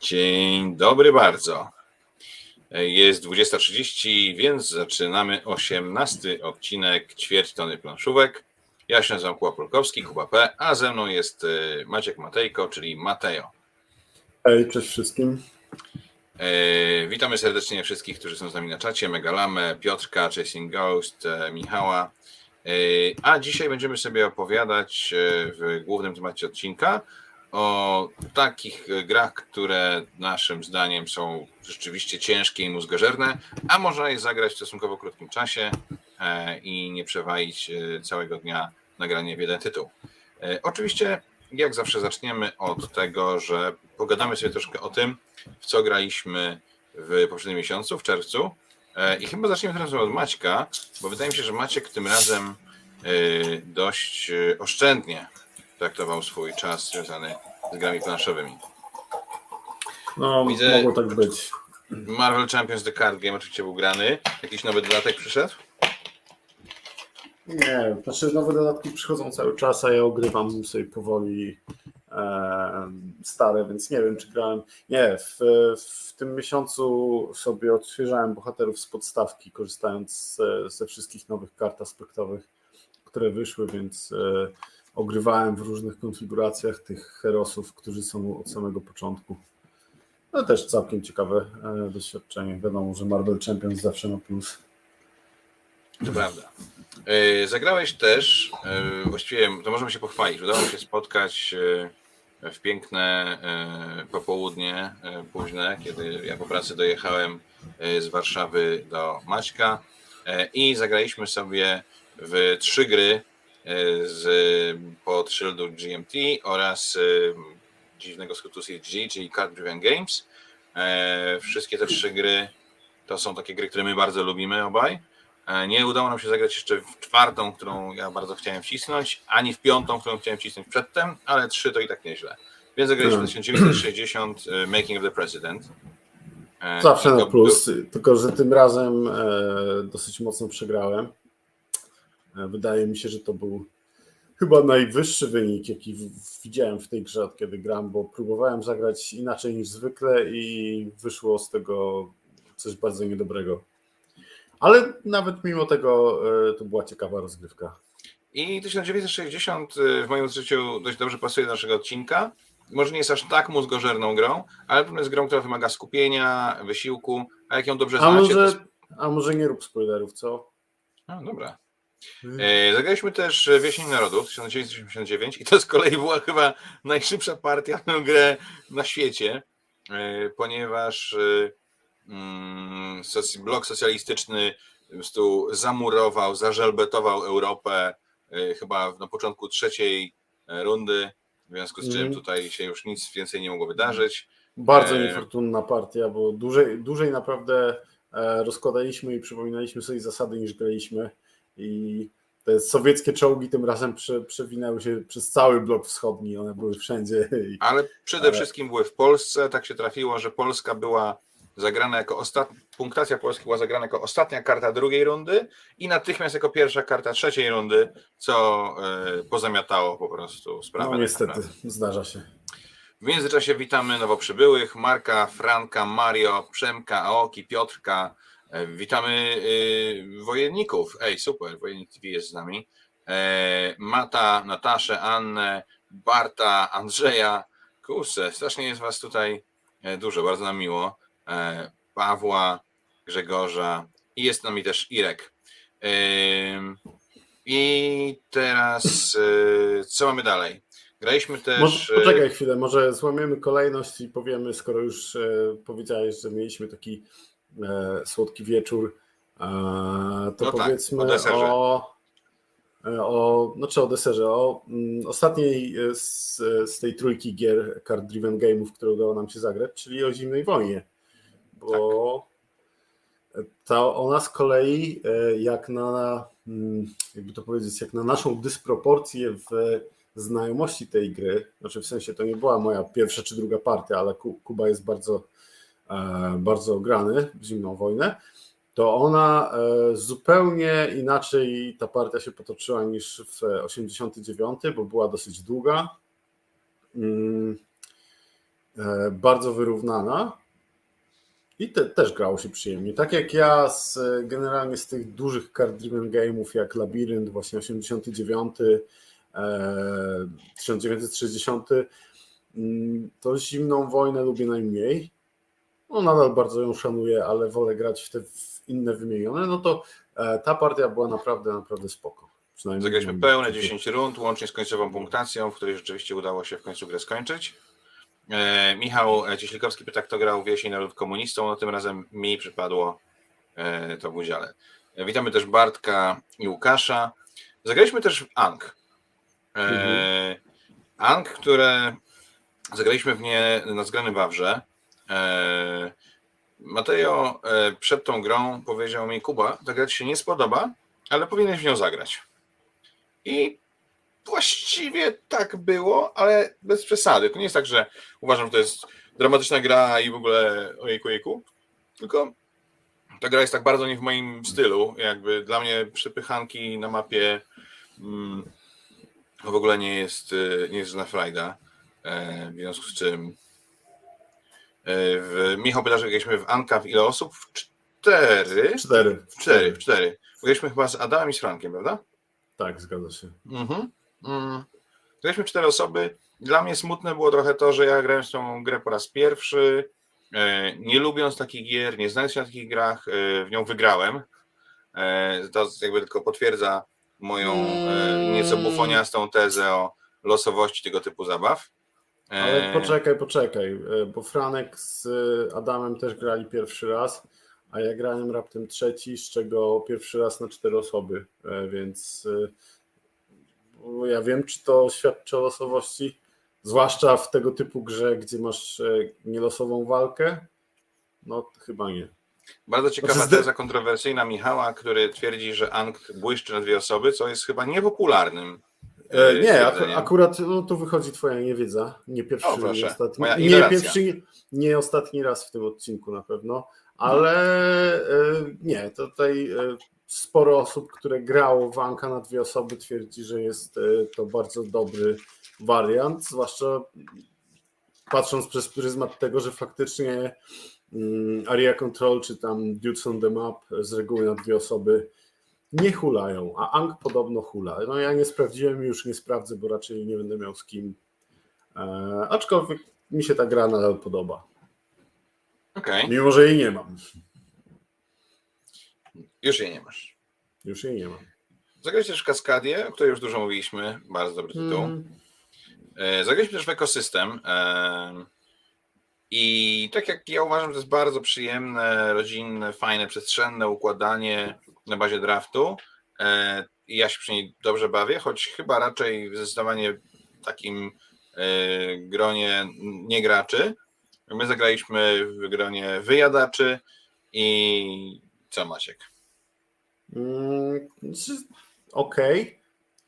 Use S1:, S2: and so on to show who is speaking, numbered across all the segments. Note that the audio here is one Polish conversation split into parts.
S1: Dzień dobry bardzo. Jest 20.30, więc zaczynamy 18 odcinek ćwierć tony planszówek. Ja się nazywam Kuba Polkowski, Kuba P, a ze mną jest e, Maciek Matejko, czyli Mateo.
S2: Hej, cześć wszystkim.
S1: E, witamy serdecznie wszystkich, którzy są z nami na czacie. Megalamę, Piotrka, Chasing Ghost, e, Michała. A dzisiaj będziemy sobie opowiadać w głównym temacie odcinka o takich grach, które naszym zdaniem są rzeczywiście ciężkie i mózgożerne, a można je zagrać w stosunkowo krótkim czasie e, i nie przewalić e, całego dnia nagranie w jeden tytuł. E, oczywiście, jak zawsze, zaczniemy od tego, że pogadamy sobie troszkę o tym, w co graliśmy w poprzednim miesiącu, w czerwcu. I chyba zaczniemy teraz od Maćka, bo wydaje mi się, że Maciek tym razem dość oszczędnie traktował swój czas związany z grami planszowymi.
S2: No, Widzę, mogło tak być.
S1: Marvel Champions The Card Game oczywiście był grany. Jakiś nowy dodatek przyszedł?
S2: Nie, znaczy nowe dodatki przychodzą cały czas, a ja ogrywam sobie powoli e, stare, więc nie wiem, czy grałem. Nie, w, w tym miesiącu sobie odświeżałem bohaterów z podstawki, korzystając ze, ze wszystkich nowych kart aspektowych, które wyszły, więc e, ogrywałem w różnych konfiguracjach tych herosów, którzy są od samego początku. No też całkiem ciekawe e, doświadczenie. Wiadomo, że Marvel Champions zawsze ma plus.
S1: To prawda. E, zagrałeś też, e, właściwie to możemy się pochwalić, udało się spotkać w piękne popołudnie późne, kiedy ja po pracy dojechałem z Warszawy do Maćka i zagraliśmy sobie w trzy gry z pod szyldu GMT oraz y, dziwnego skrótu CG, czyli Card Driven Games. E, wszystkie te trzy gry to są takie gry, które my bardzo lubimy obaj. E, nie udało nam się zagrać jeszcze w czwartą, którą ja bardzo chciałem wcisnąć, ani w piątą, którą chciałem wcisnąć przedtem, ale trzy to i tak nieźle. Więc zagraliśmy w 1960 y, Making of the President.
S2: E, Zawsze na plus, tylko że tym razem dosyć mocno przegrałem. Wydaje mi się, że to był chyba najwyższy wynik, jaki widziałem w tej grze, od kiedy gram, bo próbowałem zagrać inaczej niż zwykle i wyszło z tego coś bardzo niedobrego. Ale nawet mimo tego e, to była ciekawa rozgrywka.
S1: I 1960 e, w moim życiu dość dobrze pasuje do naszego odcinka. Może nie jest aż tak mózgożerną grą, ale pewnie jest grą, która wymaga skupienia, wysiłku, a jak ją dobrze
S2: a
S1: znacie...
S2: Może, to... A może nie rób spoilerów, co?
S1: A, dobra. Mhm. E, zagraliśmy też Wieśń Narodów 1989 i to z kolei była chyba najszybsza partia na grę na świecie, e, ponieważ e, mm, blok socjalistyczny po prostu zamurował, zażelbetował Europę chyba na początku trzeciej rundy, w związku z czym mhm. tutaj się już nic więcej nie mogło wydarzyć.
S2: Bardzo niefortunna partia, bo dłużej, dłużej naprawdę rozkładaliśmy i przypominaliśmy sobie zasady niż graliśmy i te sowieckie czołgi tym razem prze, przewinęły się przez cały blok wschodni, one były wszędzie.
S1: Ale przede wszystkim były w Polsce, tak się trafiło, że Polska była zagrana jako ostatnia, punktacja Polski była zagrana jako ostatnia karta drugiej rundy i natychmiast jako pierwsza karta trzeciej rundy, co y, pozamiatało po prostu sprawę.
S2: No niestety, zdarza się.
S1: W międzyczasie witamy nowo przybyłych, Marka, Franka, Mario, Przemka, Aoki, Piotrka, witamy y, wojenników. Ej, super, Wojennik TV jest z nami. E, Mata, Nataszę, Annę, Barta, Andrzeja. Kurczę, strasznie jest Was tutaj e, dużo, bardzo nam miło. Pawła, Grzegorza i jest z nami też Irek. I teraz co mamy dalej? Graliśmy też.
S2: Może, poczekaj chwilę, może złamiemy kolejność i powiemy, skoro już powiedziałeś, że mieliśmy taki E, słodki wieczór, e, to no tak, powiedzmy tak, o, e, o, znaczy o deserze, o mm, ostatniej z, z tej trójki gier card driven game'ów, które udało nam się zagrać, czyli o zimnej wojnie. Bo tak. ta ona z kolei jak na mm, jakby to powiedzieć, jak na naszą dysproporcję w znajomości tej gry, znaczy w sensie to nie była moja pierwsza czy druga partia, ale Kuba jest bardzo E, bardzo ograny w zimną wojnę, to ona e, zupełnie inaczej ta partia się potoczyła niż w 89, bo była dosyć długa. Mm. bardzo wyrównana i te, też grało się przyjemnie. Tak jak ja z, generalnie z tych dużych card driven game'ów jak Labirynt, właśnie 89, e, 1960, mm, to zimną wojnę lubię najmniej. No nadal bardzo ją szanuję, ale wolę grać w te inne wymienione. No to e, ta partia była naprawdę, naprawdę spoko.
S1: Zagraliśmy pełne 10 rund, łącznie z końcową punktacją, w której rzeczywiście udało się w końcu grę skończyć. E, Michał Cieślikowski pyta, kto grał w Jesień Naród Komunistą. No tym razem mi przypadło e, to w udziale. E, witamy też Bartka i Łukasza. Zagraliśmy też w Ang. E, mhm. Ang, które zagraliśmy w nie na zgranym Wawrze. E, Mateo e, przed tą grą powiedział mi, Kuba, ta gra ci się nie spodoba, ale powinieneś w nią zagrać. I właściwie tak było, ale bez przesady. To nie jest tak, że uważam, że to jest dramatyczna gra i w ogóle ojejku, ojejku, tylko ta gra jest tak bardzo nie w moim stylu. Jakby dla mnie przypychanki na mapie mm, w ogóle nie jest, y, nie jest na frajda. E, w związku z czym e, w Michał pyta, że graliśmy w Anka w ile osób? W cztery?
S2: Cztery.
S1: W cztery, w cztery. Graliśmy chyba z Adamem i z Frankiem, prawda?
S2: Tak, zgadza się.
S1: Mhm. Mm. Graliśmy cztery osoby. Dla mnie smutne było trochę to, że ja grałem w tą grę po raz pierwszy. E, nie lubiąc takich gier, nie znając się na takich grach, e, w nią wygrałem. E, to jakby tylko potwierdza moją nieco bufoniastą tezę o losowości tego typu zabaw.
S2: Ale poczekaj, poczekaj, bo Franek z Adamem też grali pierwszy raz, a ja grałem raptem trzeci, z czego pierwszy raz na cztery osoby, więc ja wiem, czy to świadczy o losowości, zwłaszcza w tego typu grze, gdzie masz e, nielosową walkę. No, chyba nie.
S1: Bardzo ciekawa znaczy, teza kontrowersyjna Michała, który twierdzi, że Ang błyszczy na dwie osoby, co jest chyba niepopularnym.
S2: E, e nie, akurat no, tu wychodzi twoja niewiedza. Nie pierwszy, o, nie ostatni. Nie, pierwszy, nie ostatni raz w tym odcinku na pewno, ale e, nie, tutaj sporo osób, które grało Wanka na dwie osoby twierdzi, że jest e, to bardzo dobry wariant, zwłaszcza patrząc przez pryzmat tego, że faktycznie mm, Area Control czy tam Dudes on the Map z reguły na dwie osoby nie hulają, a Ang podobno hula. No ja nie sprawdziłem już nie sprawdzę, bo raczej nie będę miał z kim. E, aczkolwiek mi się ta gra nadal podoba.
S1: Okay.
S2: Mimo, że jej nie mam.
S1: Już jej nie masz.
S2: Już jej nie mam.
S1: Zagraliście też Kaskadię, o której już dużo mówiliśmy. Bardzo dobry tytuł. Mm. Zagraliśmy też w ekosystem. E, I tak jak ja uważam, to jest bardzo przyjemne, rodzinne, fajne, przestrzenne układanie na bazie draftu. E, I ja się przy niej dobrze bawię, choć chyba raczej w zdecydowanie takim gronie niegraczy. My zagraliśmy w gronie wyjadaczy i co Maciek?
S2: Mm, okej, okay,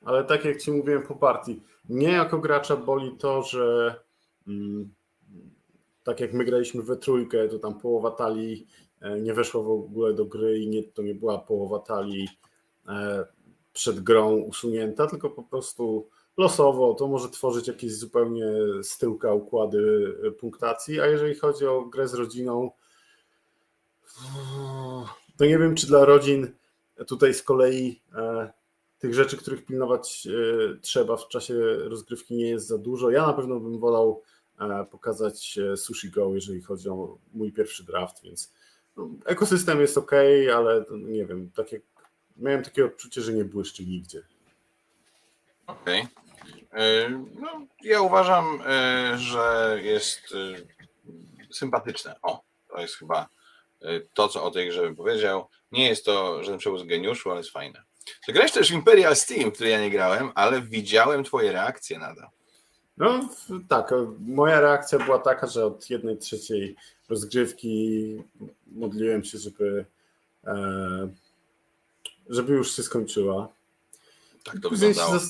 S2: ale tak jak Ci mówiłem po partii, mnie jako gracza boli to, że mm, tak jak my graliśmy we trójkę, to tam połowa talii e, nie weszła w ogóle do gry i nie, to nie była połowa talii e, przed grą usunięta, tylko po prostu losowo to może tworzyć jakieś zupełnie z tyłka układy e, punktacji, a jeżeli chodzi o grę z rodziną, to nie wiem, czy dla rodzin tutaj z kolei e, tych rzeczy, których pilnować e, trzeba w czasie rozgrywki nie jest za dużo. Ja na pewno bym wolał e, pokazać Sushi Go, jeżeli chodzi o mój pierwszy draft, więc ekosystem jest ok, ale nie wiem, takie, miałem takie odczucie, że nie błyszczy nigdzie.
S1: Okej. Okay. No, ja uważam, że jest sympatyczne. O, to jest chyba to, co o tej grze bym powiedział. Nie jest to żaden przewóz geniuszu, ale jest fajne. Zagrałeś też w Imperial Steam, który ja nie grałem, ale widziałem twoje reakcje na to.
S2: No tak, moja reakcja była taka, że od jednej trzeciej rozgrywki modliłem się, żeby, e, żeby już się skończyła.
S1: Tak to później wyglądało.
S2: Się,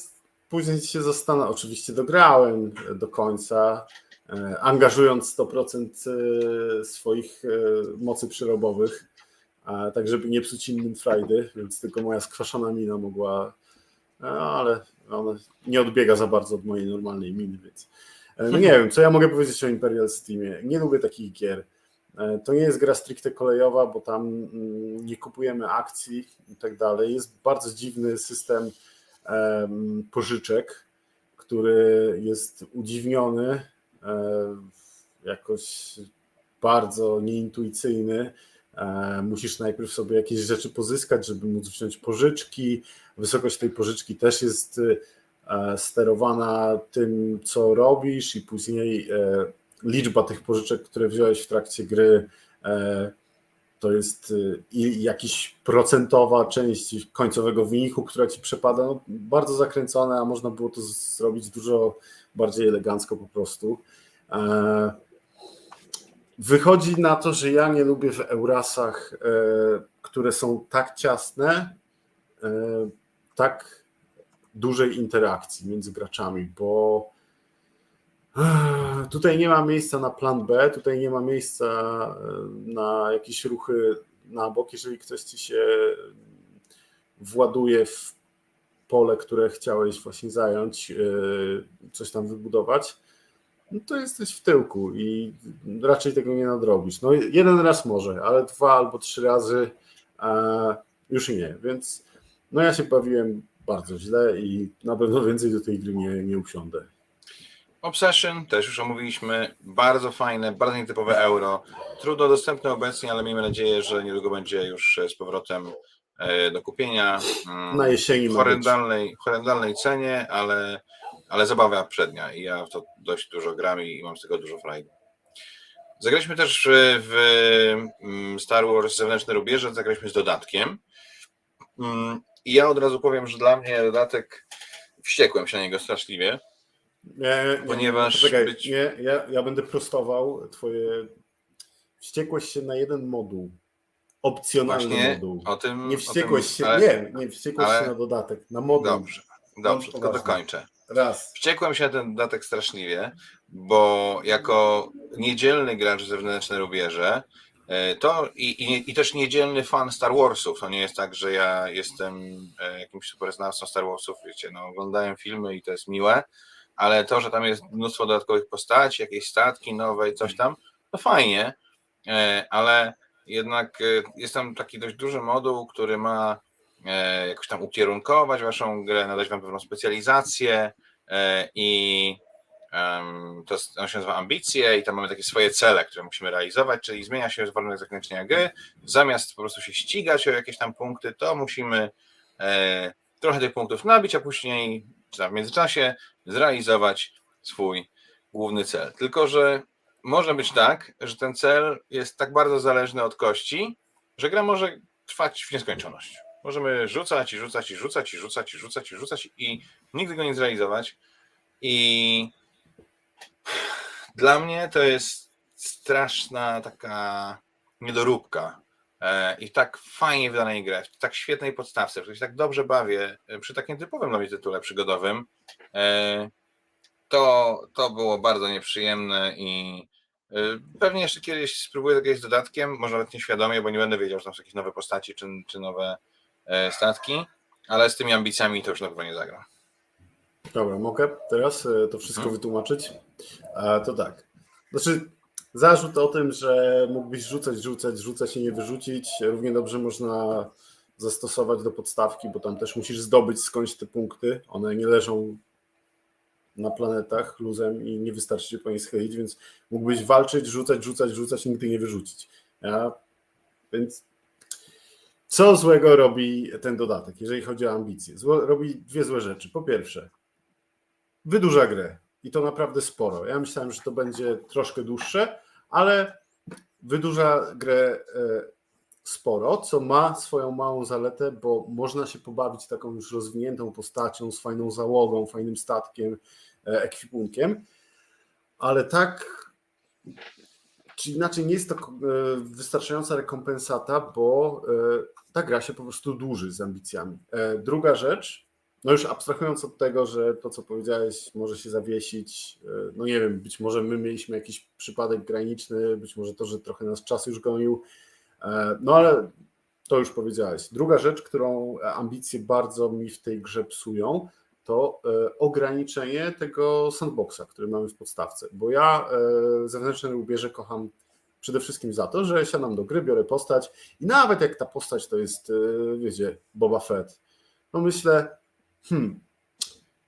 S2: później się zastanawiałem, oczywiście dograłem do końca, e, angażując 100% e, swoich mocy przerobowych tak żeby nie psuć innym frajdy, więc tylko moja skwaszona mina mogła, ale ona nie odbiega za bardzo od mojej normalnej miny, więc No nie wiem, co ja mogę powiedzieć o Imperial Steamie. Nie lubię takich gier. To nie jest gra stricte kolejowa, bo tam mm, nie kupujemy akcji i tak dalej. Jest bardzo dziwny system pożyczek, który jest udziwniony, jakoś bardzo nieintuicyjny. Musisz najpierw sobie jakieś rzeczy pozyskać, żeby móc wziąć pożyczki. Wysokość tej pożyczki też jest e, sterowana tym, co robisz, i później e, liczba tych pożyczek, które wziąłeś w trakcie gry, e, to jest jakiś procentowa część końcowego wyniku, która ci przepada. No, bardzo zakręcone, a można było to zrobić dużo bardziej elegancko po prostu. Wychodzi na to, że ja nie lubię w Eurasach, które są tak ciasne, tak dużej interakcji między graczami, bo tutaj nie ma miejsca na plan B, tutaj nie ma miejsca na jakieś ruchy na bok. Jeżeli ktoś ci się właduje w pole, które chciałeś właśnie zająć, coś tam wybudować, no to jesteś w tyłku i raczej tego nie nadrobisz. No jeden raz może, ale dwa albo trzy razy już nie, więc no ja się bawiłem bardzo źle i na pewno więcej do tej gry nie, nie usiądę.
S1: Obsession też już omówiliśmy. Bardzo fajne, bardzo nietypowe euro. Trudno dostępne obecnie, ale miejmy nadzieję, że niedługo będzie już z powrotem e, do kupienia.
S2: Mm, na jesieni.
S1: W horrendalnej, horrendalnej cenie, ale, ale zabawa przednia i ja w to dość dużo gram i mam z tego dużo frajdy. Zagraliśmy też w mm, Star Wars Zewnętrzne Rubieże, zagraliśmy z dodatkiem. I ja od razu powiem, że dla mnie dodatek wściekłem się na niego straszliwie.
S2: Nie, ponieważ. Nie, być... nie ja, ja będę prostował twoje. Wściekłeś się na jeden moduł. Opcjonalny Właśnie moduł.
S1: O tym,
S2: nie wściekłeś tym, się. Ale, nie, nie wściekłeś ale... się na dodatek. Na moduł.
S1: Dobrze, dobrze, tylko dokończę.
S2: Raz.
S1: Wściekłem się na ten dodatek straszliwie, bo jako niedzielny gracz zewnętrzny rubieże E, to i, i, i, też niedzielny fan Star Warsów. To nie jest tak, że ja jestem e, jakimś superznawcą Star Warsów, wiecie, no oglądałem filmy i to jest miłe, ale to, że tam jest mnóstwo dodatkowych postaci, jakieś statki nowe i coś tam, to fajnie, e, ale jednak jest tam taki dość duży moduł, który ma jakoś tam ukierunkować waszą grę, nadać wam pewną specjalizację i to on się nazywa ambicje i tam mamy takie swoje cele, które musimy realizować, czyli zmienia się warunek zakończenia gry. Zamiast po prostu się ścigać o jakieś tam punkty, to musimy e, trochę tych punktów nabić, a później w międzyczasie zrealizować swój główny cel. Tylko, że może być tak, że ten cel jest tak bardzo zależny od kości, że gra może trwać w nieskończoność. Możemy rzucać i rzucać i rzucać i rzucać i rzucać i rzucać i nigdy go nie zrealizować. I dla mnie to jest straszna taka niedoróbka e, i tak fajnie wydanej grę, w tak świetnej podstawce, że się tak dobrze bawię e, przy takim typowym dla mnie tytule przygodowym, e, to, to było bardzo nieprzyjemne i pewnie jeszcze kiedyś spróbuję tego z dodatkiem, może nawet nieświadomie, bo nie będę wiedział, że tam są jakieś nowe postaci czy, czy nowe statki, ale z tymi ambicjami to już na pewno nie zagram.
S2: Dobra, mogę teraz to wszystko hmm. wytłumaczyć? A to tak. Znaczy, zarzut o tym, że mógłbyś rzucać, rzucać, rzucać i nie wyrzucić, równie dobrze można zastosować do podstawki, bo tam też musisz zdobyć skądś te punkty. One nie leżą na planetach luzem i nie wystarczy się po nie schylić, więc mógłbyś walczyć, rzucać, rzucać, rzucać, nigdy nie wyrzucić. Ja? Więc co złego robi ten dodatek, jeżeli chodzi o ambicje? Zło, robi dwie złe rzeczy. Po pierwsze, wydłuża grę i to naprawdę sporo. Ja myślałem, że to będzie troszkę dłuższe, ale wydłuża grę e, sporo, co ma swoją małą zaletę, bo można się pobawić taką już rozwiniętą postacią, z fajną załogą, fajnym statkiem, e, ekwipunkiem, ale tak czy inaczej nie jest to e, wystarczająca rekompensata, bo ta gra się po prostu dłuży z ambicjami. Druga rzecz, no już abstrahując od tego, że to, co powiedziałeś, może się zawiesić, e, no nie wiem, być może my mieliśmy jakiś przypadek graniczny, być może to, że trochę nas czas już gonił, e, no ale to już powiedziałeś. Druga rzecz, którą ambicje bardzo mi w tej grze psują, to ograniczenie tego sandboxa, który mamy w podstawce, bo ja zewnętrzne ubierze kocham przede wszystkim za to, że siadam do gry, biorę postać i nawet jak ta postać to jest, wiecie, Boba Fett, no myślę, hmm,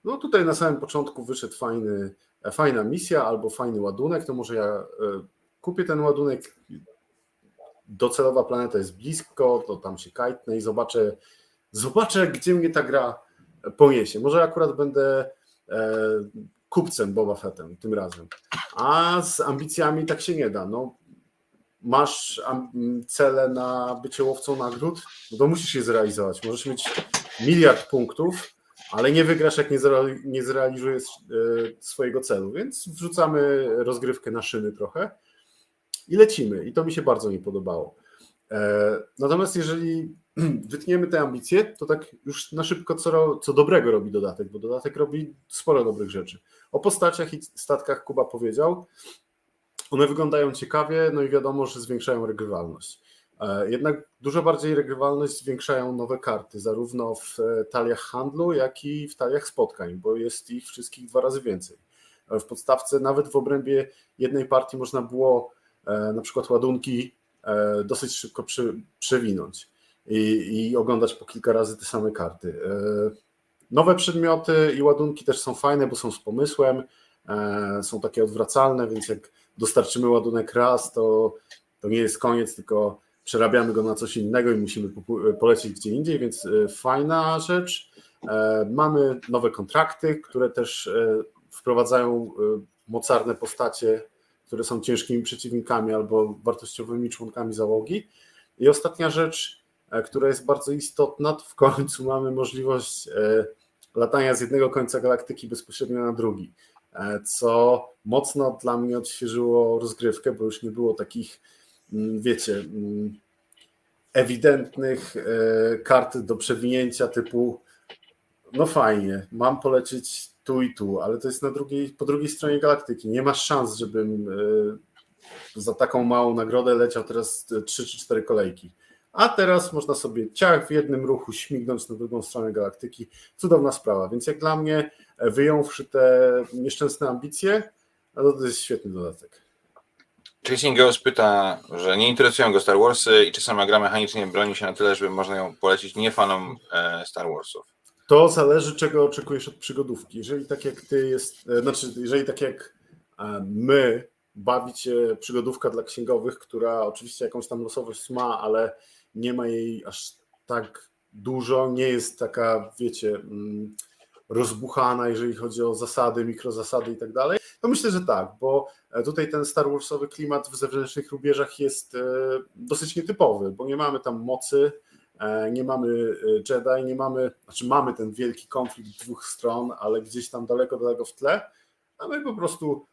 S2: no tutaj na samym początku wyszedł fajny, fajna misja albo fajny ładunek, to może ja kupię ten ładunek, docelowa planeta jest blisko, to tam się kajtnę i zobaczę, zobaczę, gdzie mnie ta gra poniesie. Może akurat będę e, kupcem Boba Fettem tym razem. A z ambicjami tak się nie da. No, masz cele na bycie łowcą nagród, no to musisz je zrealizować. Możesz mieć miliard punktów, ale nie wygrasz, jak nie zrealizujesz e, swojego celu. Więc wrzucamy rozgrywkę na szyny trochę i lecimy. I to mi się bardzo nie podobało. E, natomiast jeżeli wytniemy te ambicje, to tak już na szybko co, co dobrego robi dodatek, bo dodatek robi sporo dobrych rzeczy. O postaciach i statkach Kuba powiedział. One wyglądają ciekawie, no i wiadomo, że zwiększają regrywalność. E, jednak dużo bardziej regrywalność zwiększają nowe karty, zarówno w e, taliach handlu, jak i w taliach spotkań, bo jest ich wszystkich dwa razy więcej. W podstawce, nawet w obrębie jednej partii, można było E, na przykład ładunki e, dosyć szybko przewinąć i, i oglądać po kilka razy te same karty. E, nowe przedmioty i ładunki też są fajne, bo są z pomysłem, są takie odwracalne, więc jak dostarczymy ładunek raz, to, to nie jest koniec, tylko przerabiamy go na coś innego i musimy polecieć gdzie indziej, więc fajna rzecz. Mamy nowe kontrakty, które też wprowadzają mocarne postacie które są ciężkimi przeciwnikami albo wartościowymi członkami załogi. I ostatnia rzecz, e, która jest bardzo istotna, to w końcu mamy możliwość e, latania z jednego końca galaktyki bezpośrednio na drugi, e, co mocno dla mnie odświeżyło rozgrywkę, bo już nie było takich, wiecie, mm, ewidentnych kart do przewinięcia typu no fajnie, mam polecieć tu i tu, ale to jest na drugiej, po drugiej stronie galaktyki. Nie ma szans, żebym e, za taką małą nagrodę leciał teraz 3 czy 4 kolejki. A teraz można sobie ciach w jednym ruchu śmignąć na drugą stronę galaktyki. Cudowna sprawa. Więc jak dla mnie, e, wyjąwszy te nieszczęsne ambicje, no to jest świetny dodatek.
S1: Chasing Ghost pyta, że nie interesują go Star Warsy i czy sama gra mechanicznie broni się na tyle, żeby można ją polecić nie fanom e, Star Warsów.
S2: To zależy, czego oczekujesz od przygodówki. Jeżeli tak jak ty jest, e, znaczy, jeżeli tak jak e, my bawi cię przygodówka dla księgowych, która oczywiście jakąś tam losowość ma, ale nie ma jej aż tak dużo, nie jest taka, wiecie, mm, rozbuchana, jeżeli chodzi o zasady, mikrozasady i tak dalej, to myślę, że tak, bo e, tutaj ten Star Warsowy klimat w zewnętrznych rubieżach jest dosyć nietypowy, bo nie mamy tam mocy, E, nie mamy e, Jedi, nie mamy, znaczy mamy ten wielki konflikt dwóch stron, ale gdzieś tam daleko, daleko w tle, a my po prostu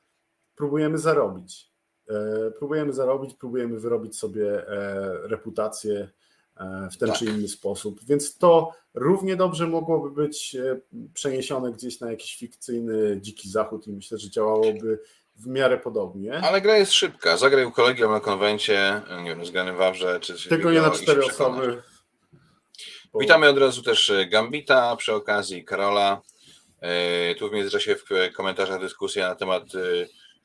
S2: próbujemy zarobić. E, próbujemy zarobić, próbujemy wyrobić sobie reputację w ten tak. czy inny sposób, więc to równie dobrze mogłoby być przeniesione gdzieś na jakiś fikcyjny dziki zachód i myślę, że działałoby w miarę podobnie.
S1: Ale gra jest szybka. Zagraj kolegium na konwencie, nie wiem, zgrany Wawrze, czy
S2: Tylko nie na cztery osoby.
S1: Witamy od razu też e, Gambita, przy okazji Karola. E, tu w międzyczasie w komentarzach dyskusja na temat e,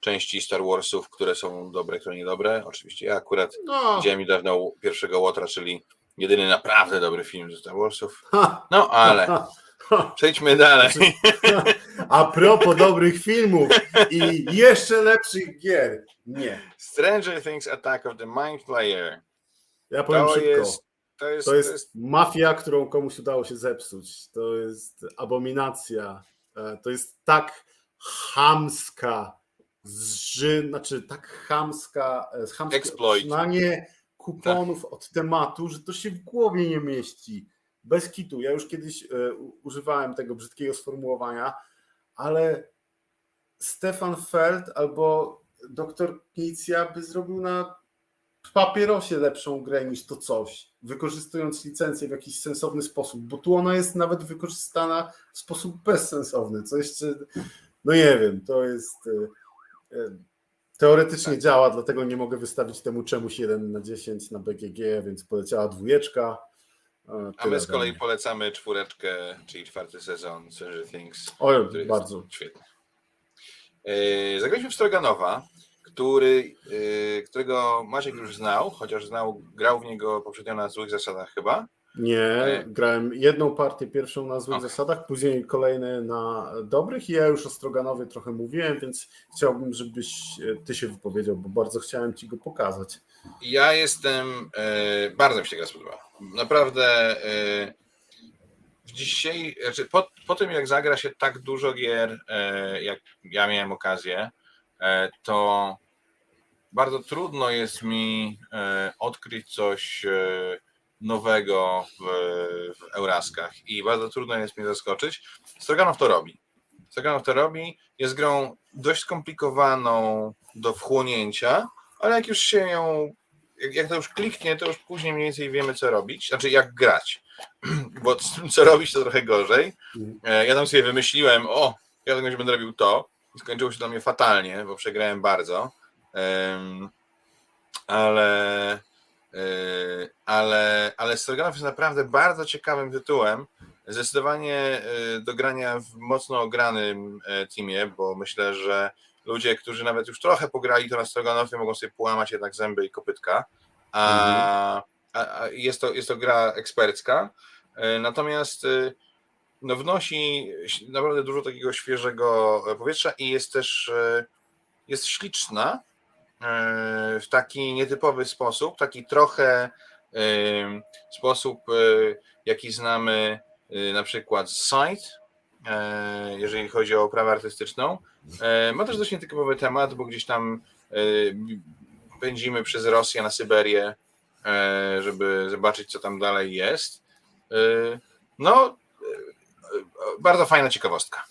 S1: części Star Warsów, które są dobre, które niedobre. Oczywiście ja akurat no. widziałem niedawno pierwszego Łotra, czyli jedyny naprawdę dobry film ze Star Warsów. No ale przejdźmy dalej.
S2: A propos dobrych filmów i jeszcze lepszych gier. Nie.
S1: Stranger Things Attack of the Mind Player.
S2: Ja powiem to szybko. Jest to jest, to jest, to jest mafia, którą komuś udało się zepsuć. To jest abominacja. E, to jest tak chamska, zży, znaczy tak chamska, e, chamskie otrzymanie kuponów tak. od tematu, że to się w głowie nie mieści. Bez kitu. Ja już kiedyś e, używałem tego brzydkiego sformułowania, ale Stefan Feld albo doktor Knicja by zrobił na papierosie lepszą grę niż to coś, wykorzystując licencję w jakiś sensowny sposób, bo tu ona jest nawet wykorzystana w sposób bezsensowny, co jeszcze, no nie wiem, to jest e, e, teoretycznie tak. działa, dlatego nie mogę wystawić temu czemuś 1 na 10 na BGG, więc poleciała dwójeczka,
S1: A my z kolei polecamy czwóreczkę, czyli czwarty sezon Stranger Things.
S2: O, bardzo.
S1: Świetny. Zagraliśmy w Stroganowa, który, którego Maciek już znał, chociaż znał, grał w niego poprzednio na złych zasadach chyba.
S2: Nie, grałem jedną partię pierwszą na złych okay. zasadach, później kolejne na dobrych i ja już o Stroganowie trochę mówiłem, więc chciałbym, żebyś e, ty się wypowiedział, bo bardzo chciałem ci go pokazać.
S1: Ja jestem, e, bardzo mi się gra spodobała. Naprawdę e, dzisiaj, znaczy po, po tym jak zagra się tak dużo gier, jak ja miałem okazję, to bardzo trudno jest mi odkryć coś nowego w, w Euraskach i bardzo trudno jest mnie zaskoczyć. Stroganow to robi. Stroganow to robi. Jest grą dość skomplikowaną do wchłonięcia, ale jak już się ją, jak to już kliknie, to już później mniej więcej wiemy, co robić, znaczy jak grać. Bo co robić, to trochę gorzej. E, ja tam sobie wymyśliłem, o, ja tego będę robił to i skończyło się dla mnie fatalnie, bo przegrałem bardzo. Ale ale, ale Stroganów jest naprawdę bardzo ciekawym tytułem. Zdecydowanie yy, do grania w mocno ogranym yy, teamie, bo myślę, że ludzie, którzy nawet już trochę pograli to na Stroganowie, mogą sobie połamać jednak zęby i kopytka. A, a, a jest, to, jest to gra ekspercka. Natomiast no, wnosi naprawdę dużo takiego świeżego powietrza i jest też jest śliczna w taki nietypowy sposób, taki trochę sposób, e, jaki znamy na przykład z Site, jeżeli chodzi o oprawę artystyczną. Ma też dość nietypowy temat, bo gdzieś tam pędzimy przez Rosję na Syberię, żeby zobaczyć, co tam dalej jest. No, bardzo fajna ciekawostka.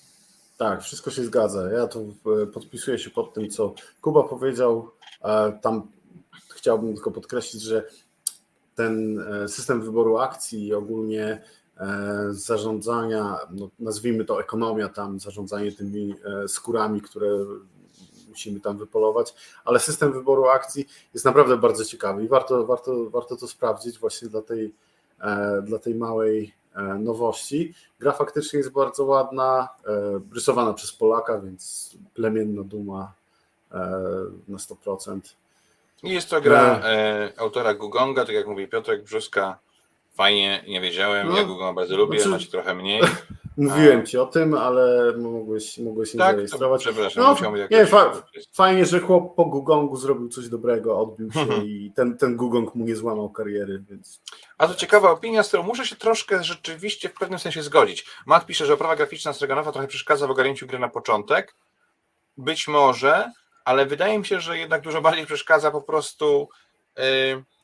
S2: Tak, wszystko się zgadza. Ja tu podpisuję się pod tym, co Kuba powiedział. Tam chciałbym tylko podkreślić, że ten e, system wyboru akcji i ogólnie e, zarządzania, no nazwijmy to ekonomia tam, zarządzanie tymi e, skórami, które musimy tam wypolować, ale system wyboru akcji jest naprawdę bardzo ciekawy i warto, warto, warto to sprawdzić właśnie dla tej, dla tej małej nowości. Gra faktycznie jest bardzo ładna, rysowana przez Polaka, więc plemienna duma na 100%.
S1: Jest to gra no. e, autora Gugonga, tak jak mówi Piotrek Brzuska. Fajnie, nie wiedziałem. No, ja Gugonga bardzo lubię, znaczy, macie trochę mniej.
S2: Mówiłem ci o tym, ale mogłeś, mogłeś nie tak, zarejestrować.
S1: przepraszam, no,
S2: nie, fa fajnie, że chłop po Gugongu zrobił coś dobrego, odbił się mhm. i ten, ten Gugong mu nie złamał kariery. Więc...
S1: A to ciekawa opinia, z którą muszę się troszkę rzeczywiście w pewnym sensie zgodzić. Matt pisze, że oprawa graficzna Stroganowa trochę przeszkadza w ogarnięciu gry na początek. Być może, ale wydaje mi się, że jednak dużo bardziej przeszkadza po prostu y,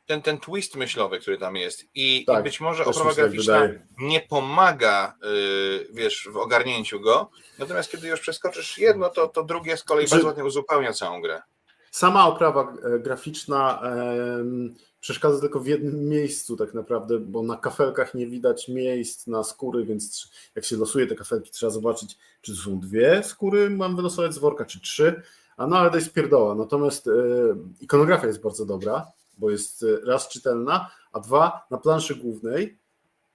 S1: ten, ten twist myślowy, który tam jest. I, tak, i być może oprawa tak graficzna tak nie pomaga, y, wiesz, w ogarnięciu go. Natomiast kiedy już przeskoczysz jedno, to, to drugie z kolei bardzo ładnie uzupełnia całą grę.
S2: Sama oprawa e, graficzna przeszkadza tylko w jednym miejscu tak naprawdę, bo na kafelkach nie widać miejsc na skóry, więc jak się losuje te kafelki, trzeba zobaczyć, czy to są dwie skóry, mam wylosować z worka, czy trzy. A no ale to jest pierdoła. Natomiast e, ikonografia jest bardzo dobra, bo jest e, raz czytelna, a dwa na planszy głównej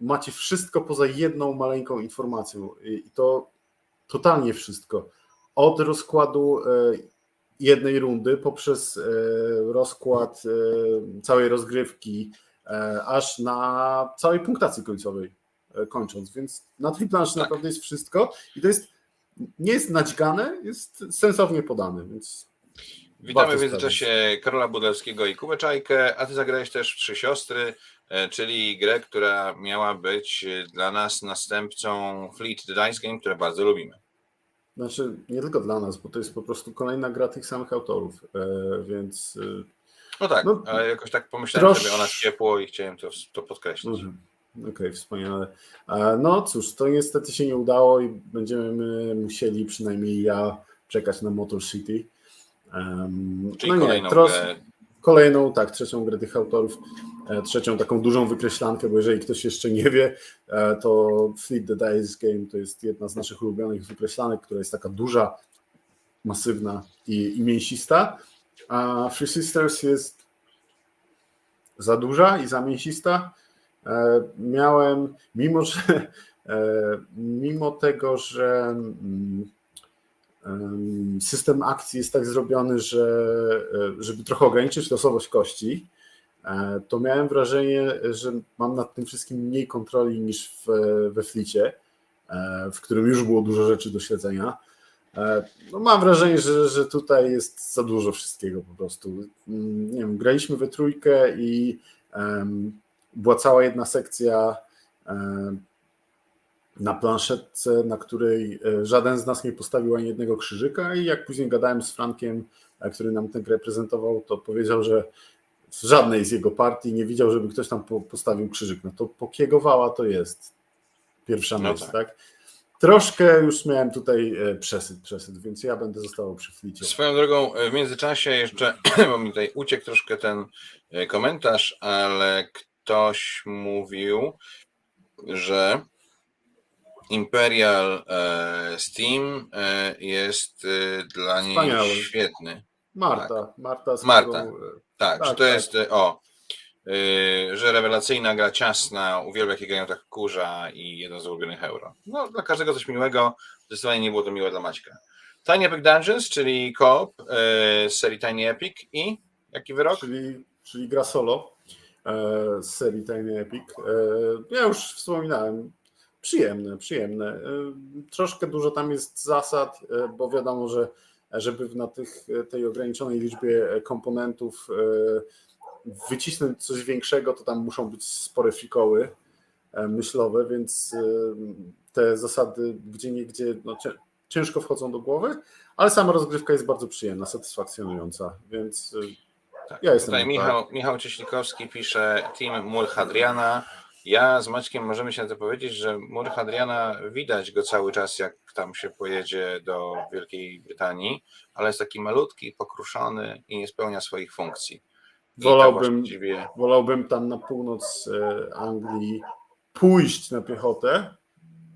S2: macie wszystko poza jedną maleńką informacją i to totalnie wszystko. Od rozkładu e, jednej rundy poprzez rozkład całej rozgrywki, aż na całej punktacji końcowej kończąc, więc na tej planszy tak. naprawdę jest wszystko i to jest nie jest nadźgane, jest sensownie podany, więc.
S1: Witamy w międzyczasie Karola Budelskiego i Kubę Czajkę, a ty zagrałeś też Trzy Siostry, e, czyli grę, która miała być dla nas następcą Fleet the Dice Game, które bardzo lubimy.
S2: Znaczy, nie tylko dla nas, bo to jest po prostu kolejna gra tych samych autorów, e, więc... E,
S1: no tak, no, ale jakoś tak pomyślałem trosz... sobie o nas ciepło i chciałem to, to podkreślić. Mhm.
S2: Okej, okay, wspaniale. No cóż, to niestety się nie udało i będziemy musieli, przynajmniej ja, czekać na Motor City.
S1: Um, Czyli no kolejną nie, tros... grę.
S2: Kolejną, tak, trzecią grę tych autorów, e, trzecią taką dużą wykreślankę, bo jeżeli ktoś jeszcze nie wie, e, to Fleet the Dice Game to jest jedna z naszych ulubionych wykreślanek, która jest taka duża, masywna i, i mięsista, a Free Sisters jest za duża i za mięsista, miałem, mimo że mimo tego, że mm, system akcji jest tak zrobiony, że żeby trochę ograniczyć losowość kości, to miałem wrażenie, że mam nad tym wszystkim mniej kontroli niż w, we flicie, w którym już było dużo rzeczy do śledzenia. E, no mam wrażenie, że, że tutaj jest za dużo wszystkiego po prostu. Mm, nie wiem, graliśmy we trójkę i była cała jedna sekcja um, na planszetce, na której e, żaden z nas nie postawił ani jednego krzyżyka i jak później gadałem z Frankiem, e, który nam tę grę prezentował, to powiedział, że w żadnej z jego partii nie widział, żeby ktoś tam postawił krzyżyk. No to pokiegowała to jest pierwsza no tak. tak? Troszkę już miałem tutaj e, przesyt, przesyt, więc ja będę został przy flicie.
S1: Swoją drogą, e, w międzyczasie jeszcze, bo mi tutaj uciekł troszkę ten e, komentarz, ale ktoś mówił, że Imperial Steam jest dla niej Wspaniały. świetny.
S2: Marta, tak. Marta.
S1: Marta. Tak, tak, że to tak. jest, o, że rewelacyjna gra ciasna, uwielbia jakie grają tak kurza i jeden z ulubionych euro. No, dla każdego coś miłego, zdecydowanie nie było to miłe dla Maćka. Tiny Epic Dungeons, czyli koop z serii Tiny Epic i jaki wyrok?
S2: Czyli, czyli gra solo z serii Tiny Epic. Ja już wspominałem, przyjemne, przyjemne. Troszkę dużo tam jest zasad, bo wiadomo, że żeby na tych, tej ograniczonej liczbie komponentów wycisnąć coś większego, to tam muszą być spore fikoły e, myślowe, więc e, te zasady gdzie niegdzie no, ciężko wchodzą do głowy, ale sama rozgrywka jest bardzo przyjemna, satysfakcjonująca, więc
S1: e, tak, ja jestem. Tutaj Michał, Michał Cieślikowski pisze Team Mur Hadriana. Ja z Maćkiem możemy się na to powiedzieć, że Mur Hadriana widać go cały czas, jak tam się pojedzie do Wielkiej Brytanii, ale jest taki malutki, pokruszony i nie spełnia swoich funkcji.
S2: Wolałbym, właściwie... wolałbym tam na północ e, Anglii pójść na piechotę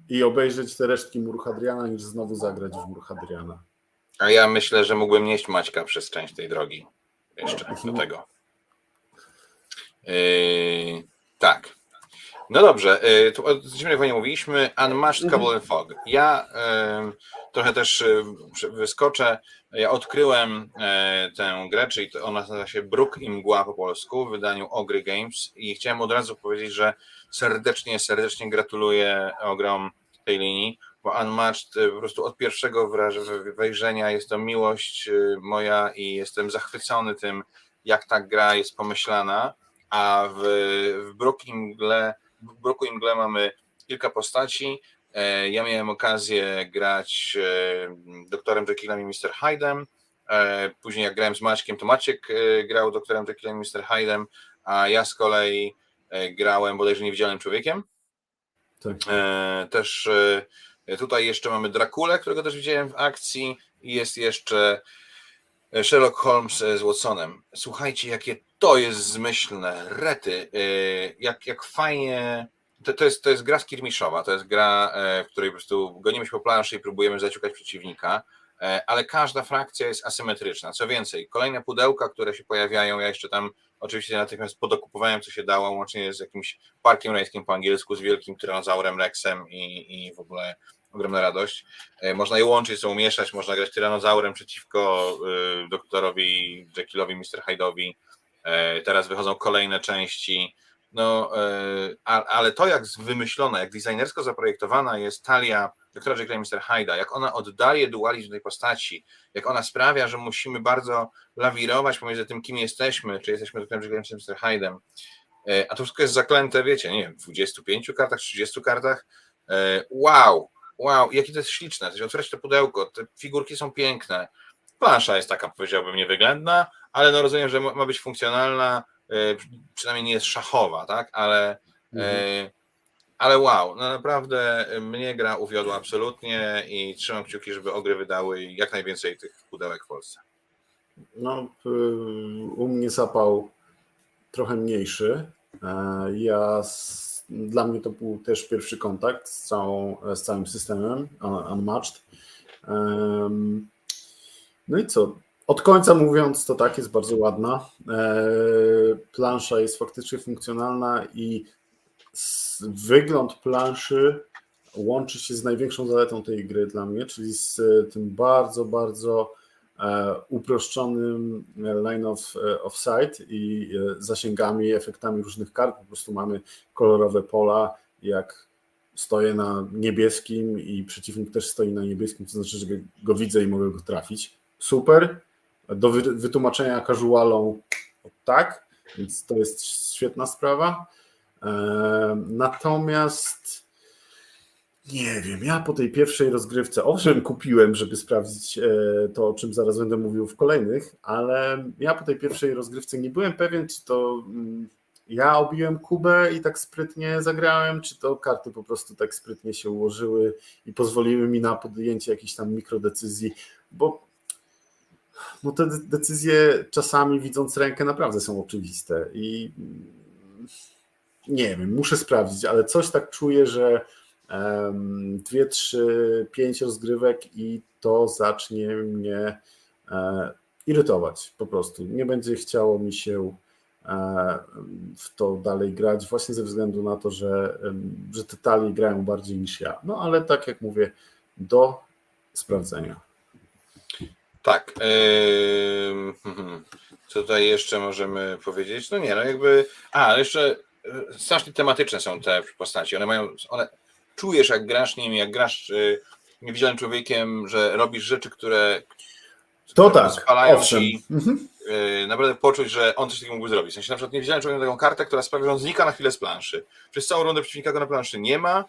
S2: i obejrzeć te resztki muru Hadriana, niż znowu zagrać w mur Hadriana.
S1: A ja myślę, że mógłbym nieść Maćka przez część tej drogi. Jeszcze do mhm. tego. Yy, tak. No dobrze, yy, tu o Zimnej Wojnie mówiliśmy. Unmatched mhm. Cable and Fog. Ja yy, trochę też wyskoczę. Ja odkryłem e, tę grę, czyli ona nazywa się Bruk i Mgła po polsku w wydaniu Ogry Games i chciałem od razu powiedzieć, że serdecznie, serdecznie gratuluję ogrom tej linii, bo Unmatched e, po prostu od pierwszego wejrzenia jest to miłość e, moja i jestem zachwycony tym, jak ta gra jest pomyślana, a w, w Bruk i Mgle, w Bruku i Mgle mamy kilka postaci, E, ja miałem okazję grać e, doktorem Jekyllem i Mr. Hyde'em. E, później jak grałem z Maćkiem, to Maciek grał doktorem Jekyllem i Mr. Hyde'em, a ja z kolei grałem bodajże niewidzialnym człowiekiem. Tak. Też tutaj jeszcze mamy Drakulę, którego też widziałem w akcji i jest jeszcze Sherlock Holmes z Watsonem. Słuchajcie, jakie to jest zmyślne, rety, jak, jak fajnie to, to, jest, to jest gra skirmiszowa, to jest gra, e, w której po prostu gonimy się po planszy i próbujemy zaciukać przeciwnika, e, ale każda frakcja jest asymetryczna. Co więcej, kolejne pudełka, które się pojawiają, ja jeszcze tam oczywiście natychmiast podokupowałem, co się dało, łącznie z jakimś parkiem rajskim po angielsku, z wielkim tyranozaurem Rexem i, i w ogóle ogromna radość. E, można je łączyć, są mieszać, można grać tyranozaurem przeciwko doktorowi Jekyllowi, Mr. Hyde'owi. Teraz wychodzą kolejne części no, e, ale to jak wymyślona, jak designersko zaprojektowana jest talia doktora Jekylla Mr. Hyde'a, jak ona oddaje dualizm tej postaci, jak ona sprawia, że musimy bardzo lawirować pomiędzy tym, kim jesteśmy, czy jesteśmy doktorem Jekyllem Mr. Hyde'em, e, a to wszystko jest zaklęte, wiecie, nie wiem, w 25 kartach, 30 kartach. E, wow, wow, jakie to jest śliczne. To otwierać to pudełko, te figurki są piękne. Plansza jest taka, powiedziałbym, niewyględna, ale no rozumiem, że ma być funkcjonalna, E, przynajmniej nie jest szachowa, tak? Ale, e, mhm. ale wow, no naprawdę mnie gra uwiodła absolutnie i trzymam kciuki, żeby ogry wydały jak najwięcej tych pudełek w Polsce.
S2: No, u mnie zapał trochę mniejszy. E, ja, dla mnie to był też pierwszy kontakt z, całą, z całym systemem Unmatched. No i co? Od końca mówiąc, to tak, jest bardzo ładna. E, plansza jest faktycznie funkcjonalna i wygląd planszy łączy się z największą zaletą tej gry dla mnie, czyli z tym bardzo, bardzo uproszczonym line of, of sight i zasięgami, efektami różnych kart. Po prostu mamy kolorowe pola, jak stoję na niebieskim i przeciwnik też stoi na niebieskim, to znaczy, że go widzę i mogę go trafić. Super. Do wytłumaczenia casualom tak, więc to jest świetna sprawa. E, natomiast nie wiem, ja po tej pierwszej rozgrywce, owszem, kupiłem, żeby sprawdzić e, to, o czym zaraz będę mówił w kolejnych, ale ja po tej pierwszej rozgrywce nie byłem pewien, czy to mm, ja obiłem Kubę i tak sprytnie zagrałem, czy to karty po prostu tak sprytnie się ułożyły i pozwoliły mi na podjęcie jakichś tam mikrodecyzji, bo no te decyzje czasami widząc rękę naprawdę są oczywiste i nie wiem, muszę sprawdzić, ale coś tak czuję, że dwie, trzy, pięć rozgrywek i to zacznie mnie e, irytować po prostu. Nie będzie chciało mi się e, w to dalej grać, właśnie ze względu na to, że, że te talie grają bardziej niż ja. No ale tak jak mówię, do sprawdzenia.
S1: Tak. Yy, co tutaj jeszcze możemy powiedzieć? No nie, no jakby. A, ale jeszcze e, strasznie tematyczne są te postaci. One mają. One, czujesz, jak grasz nimi, jak grasz yy, niewidzialnym człowiekiem, że robisz rzeczy, które.
S2: To które tak. Owszem.
S1: Ci, mhm. yy, naprawdę poczuć, że on coś takiego mógł zrobić. W sensie na przykład niewidzialny człowiek ma taką kartę, która sprawia, że on znika na chwilę z planszy. Przez całą rundę przeciwnika go na planszy nie ma.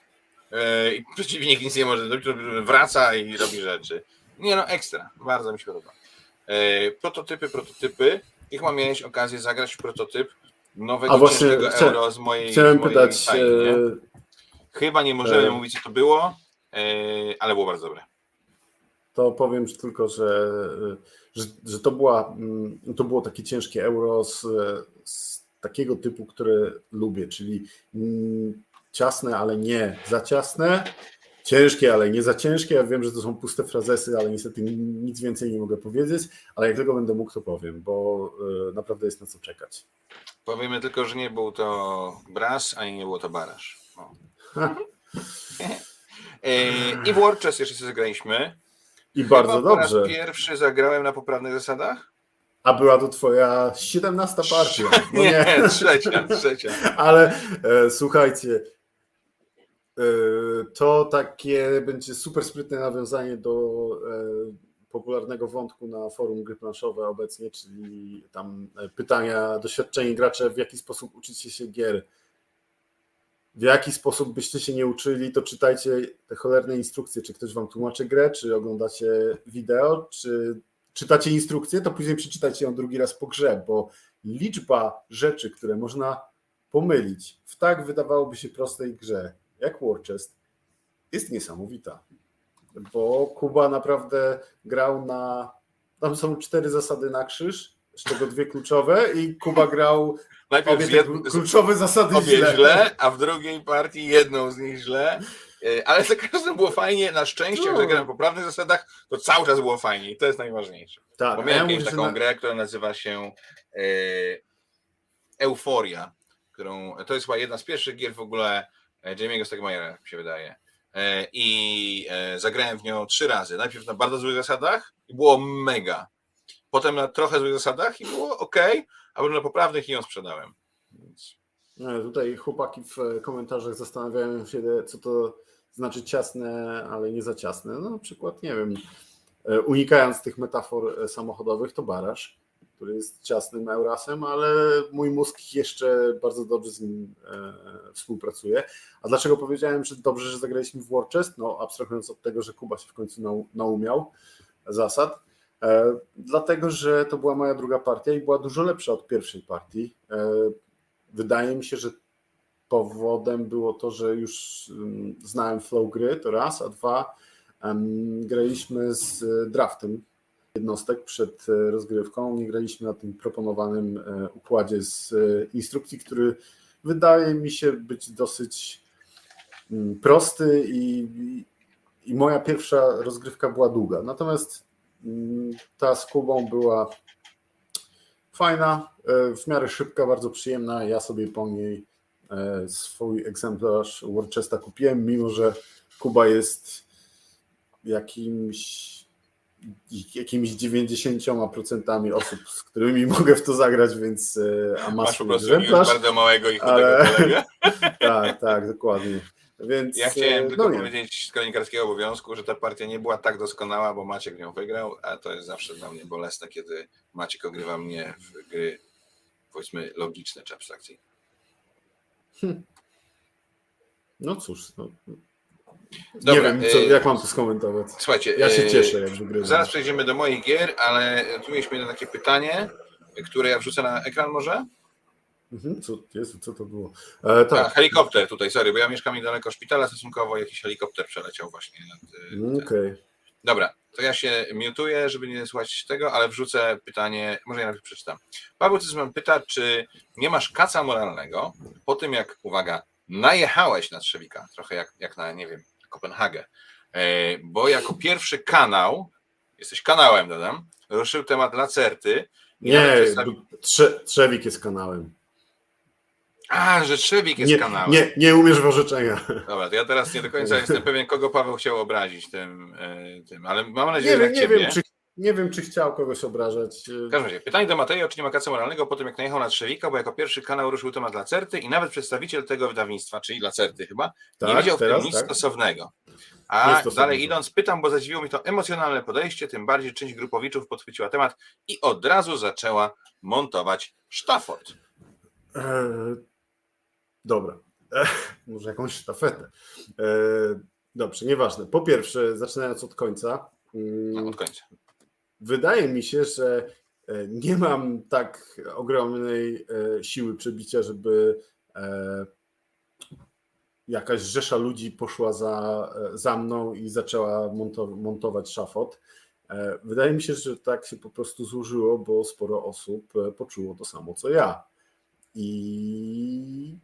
S1: Yy, I przeciwnik nic nie może zrobić, wraca i robi rzeczy. Nie no, ekstra. Bardzo mi się podoba. E, prototypy, prototypy. Jak mam mieć okazję zagrać w prototyp nowego A właśnie, euro z mojej
S2: Chciałem z mojej pytać. Tajny,
S1: Chyba nie możemy e... mówić, co to było, e, ale było bardzo dobre.
S2: To powiem tylko, że, że, że to, była, mm, to było takie ciężkie euro z, z takiego typu, które lubię, czyli mm, ciasne, ale nie za ciasne, ciężkie, ale nie za ciężkie. Ja wiem, że to są puste frazesy, ale niestety nic więcej nie mogę powiedzieć, ale jak tylko będę mógł, to powiem, bo e, naprawdę jest na co czekać.
S1: Powiemy tylko, że nie był to Bras, ani nie było to Barasz. E, I w Warchess jeszcze zagraliśmy.
S2: I Chyba bardzo dobrze. Po
S1: raz pierwszy zagrałem na poprawnych zasadach.
S2: A była to twoja 17 partia.
S1: No nie, nie, trzecia, trzecia.
S2: Ale e, słuchajcie, E, to takie będzie super sprytne nawiązanie do e, popularnego wątku na forum gry planszowe obecnie, czyli tam e, pytania doświadczeni gracze, w jaki sposób uczycie się gier. W jaki sposób byście się nie uczyli, to czytajcie te cholerne instrukcje, czy ktoś wam tłumaczy grę, czy oglądacie wideo, czy czytacie instrukcję, to później przeczytajcie ją drugi raz po grze, bo liczba rzeczy, które można pomylić w tak wydawałoby się prostej grze, jak Warchest jest niesamowita, bo Kuba naprawdę grał na. Tam są cztery zasady na krzyż, z czego dwie kluczowe, i Kuba grał Najpierw obie kluczowe zasady
S1: obie źle. źle. a w drugiej partii jedną z nich źle. E, ale za każdym było fajnie, na szczęście, no. jak grałem po poprawnych zasadach, to cały czas było fajnie i to jest najważniejsze. Tak, Bo miałem ja taką na... grę, która nazywa się e, Euforia, którą to jest chyba jedna z pierwszych gier w ogóle E, Jamie'ego Stegmajera, mi się wydaje. E, I e, zagrałem w nią trzy razy. Najpierw na bardzo złych zasadach i było mega. Potem na trochę złych zasadach i było ok, a potem na poprawnych i ją sprzedałem. Więc...
S2: No, tutaj chłopaki w komentarzach zastanawiają się, co to znaczy ciasne, ale nie za ciasne. No na przykład, nie wiem, unikając tych metafor samochodowych, to baraż który jest ciasnym Eurasem, ale mój mózg jeszcze bardzo dobrze z nim e, współpracuje. A dlaczego powiedziałem, że dobrze, że zagraliśmy w Warchest? No, abstrahując od tego, że Kuba się w końcu naumiał zasad. E, dlatego, że to była moja druga partia i była dużo lepsza od pierwszej partii. E, wydaje mi się, że powodem było to, że już mm, znałem flow gry, to raz, a dwa, graliśmy z draftem jednostek przed e, rozgrywką. Nie graliśmy na tym proponowanym układzie z instrukcji, który wydaje mi się być dosyć mm, prosty i, i moja pierwsza rozgrywka była długa. Natomiast ta z Kubą była fajna, w miarę szybka, bardzo przyjemna. Ja sobie po niej swój egzemplarz Warchesta kupiłem, mimo że Kuba jest jakimś jakimiś 90% osób, z którymi mogę w to zagrać, więc
S1: e, a masz po prostu bardzo małego i chudego ale... kolegę.
S2: tak, tak, dokładnie. Więc,
S1: ja chciałem e, tylko no powiedzieć z kronikarskiego obowiązku, że ta partia nie była tak doskonała, bo Maciek nią wygrał, a to jest zawsze dla mnie bolesne, kiedy Maciek ogrywa mnie w gry powiedzmy logiczne czy abstrakcyjne.
S2: Hm. No cóż, no, Dobra, nie wiem, co, e, jak mam to skomentować.
S1: Słuchajcie,
S2: ja się e, cieszę, jak wygrywam.
S1: Zaraz przejdziemy do moich gier, ale tu mieliśmy jedno takie pytanie, które ja wrzucę na ekran może?
S2: Mhm, co, Jezu, co to było? E,
S1: tak. A, helikopter tutaj, sorry, bo ja mieszkam niedaleko szpitala stosunkowo, jakiś helikopter przeleciał właśnie.
S2: Mm, okej. Okay.
S1: Dobra, to ja się miutuję, żeby nie słuchać tego, ale wrzucę pytanie, może ja najpierw przeczytam. Paweł Cyzman pyta, czy nie masz kaca moralnego po tym, jak, uwaga, najechałeś na Trzewika, trochę jak, jak na, nie wiem, Kopenhagę, e, bo jako pierwszy kanał, jesteś kanałem, dodam, ruszył temat Lacerty.
S2: Nie, Trze Trzewik jest kanałem.
S1: A, że Trzewik jest
S2: nie,
S1: kanałem.
S2: Nie, nie umiesz w orzeczenia.
S1: Dobra, to ja teraz nie do końca jestem pewien, kogo Paweł chciał obrazić tym, e, tym ale mam nadzieję, nie że
S2: nie
S1: ciebie.
S2: Wiem, czy, nie wiem, czy chciał kogoś obrażać.
S1: W każdym razie, pytanie do Mateja, czy nie ma kaca moralnego po tym, jak najechał na Trzewika, bo jako pierwszy kanał ruszył temat Lacerty i nawet przedstawiciel tego wydawnictwa, czyli Lacerty chyba, tak, nie widział w tym nic tak. stosownego. A dalej idąc, pytam, bo zadziwiło mi to emocjonalne podejście, tym bardziej część grupowiczów podchwyciła temat i od razu zaczęła montować sztafot.
S2: Dobra, eee, może jakąś sztafetę. Eee, dobrze, nieważne. Po pierwsze, zaczynając od końca.
S1: No, od końca.
S2: Wydaje mi się, że e, nie mam tak ogromnej e, siły przebicia, żeby e, jakaś rzesza ludzi poszła za, za mną i zaczęła montować szafot. Wydaje mi się, że tak się po prostu złożyło, bo sporo osób poczuło to samo co ja. I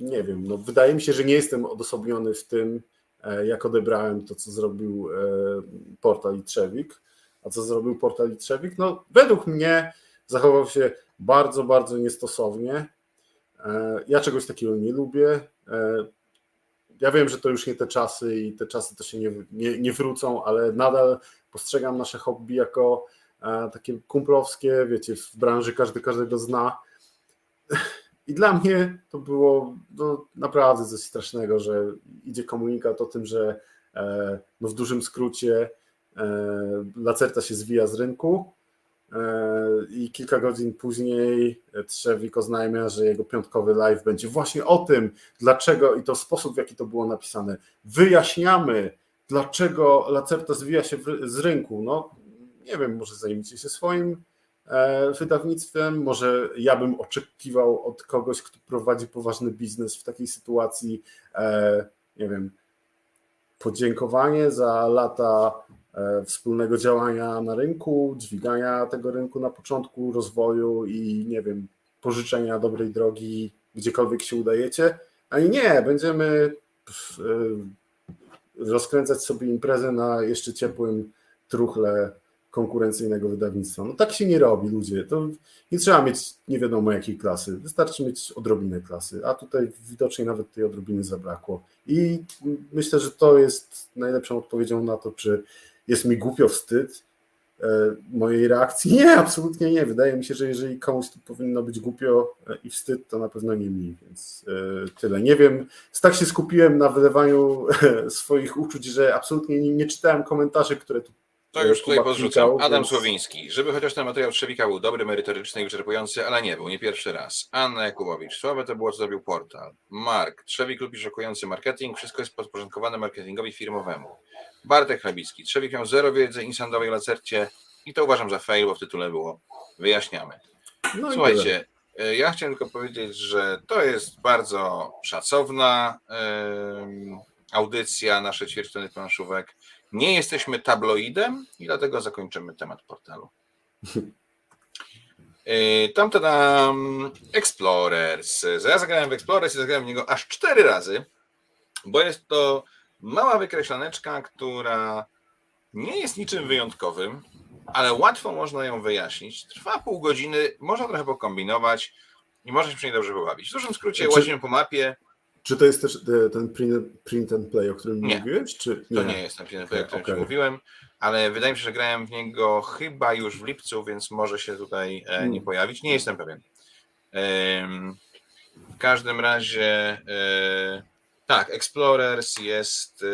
S2: nie wiem, no wydaje mi się, że nie jestem odosobniony w tym, jak odebrałem to, co zrobił portal i Trzewik. A co zrobił portal Trzewik? No, według mnie zachował się bardzo, bardzo niestosownie. E, ja czegoś takiego nie lubię. E, ja wiem, że to już nie te czasy i te czasy to się nie, nie, nie wrócą, ale nadal postrzegam nasze hobby jako e, takie kumplowskie, wiecie, w branży każdy każdego zna. I dla mnie to było no, naprawdę coś strasznego, że idzie komunikat o tym, że no, w dużym skrócie E, Lacerta się zwija z rynku e, i kilka godzin później Trzewik oznajmia, że jego piątkowy live będzie właśnie o tym, dlaczego i to sposób, w jaki to było napisane. Wyjaśniamy, dlaczego Lacerta zwija się z rynku. No, nie wiem, może zajmijcie się swoim e, wydawnictwem, może ja bym oczekiwał od kogoś, kto prowadzi poważny biznes w takiej sytuacji, nie wiem, podziękowanie za lata E, wspólnego działania na rynku, dźwigania tego rynku na początku rozwoju i nie wiem, pożyczenia dobrej drogi gdziekolwiek się udajecie, ani nie, będziemy e, rozkręcać sobie imprezę na jeszcze ciepłym truchle konkurencyjnego wydawnictwa. No tak się nie robi, ludzie. To nie trzeba mieć nie wiadomo jakiej klasy. Wystarczy mieć odrobinę klasy, a tutaj widocznie nawet tej odrobiny zabrakło. I myślę, że to jest najlepszą odpowiedzią na to, czy jest mi głupio wstyd e, mojej reakcji. Nie, absolutnie nie. Wydaje mi się, że jeżeli komuś to powinno być głupio e, i wstyd, to na pewno nie mi, więc e, tyle. Nie wiem, tak się skupiłem na wylewaniu swoich uczuć, że absolutnie nie, nie czytałem komentarzy, które tu
S1: to już tutaj podrzucam. Adam Słowiński. Żeby chociaż ten materiał Trzewika był dobry, merytoryczny i wyczerpujący, ale nie był, nie pierwszy raz. Anna Jakubowicz. Słabe to było, co zrobił portal. Mark. Trzewik lubi szokujący marketing. Wszystko jest podporządkowane marketingowi firmowemu. Bartek Chlebicki. Trzewik miał zero wiedzy insandowej lacercie i to uważam za fail, bo w tytule było wyjaśniamy. No Słuchajcie, e, ja chciałem tylko powiedzieć, że to jest bardzo szacowna yy, audycja, nasze ćwierćtony planszówek. Nie jesteśmy tabloidem i dlatego zakończymy temat portalu. Yy, tam to nam Explorers. Ja zagrałem w Explorers i zagrałem w niego aż cztery razy, bo jest to mała wykreślaneczka, która nie jest niczym wyjątkowym, ale łatwo można ją wyjaśnić. Trwa pół godziny, można trochę pokombinować i można się przy niej dobrze pobawić. W dużym skrócie łazimy po mapie.
S2: Czy to jest też e, ten print, print and play, o którym nie. mówiłeś? Czy
S1: nie? To nie jest ten print and play, o którym okay. mówiłem, ale wydaje mi się, że grałem w niego chyba już w lipcu, więc może się tutaj e, nie hmm. pojawić. Nie jestem pewien. W każdym razie e, tak, Explorers jest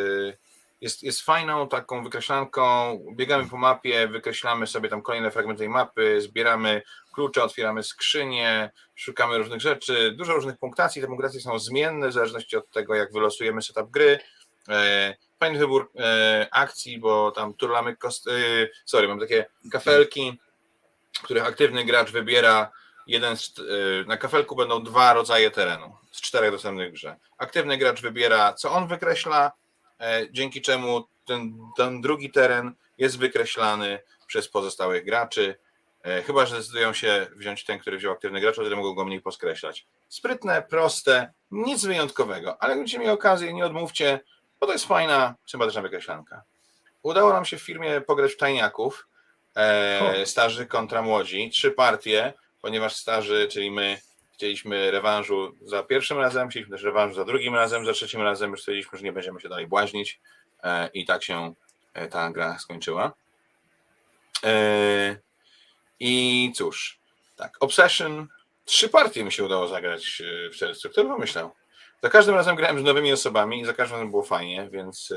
S1: jest, jest fajną taką wykreślanką. Biegamy po mapie, wykreślamy sobie tam kolejne fragmenty tej mapy, zbieramy klucze, otwieramy skrzynie, szukamy różnych rzeczy, dużo różnych punktacji. Te punktacje są zmienne w zależności od tego, jak wylosujemy setup gry. E, fajny wybór e, akcji, bo tam turlamy kost... E, sorry, mam takie kafelki, których aktywny gracz wybiera jeden z, na kafelku będą dwa rodzaje terenu z czterech dostępnych grze. Aktywny gracz wybiera, co on wykreśla, dzięki czemu ten, ten drugi teren jest wykreślany przez pozostałych graczy. E, chyba, że zdecydują się wziąć ten, który wziął aktywny gracz, wtedy mogą go mniej poskreślać. Sprytne, proste, nic wyjątkowego, ale będziecie mieli okazję, nie odmówcie, bo to jest fajna, sympatyczna wykreślanka. Udało nam się w firmie pograć w tajniaków, e, starzy kontra młodzi, trzy partie, ponieważ starzy, czyli my, Chcieliśmy rewanżu za pierwszym razem, chcieliśmy też rewanżu za drugim razem, za trzecim razem już stwierdziliśmy, że nie będziemy się dalej błaźnić e, i tak się e, ta gra skończyła. E, I cóż, tak, Obsession, trzy partie mi się udało zagrać w czerwcu. Kto by pomyślał? Za każdym razem grałem z nowymi osobami i za każdym razem było fajnie, więc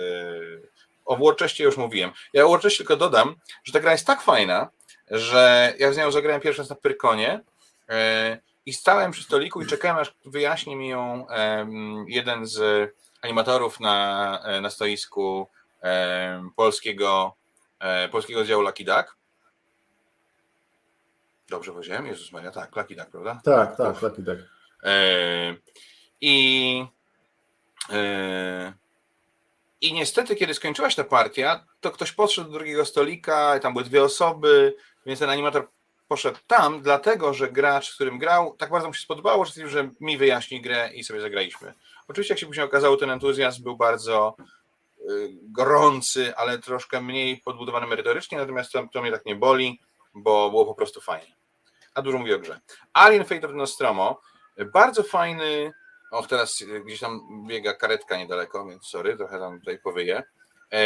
S1: o Warchestie już mówiłem. Ja o Warchestie tylko dodam, że ta gra jest tak fajna, że ja z nią zagrałem pierwszy raz na Pyrkonie i stałem przy stoliku i czekałem, aż wyjaśni mi ją jeden z animatorów na, e, na stoisku polskiego, e, polskiego oddziału Lucky Duck. Dobrze powiedziałem? Jezus Maria, tak, Lucky Duck, prawda?
S2: Tak, tak, Lucky Duck.
S1: E, I i niestety, kiedy skończyła się ta partia, to ktoś podszedł do drugiego stolika, tam były dwie osoby, więc ten animator poszedł tam, dlatego że gracz, z którym grał, tak bardzo mu się spodobało, że, że mi wyjaśni grę i sobie zagraliśmy. Oczywiście, jak się później okazało, ten entuzjazm był bardzo y, gorący, ale troszkę mniej podbudowany merytorycznie, natomiast to, to mnie tak nie boli, bo było po prostu fajnie. A dużo mówię o grze. Alien Fate of Nostromo, bardzo fajny, o teraz gdzieś tam biega karetka niedaleko, więc sorry, trochę tam tutaj powyję. E,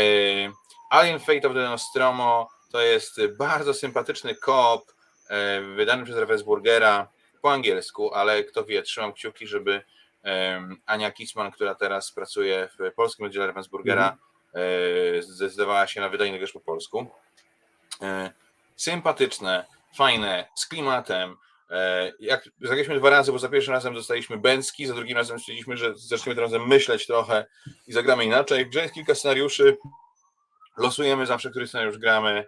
S1: Alien Fate of the Nostromo to jest bardzo sympatyczny koop, E, wydany przez Ravensburgera po angielsku, ale kto wie, trzymam kciuki, żeby Ania Kisman, która teraz pracuje w polskim oddziale Ravensburgera, mm. zdecydowała się na wydanie też po polsku. E, sympatyczne, fajne, z klimatem. Jak zagraliśmy dwa razy, bo za pierwszym razem dostaliśmy Bęcki, za drugim razem stwierdziliśmy, że zaczniemy tym razem myśleć trochę i zagramy inaczej. W grze jest kilka scenariuszy, losujemy zawsze, który scenariusz gramy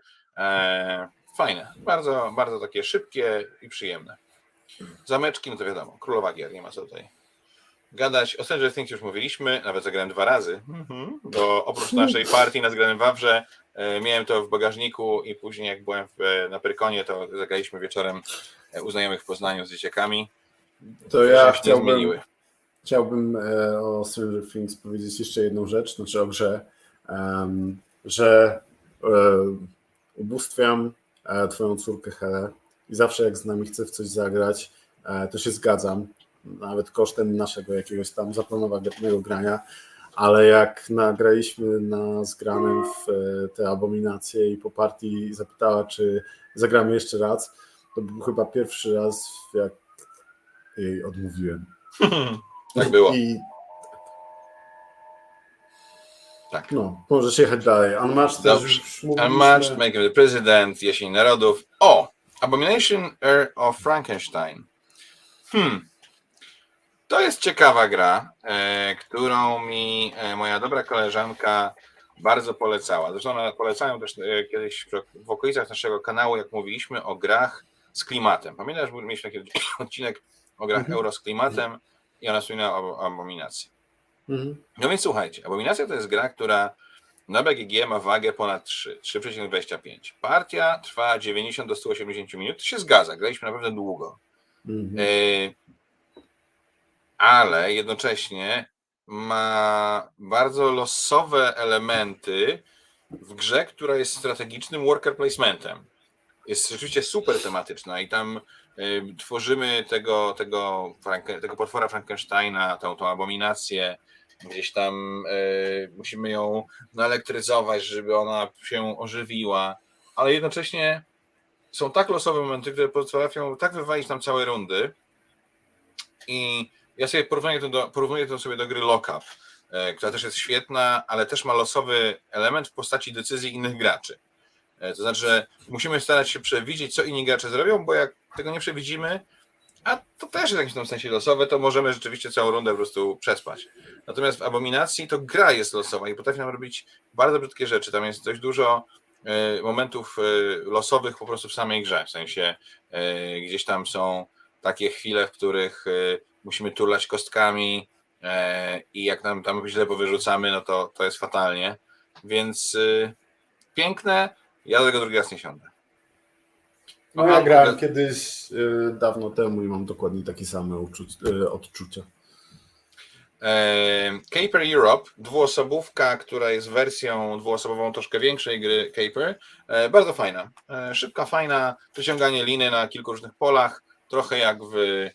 S1: fajne. Bardzo, bardzo takie szybkie i przyjemne. Zameczki, no to wiadomo, królowa gier, nie ma co tutaj gadać. O Stranger Things już mówiliśmy, nawet zagrałem dwa razy, mhm. bo oprócz naszej partii na zgranym Wawrze e, miałem to w bagażniku i później jak byłem w, e, na Prykonie, to zagraliśmy wieczorem e, u znajomych w Poznaniu z dzieciakami.
S2: To ja chciałbym, chciałbym o Stranger Things powiedzieć jeszcze jedną rzecz, znaczy o grze, um, że um, ubóstwiam twoją córkę Helę i zawsze jak z nami chce w coś zagrać, e, to się zgadzam, nawet kosztem naszego jakiegoś tam zaplanowanego grania, ale jak nagraliśmy na zgranym w e, te abominacje i po partii zapytała, czy zagramy jeszcze raz, to był chyba pierwszy raz, jak jej odmówiłem.
S1: tak było.
S2: I tak. No, możesz jechać dalej. Unmatched
S1: Dobrze. Unmatched, Make the President, Jesień Narodów. O! Abomination Earl of Frankenstein. Hmm. To jest ciekawa gra, e, którą mi e, moja dobra koleżanka bardzo polecała. Zresztą ona polecałem też e, kiedyś w okolicach naszego kanału, jak mówiliśmy o grach z klimatem. Pamiętasz, mieliśmy taki odcinek o grach mhm. euro z klimatem i ona wspominała o abominacji. Mhm. No więc słuchajcie, Abominacja to jest gra, która na BGG ma wagę ponad 3, 3,25. Partia trwa 90 do 180 minut. To się zgadza, graliśmy naprawdę długo. Mhm. Y ale jednocześnie ma bardzo losowe elementy w grze, która jest strategicznym worker placementem. Jest rzeczywiście super tematyczna i tam tworzymy tego, tego, tego potwora Frankensteina, tą, tą abominację, gdzieś tam musimy ją naelektryzować, żeby ona się ożywiła, ale jednocześnie są tak losowe momenty, które potrafią tak wywalić nam całe rundy i ja sobie porównuję to, do, porównuję to sobie do gry Lockup, e, która też jest świetna, ale też ma losowy element w postaci decyzji innych graczy. E, to znaczy, że musimy starać się przewidzieć, co inni gracze zrobią, bo jak tego nie przewidzimy, a to też jest w jakimś tam sensie losowe, to możemy rzeczywiście całą rundę po prostu przespać. Natomiast w Abominacji to gra jest losowa i potrafi nam robić bardzo brzydkie rzeczy. Tam jest dość dużo e, momentów losowych po prostu w samej grze. W sensie gdzieś tam są takie chwile, w których musimy turlać kostkami e, i jak nam tam źle powyrzucamy, no to, to jest fatalnie. Więc piękne, ja do tego drugi raz nie siądę.
S2: No ja grałem kiedyś y, dawno temu i mam dokładnie takie same y, odczucia.
S1: E, Caper Europe, dwuosobówka, która jest wersją dwuosobową troszkę większej gry Caper. E, bardzo fajna. Szybka, fajna, przyciąganie liny na kilku różnych polach, trochę jak w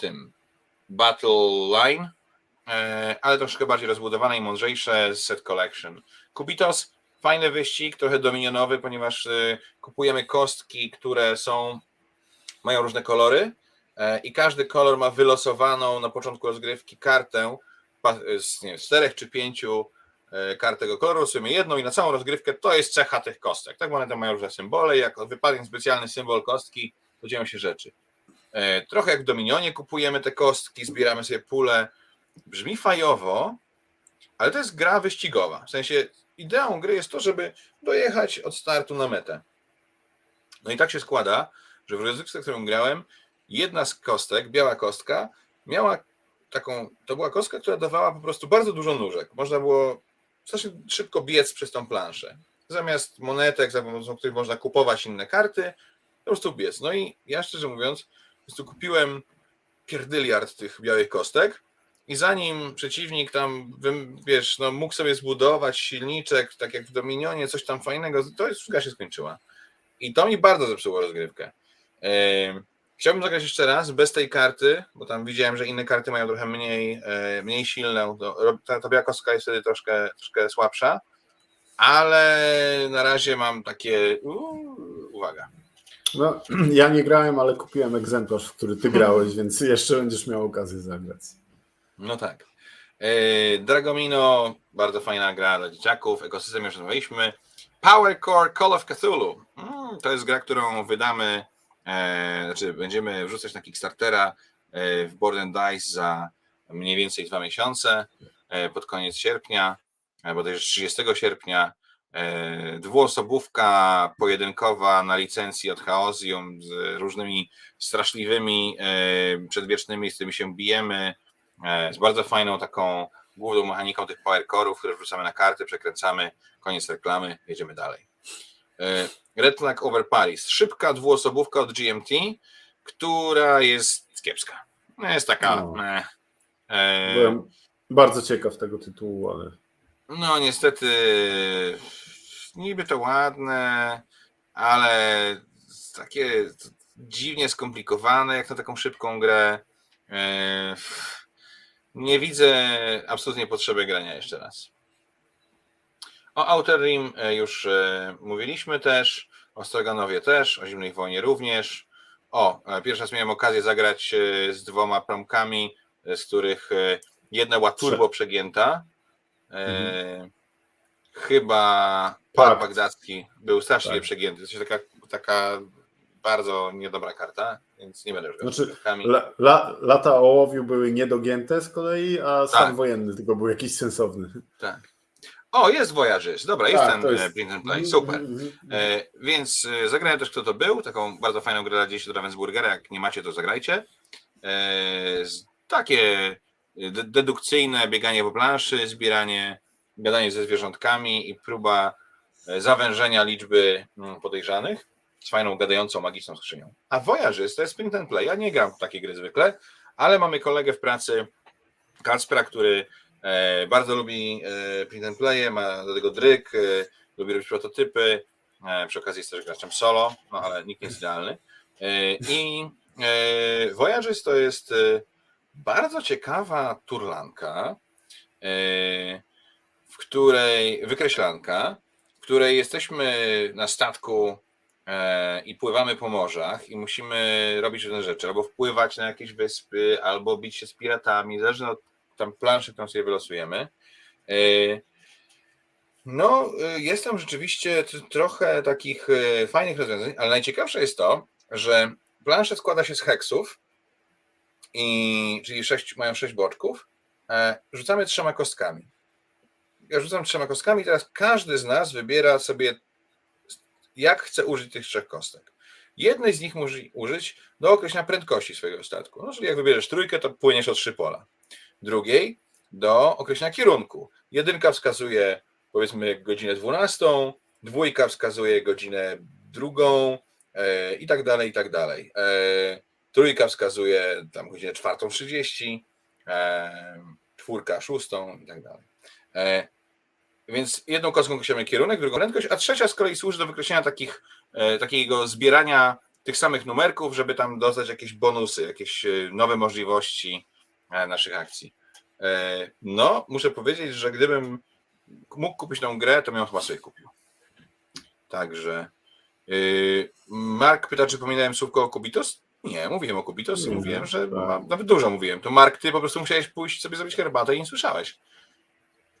S1: tym Battle Line, e, ale troszkę bardziej rozbudowane i mądrzejsze set collection. Kubitos, fajny wyścig, trochę dominionowy, ponieważ e, kupujemy kostki, które są, mają różne kolory e, i każdy kolor ma wylosowaną na początku rozgrywki kartę z nie wiem, czterech czy pięciu kart tego koloru, losujemy jedną i na całą rozgrywkę to jest cecha tych kostek. Tak, one tam mają różne symbole, jak wypadnie specjalny symbol kostki, to dzieją się rzeczy. E, trochę jak w Dominionie kupujemy te kostki, zbieramy sobie pulę. Brzmi fajowo, ale to jest gra wyścigowa. W sensie ideą gry jest to, żeby dojechać od startu na metę. No i tak się składa, że w rozgrywce, którą grałem, jedna z kostek, biała kostka, miała taką, to była kostka, która dawała po prostu bardzo dużo nóżek. Można było strasznie szybko biec przez tą planszę. Zamiast monetek, za pomocą których można kupować inne karty, po prostu biec. No i ja szczerze mówiąc, po prostu kupiłem pierdyliard tych białych kostek i zanim przeciwnik tam, wiesz, no mógł sobie zbudować silniczek, tak jak w Dominionie, coś tam fajnego, to już się skończyła. I to mi bardzo zepsuło rozgrywkę. Chciałbym zagrać jeszcze raz bez tej karty, bo tam widziałem, że inne karty mają trochę mniej, e, mniej silną. Ta, ta biała kostka jest wtedy troszkę, troszkę słabsza, ale na razie mam takie. uwaga.
S2: No, ja nie grałem, ale kupiłem egzemplarz, w który ty grałeś, więc jeszcze będziesz miał okazję zagrać.
S1: No tak. E, Dragomino, bardzo fajna gra dla dzieciaków, ekosystem już rozmawialiśmy. Power Core Call of Cthulhu. Mm, to jest gra, którą wydamy, e, znaczy będziemy wrzucać na Kickstartera e, w Board Dice za mniej więcej dwa miesiące, e, pod koniec sierpnia, bo to jest 30 sierpnia. E, dwuosobówka pojedynkowa na licencji od Chaosium z różnymi straszliwymi e, przedwiecznymi, z którymi się bijemy, e, z bardzo fajną taką główną mechaniką tych power core'ów, które wrzucamy na karty, przekręcamy, koniec reklamy, jedziemy dalej. Red Flag Over Paris, szybka dwuosobówka od GMT, która jest kiepska. Jest taka... No.
S2: Byłem bardzo ciekaw tego tytułu, ale...
S1: No niestety niby to ładne, ale takie dziwnie skomplikowane, jak na taką szybką grę. E, nie widzę absolutnie potrzeby grania jeszcze raz. O Outer Rim e, już e, mówiliśmy też, o Stroganowie też, o Zimnej Wojnie również. O, pierwszy raz miałem okazję zagrać z dwoma promkami, z których jedna była turbo przegięta. Mhm. Chyba Park Bagdadzki był strasznie tak. przegięty. To jest taka, taka bardzo niedobra karta, więc nie będę już
S2: znaczy, la, la, Lata ołowiu były niedogięte z kolei, a stan tak. wojenny tylko był jakiś sensowny.
S1: Tak. O, jest Voyages. Dobra, jest tak, ten jest... print and play. Super. E, więc e, zagrałem też, kto to był. Taką bardzo fajną grę dla dzieci do Ravensburgera. Jak nie macie, to zagrajcie. E, takie dedukcyjne bieganie po planszy, zbieranie, gadanie ze zwierzątkami i próba E, zawężenia liczby mm, podejrzanych z fajną, gadającą, magiczną skrzynią. A Voyages to jest print and play. Ja nie gram w takie gry zwykle, ale mamy kolegę w pracy, Kacpra, który e, bardzo lubi e, print and ma do tego dryk, lubi robić prototypy, Przy okazji jest też graczem solo, no ale nikt nie jest idealny. I Voyages to jest bardzo ciekawa turlanka, w której wykreślanka, w której jesteśmy na statku e, i pływamy po morzach i musimy robić różne rzeczy, albo wpływać na jakieś wyspy, albo bić się z piratami, zależy od tam planszy, którą sobie wylosujemy. E, no, e, jest tam rzeczywiście trochę takich fajnych rozwiązań, ale najciekawsze jest to, że plansze składa się z heksów, i, czyli sześć, mają sześć boczków, rzucamy trzema kostkami. Ja rzucam trzema kostkami, teraz każdy z nas wybiera sobie, jak chce użyć tych trzech kostek. Jednej z nich może użyć do określenia prędkości swojego statku. No, czyli jak wybierzesz trójkę, to płyniesz o trzy pola. Drugiej do określenia kierunku. Jedynka wskazuje powiedzmy godzinę 12, dwójka wskazuje godzinę drugą e, i tak dalej, i tak dalej. E, trójka wskazuje tam godzinę 4.30, e, czwórka szóstą i tak dalej. E, więc jedną kostką określamy kierunek, drugą prędkość, a trzecia z kolei służy do wykreślenia takich, e, takiego zbierania tych samych numerków, żeby tam dostać jakieś bonusy, jakieś e, nowe możliwości naszych akcji. No, muszę powiedzieć, że gdybym mógł kupić tą grę, to bym ją chyba sobie kupił. Także Mark pyta, czy pominąłem słówko o Kubitos? Nie, mówiłem o Kubitos i mówiłem, że tak. nawet dużo mówiłem. To Mark, ty po prostu musiałeś pójść sobie zrobić herbatę i nie słyszałeś.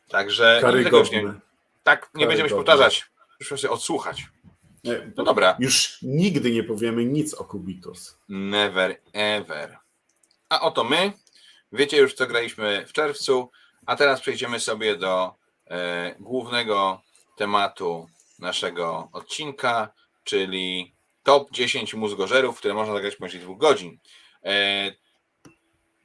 S1: Także już nie, tak, nie będziemy się powtarzać. Muszę sobie odsłuchać.
S2: Nie, no dobra. Już nigdy nie powiemy nic o Kubitos.
S1: Never ever. A oto my. Wiecie już, co graliśmy w czerwcu, a teraz przejdziemy sobie do e, głównego tematu naszego odcinka, czyli top 10 mózgożerów, które można zagrać poniżej dwóch godzin. E,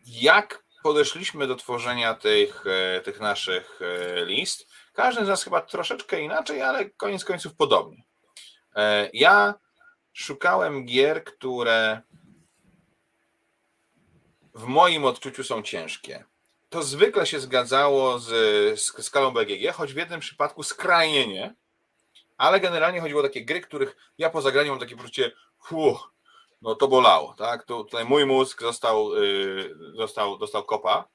S1: jak podeszliśmy do tworzenia tych, e, tych naszych e, list. Każdy z nas chyba troszeczkę inaczej, ale koniec końców podobnie. E, ja szukałem gier, które w moim odczuciu są ciężkie. To zwykle się zgadzało z, z skalą BGG, choć w jednym przypadku skrajnie nie, ale generalnie chodziło o takie gry, których ja po zagraniu mam takie poczucie, fuh, no to bolało, tak? Tu, tutaj mój mózg został, yy, został, dostał kopa.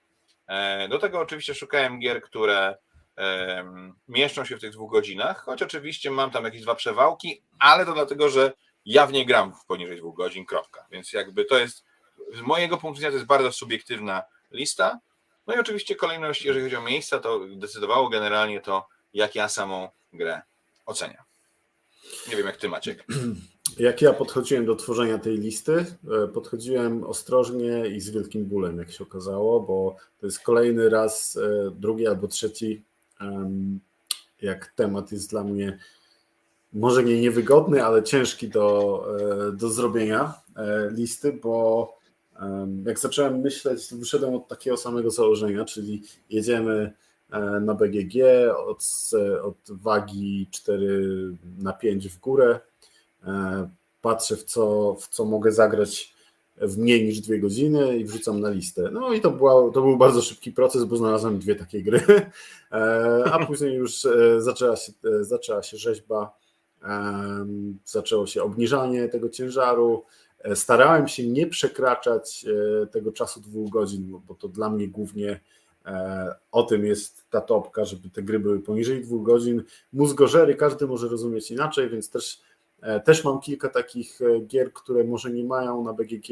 S1: E, do tego oczywiście szukałem gier, które e, mieszczą się w tych dwóch godzinach, choć oczywiście mam tam jakieś dwa przewałki, ale to dlatego, że ja w nie gram w poniżej dwóch godzin, kropka. Więc jakby to jest, z mojego punktu widzenia to jest bardzo subiektywna lista. No i oczywiście kolejność, jeżeli chodzi o miejsca, to decydowało generalnie to, jak ja samą grę oceniam. Nie wiem, jak ty, Maciek.
S2: Jak ja podchodziłem do tworzenia tej listy, e, podchodziłem ostrożnie i z wielkim bólem, jak się okazało, bo to jest kolejny raz, e, drugi albo trzeci, jak temat jest dla mnie może nie niewygodny, ale ciężki do, e, do zrobienia listy, bo jak zacząłem myśleć, to wyszedłem od takiego samego założenia, czyli jedziemy na BGG od, od wagi 4 na 5 w górę, patrzę w co, w co mogę zagrać w mniej niż dwie godziny i wrzucam na listę. No i to, była, to był bardzo szybki proces, bo znalazłem dwie takie gry, e, a później już e, zaczęła się, zaczęła się rzeźba, zaczęło się obniżanie tego ciężaru. Starałem się nie przekraczać tego czasu dwóch godzin, bo to dla mnie głównie o tym jest ta topka, żeby te gry były poniżej dwóch godzin. Mózgożery każdy może rozumieć inaczej, więc też E, też mam kilka takich e, gier, które może nie mają na BGG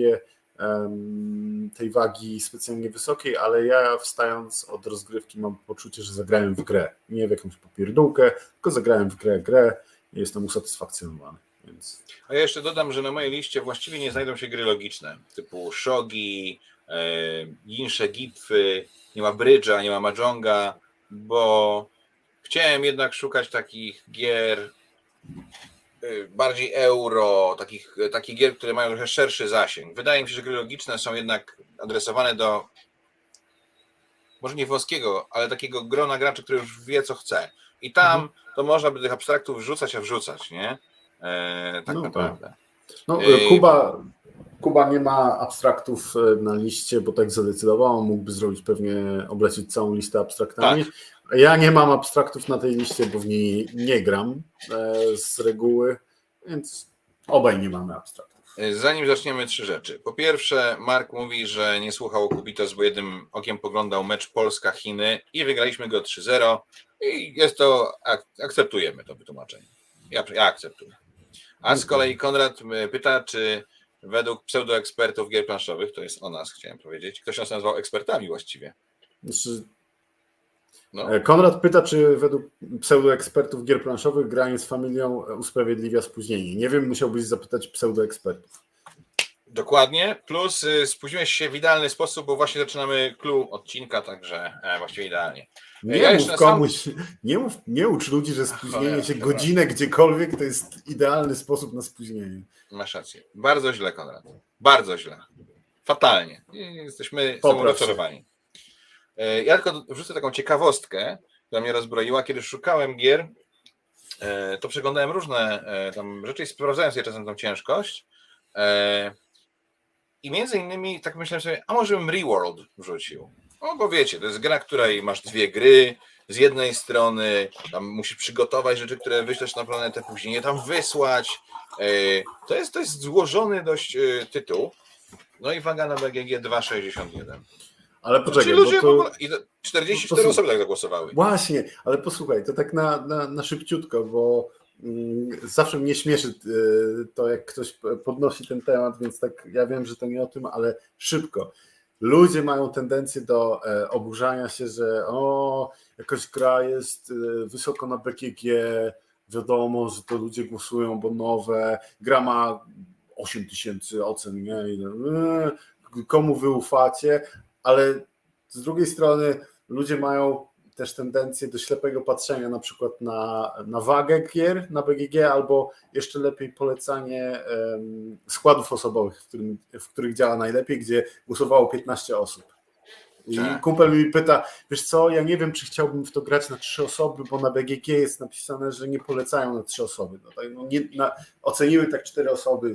S2: tej wagi specjalnie wysokiej, ale ja wstając od rozgrywki mam poczucie, że zagrałem w grę. Nie w jakąś popierdółkę, tylko zagrałem w grę, grę i jestem usatysfakcjonowany. Więc...
S1: A ja jeszcze dodam, że na mojej liście właściwie nie znajdą się gry logiczne, typu shogi, e, insze gitwy, nie ma brydża, nie ma mahjonga, bo chciałem jednak szukać takich gier bardziej euro, takich, takich gier, które mają trochę szerszy zasięg. Wydaje mi się, że gry logiczne są jednak adresowane do może nie włoskiego, ale takiego grona graczy, który już wie, co chce. I tam mhm. to można by tych abstraktów wrzucać, a wrzucać, nie? E, tak no, naprawdę.
S2: Tak. No, e... Kuba, Kuba nie ma abstraktów e, na liście, bo tak zadecydował. Mógłby zrobić pewnie, oblecić całą listę abstraktami. Tak. Ja nie mam abstraktów na tej liście, bo w niej nie gram e, z reguły, więc obaj nie mamy abstraktów.
S1: Zanim zaczniemy, trzy rzeczy. Po pierwsze, Mark mówi, że nie słuchał Kubitos, bo jednym okiem poglądał mecz Polska-Chiny i wygraliśmy go 3-0 i jest to, akceptujemy to wytłumaczenie. Ja, ja akceptuję. A z kolei Konrad pyta, czy według pseudoekspertów gier planszowych, to jest o nas, chciałem powiedzieć, ktoś nas nazwał ekspertami właściwie. Znaczy,
S2: no. E, Konrad pyta, czy według pseudoekspertów gier planszowych granie z familią usprawiedliwia spóźnienie. Nie wiem, musiałbyś zapytać pseudoekspertów.
S1: Dokładnie, plus y, spóźniłeś się w idealny sposób, bo właśnie zaczynamy clue odcinka, także e, właściwie idealnie.
S2: Nie ja mów komuś, sam... nie, mów, nie ucz ludzi, że spóźnienie się godzinę gdziekolwiek to jest idealny sposób na spóźnienie.
S1: Masz rację. Bardzo źle, Konrad. Bardzo źle. Fatalnie. Jesteśmy rozczarowani. E, ja tylko wrzucę taką ciekawostkę, która mnie rozbroiła. Kiedy szukałem gier, e, to przeglądałem różne e, tam rzeczy i sprawdzałem sobie czasem tą ciężkość. I między innymi tak myślałem sobie, a może bym Reworld wrzucił. No bo wiecie, to jest gra, której masz dwie gry, z jednej strony tam musisz przygotować rzeczy, które wyślesz na planetę, później je tam wysłać. To jest, to jest złożony dość tytuł. No i waga na BGG 2,61.
S2: Ale poczekaj, ludzie
S1: to... ogóle... 44 osoby tak zagłosowały.
S2: Właśnie, ale posłuchaj, to tak na, na, na szybciutko, bo mm, zawsze mnie śmieszy y, to, jak ktoś podnosi ten temat, więc tak ja wiem, że to nie o tym, ale szybko. Ludzie mają tendencję do e, oburzania się, że o, jakaś gra jest y, wysoko na BGG, wiadomo, że to ludzie głosują, bo nowe, gra ma 8 tysięcy ocen, nie? Y, komu wy ufacie, ale z drugiej strony ludzie mają też tendencję do ślepego patrzenia na przykład na, na wagę gier na BGG albo jeszcze lepiej polecanie um, składów osobowych, w, którym, w których działa najlepiej, gdzie głosowało 15 osób. I tak. kumpel mi pyta, wiesz co, ja nie wiem, czy chciałbym w to grać na trzy osoby, bo na BGG jest napisane, że nie polecają na trzy osoby. No, tak, no nie, na, oceniły tak cztery osoby.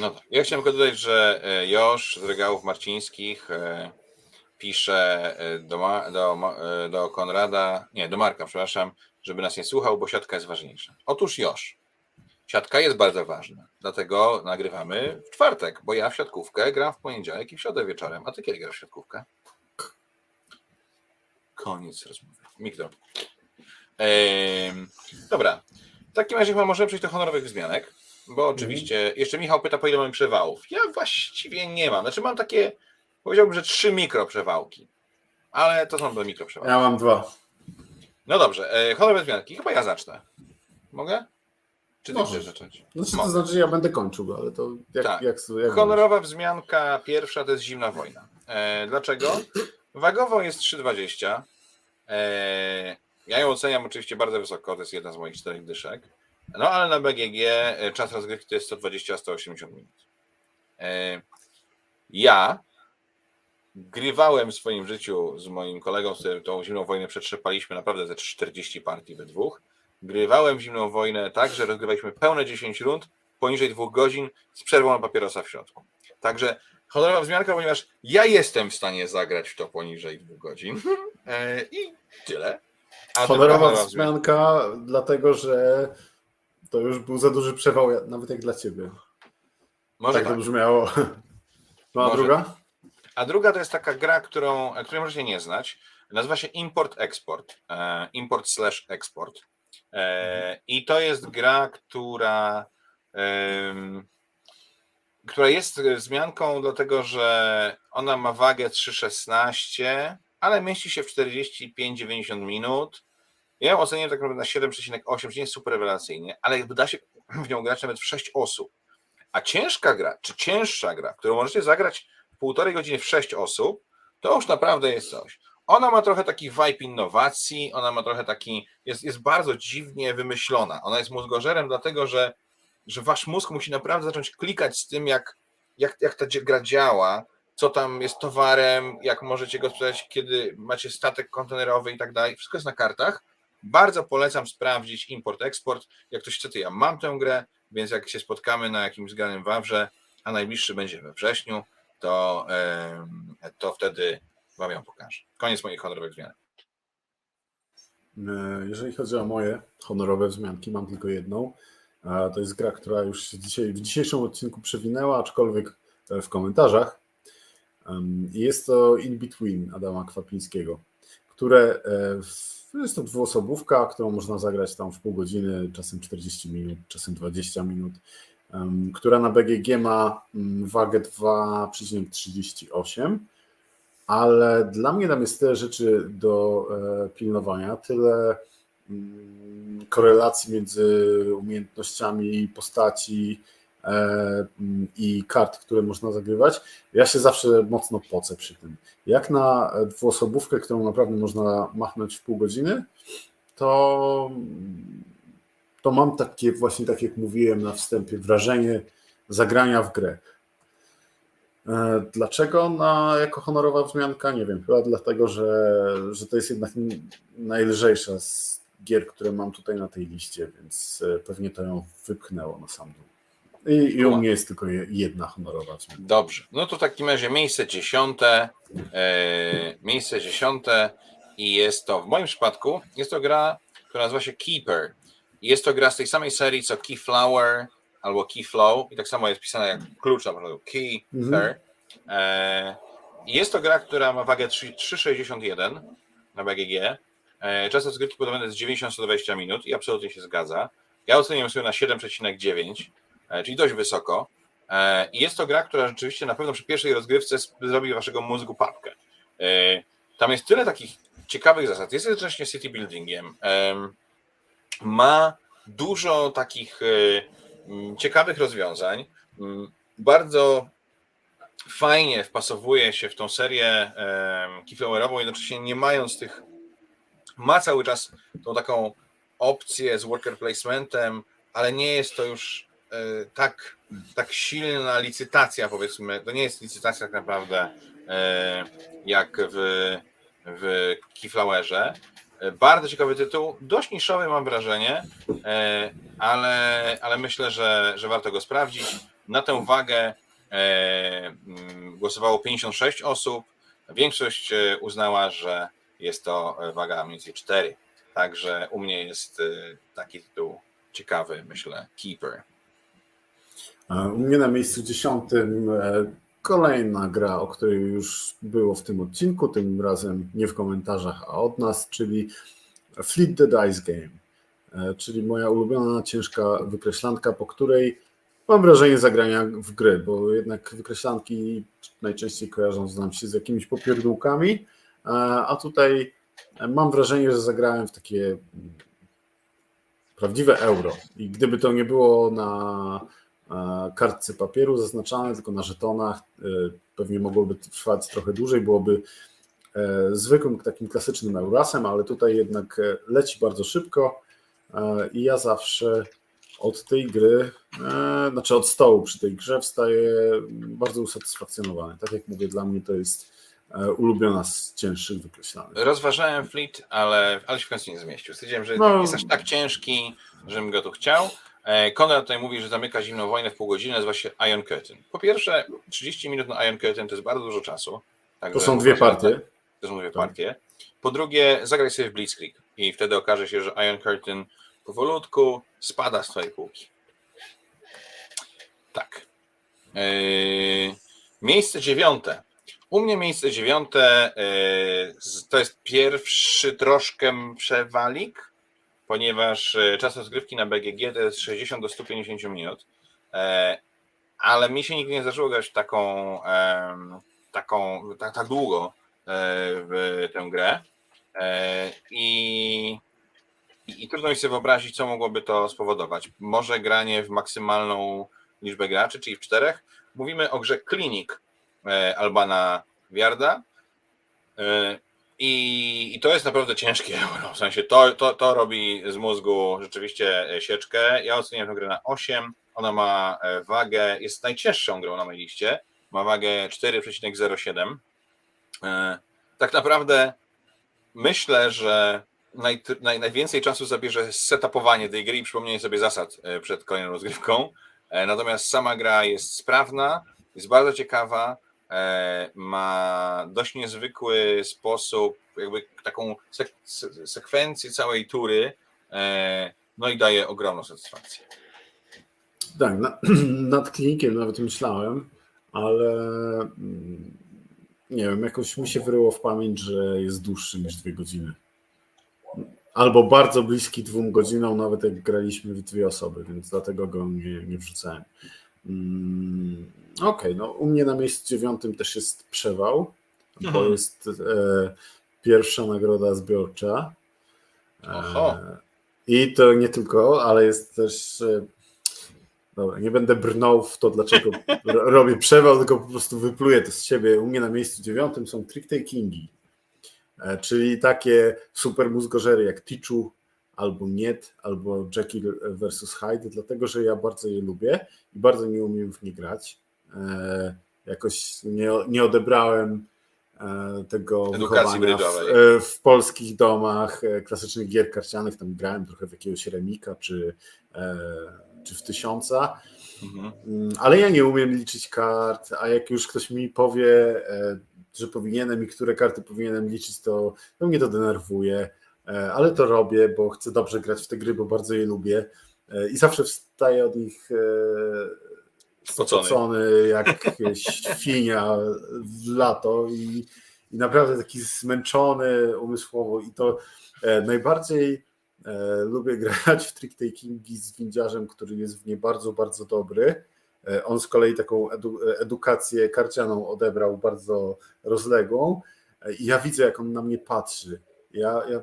S1: No, tak. ja chciałem tylko dodać, że e, Josz z regałów marcińskich e, pisze e, do, do, e, do Konrada, nie, do Marka, przepraszam, żeby nas nie słuchał, bo siatka jest ważniejsza. Otóż już. Siatka jest bardzo ważna, dlatego nagrywamy w czwartek, bo ja w siatkówkę gram w poniedziałek i w środę wieczorem. A ty kiedy grasz w siatkówkę? Koniec rozmowy. Mikro. Ehm, dobra. W takim razie chyba możemy przejść do honorowych zmianek, bo oczywiście, jeszcze Michał pyta, po ile mamy przewałów. Ja właściwie nie mam. Znaczy mam takie Powiedziałbym, że trzy mikroprzewałki. Ale to są do mikroprzewałki.
S2: Ja mam dwa.
S1: No dobrze, e, honorowe zmianki. Chyba ja zacznę. Mogę? Czy ty chcesz zacząć?
S2: No, to znaczy, że ja będę kończył, ale to jak, tak. jak, jak
S1: Honorowa wzmianka pierwsza to jest zimna wojna. E, dlaczego? Wagowo jest 3,20. E, ja ją oceniam oczywiście bardzo wysoko, to jest jedna z moich czterech dyszek. No ale na BGG e, czas rozgrywki to jest 120-180 minut. E, ja grywałem w swoim życiu z moim kolegą, z którym tą zimną wojnę przetrzepaliśmy naprawdę ze 40 partii we dwóch. Grywałem w zimną wojnę tak, że rozgrywaliśmy pełne 10 rund, poniżej dwóch godzin z przerwą na papierosa w środku. Także honorowa wzmianka, ponieważ ja jestem w stanie zagrać w to poniżej dwóch godzin e, i tyle.
S2: A honorowa wzmianka, dlatego że to już był za duży przewał, nawet jak dla ciebie. Może tak, tak. to brzmiało. No a Może. druga?
S1: A druga to jest taka gra, którą, której możecie nie znać. Nazywa się Import-Export. E, import slash export. E, I to jest gra, która, która jest wzmianką, dlatego że ona ma wagę 3,16, ale mieści się w 45-90 minut. Ja ją oceniam tak naprawdę na 7,8, czyli nie jest super rewelacyjnie, ale jakby da się w nią grać nawet w 6 osób. A ciężka gra, czy cięższa gra, którą możecie zagrać półtorej godziny w sześć osób, to już naprawdę jest coś. Ona ma trochę taki vibe innowacji, ona ma trochę taki, jest, jest bardzo dziwnie wymyślona. Ona jest mózgożerem, dlatego że, że wasz mózg musi naprawdę zacząć klikać z tym, jak, jak, jak ta gra działa, co tam jest towarem, jak możecie go sprzedać, kiedy macie statek kontenerowy i tak dalej. Wszystko jest na kartach. Bardzo polecam sprawdzić import-eksport. Jak ktoś chce, to ja mam tę grę, więc jak się spotkamy na jakimś zgranym wawrze, a najbliższy będzie we wrześniu, to, to wtedy Wam ją pokażę. Koniec moich honorowych zmian.
S2: Jeżeli chodzi o moje honorowe wzmianki, mam tylko jedną. To jest gra, która już dzisiaj, w dzisiejszym odcinku przewinęła, aczkolwiek w komentarzach. Jest to In Between Adama Kwapińskiego, które jest to dwuosobówka, którą można zagrać tam w pół godziny, czasem 40 minut, czasem 20 minut, która na BGG ma wagę 2,38, ale dla mnie tam jest tyle rzeczy do e, pilnowania, tyle korelacji między umiejętnościami postaci e, i kart, które można zagrywać. Ja się zawsze mocno pocę przy tym. Jak na dwuosobówkę, którą naprawdę można machnąć w pół godziny, to to mam takie właśnie, tak jak mówiłem na wstępie, wrażenie zagrania w grę. E, dlaczego na, jako honorowa wzmianka? Nie wiem, chyba dlatego, że, że to jest jednak najlżejsza z gier, które mam tutaj na tej liście, więc e, pewnie to ją wypchnęło na sam dół. I, i u mnie jest tylko jedna honorowa wzmianka.
S1: Dobrze, no to w takim razie miejsce dziesiąte, e, miejsce dziesiąte i jest to w moim przypadku, jest to gra, która nazywa się Keeper. Jest to gra z tej samej serii co Keyflower albo Keyflow i tak samo jest pisane jak klucz na początku Key, mhm. e, Jest to gra, która ma wagę 3,61 na BGG. E, czas rozgrywki podobny jest 90-120 minut i absolutnie się zgadza. Ja oceniam sobie na 7,9, e, czyli dość wysoko. E, I jest to gra, która rzeczywiście na pewno przy pierwszej rozgrywce zrobi waszego mózgu papkę. Tam jest tyle takich ciekawych zasad. Jest jednocześnie city buildingiem ma dużo takich e, ciekawych rozwiązań. Bardzo fajnie wpasowuje się w tą serię Keyflowerową, jednocześnie nie mając tych, ma cały czas tą taką opcję z worker placementem, ale nie jest to już e, tak, tak silna licytacja, powiedzmy. To nie jest licytacja tak naprawdę e, jak w, w Keyflowerze. Bardzo ciekawy tytuł, dość niszowy mam wrażenie, e, ale, ale myślę, że, że warto go sprawdzić. Na tę wagę e, mm, głosowało 56 osób. Większość e, uznała, że jest to waga mniej więcej 4. Także u mnie jest taki tytuł ciekawy, myślę, Keeper.
S2: U mnie na miejscu dziesiątym Kolejna gra, o której już było w tym odcinku, tym razem nie w komentarzach, a od nas, czyli Fleet the Dice Game, e, czyli moja ulubiona ciężka wykreślanka, po której mam wrażenie zagrania w gry, bo jednak wykreślanki najczęściej kojarzą nam się z jakimiś popierdółkami, e, a tutaj mam wrażenie, że zagrałem w takie prawdziwe euro. I gdyby to nie było na kartce papieru zaznaczane, tylko na żetonach. E, pewnie mogłoby trwać trochę dłużej, byłoby e, zwykłym takim klasycznym Eurasem, ale tutaj jednak e, leci bardzo szybko i ja zawsze od tej gry, znaczy od stołu przy tej grze wstaję bardzo usatysfakcjonowany. Tak jak mówię, dla mnie to jest ulubiona z cięższych wykreślanych.
S1: Rozważałem Fleet, ale, ale się w końcu nie zmieścił. Stwierdziłem, że no, jest aż tak ciężki, żebym go tu chciał. E, Konrad tutaj mówi, że zamyka zimną wojnę w pół godziny, nazywa się Iron Curtain. Po pierwsze, 30 minut na Iron Curtain to jest bardzo dużo czasu.
S2: to są dwie partie.
S1: To są dwie tak. partie. Po drugie, zagraj sobie w Blitzkrieg i wtedy okaże się, że Iron Curtain powolutku spada z twojej półki. Tak. Yy, miejsce dziewiąte. U mnie miejsce dziewiąte yy, to jest pierwszy troszkę przewalik ponieważ e, czas rozgrywki na BGG to jest 60 do 150 minut, e, ale mi się nigdy nie zdarzyło grać taką, taką tak, tak długo e, w tę grę i, i, trudno mi sobie wyobrazić, co mogłoby to spowodować. Może granie w maksymalną liczbę graczy, czyli w czterech. Mówimy o grze Clinic Albana Wiarda, i, I, to jest naprawdę ciężkie euro. W sensie to, to, to robi z mózgu rzeczywiście e, sieczkę. Ja oceniam tę grę na 8. Ona ma e, wagę, jest najcięższą grą na mojej liście. Ma wagę 4,07. E, tak naprawdę myślę, że naj, naj, najwięcej czasu zabierze setupowanie tej gry i przypomnienie sobie zasad przed kolejną rozgrywką. Natomiast sama gra jest sprawna, jest bardzo ciekawa ma dość niezwykły sposób, jakby taką sek sekwencję całej tury, e, no i daje ogromną satysfakcję.
S2: Tak, na, nad klinikiem nawet myślałem, ale mm, nie wiem, jakoś mi się wyryło w pamięć, że jest dłuższy niż dwie godziny. Albo bardzo bliski dwóm godzinom, nawet jak graliśmy w dwie osoby, więc dlatego go nie, nie wrzucałem. Mm, Okej, okay, no u mnie na miejscu dziewiątym też jest przewał, mhm. bo jest e, pierwsza nagroda zbiorcza. E, I to nie tylko, ale jest też. E, dobra, nie będę brnął w to, dlaczego robię przewał, tylko po prostu wypluję to z siebie. U mnie na miejscu dziewiątym są trick takingi, e, czyli takie super mózgożery jak Tichu, albo Niet, albo Jekyll versus Hyde, dlatego że ja bardzo je lubię i bardzo nie umiem w nie grać. E, jakoś nie, nie odebrałem e, tego
S1: Edukacji wychowania
S2: w, w, polskich domach e, klasycznych gier karcianych, tam grałem trochę w jakiegoś Remika czy, czy w Tysiąca, mhm. Mm, ale ja nie umiem liczyć kart, a jak już ktoś mi powie, że powinienem i które karty powinienem liczyć, to, to mnie to denerwuje, ale to robię, bo chcę dobrze grać w te gry, bo bardzo je lubię i zawsze wstaję od nich spocony jak świnia w lato i, i naprawdę taki zmęczony umysłowo i to e, najbardziej e, lubię grać w trick takingi z windziarzem, który jest w nie bardzo, bardzo dobry. E, on z kolei taką edu, edukację karcianą odebrał bardzo rozległą i ja widzę, jak on na mnie patrzy. Ja, ja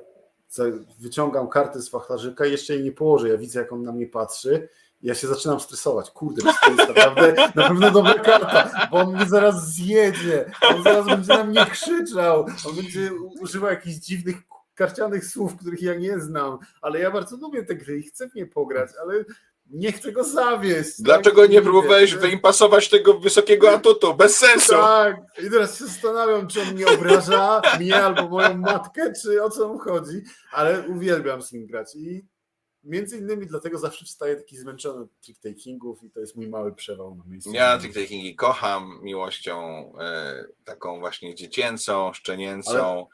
S2: wyciągam kartę z wachlarzyka i jeszcze jej nie położę. Ja widzę, jak on na mnie patrzy ja się zaczynam stresować. Kurde, to jest naprawdę na pewno dobra karta, bo on mnie zaraz zjedzie, on zaraz będzie na mnie krzyczał, on będzie używał jakichś dziwnych karcianych słów, których ja nie znam, ale ja bardzo lubię te gry i chcę w nie pograć, ale nie chcę go zawieść.
S1: Dlaczego tak? nie próbowałeś wyimpasować tego wysokiego atutu? Bez sensu.
S2: Tak, i teraz się zastanawiam, czy on mnie obraża, mnie albo moją matkę, czy o co mu chodzi, ale uwielbiam z nim grać i Między innymi dlatego zawsze wstaję taki zmęczony od trick-takingów i to jest mój mały przewał na miejscu.
S1: Ja trick-takingi kocham miłością e, taką właśnie dziecięcą, szczenięcą.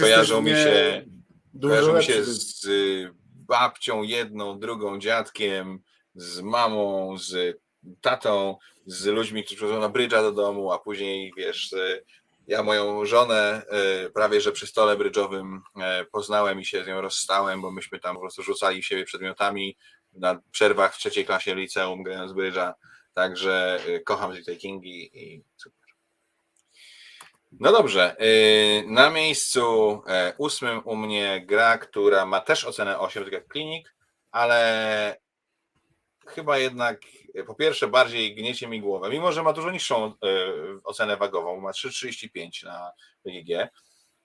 S1: Kojarzą mi się, kojarzą mi się z babcią jedną, drugą dziadkiem, z mamą, z tatą, z ludźmi, którzy przychodzą na brydża do domu, a później wiesz, ja moją żonę e, prawie że przy stole brydżowym e, poznałem i się z nią rozstałem, bo myśmy tam po prostu rzucali siebie przedmiotami na przerwach w trzeciej klasie liceum grając brydża. Także e, kocham tej Kingi i super. No dobrze. Na miejscu ósmym u mnie gra, która ma też ocenę 8, tak jak klinik, ale chyba jednak po pierwsze bardziej gniecie mi głowę, mimo że ma dużo niższą e, ocenę wagową, ma 3,35 na BGG.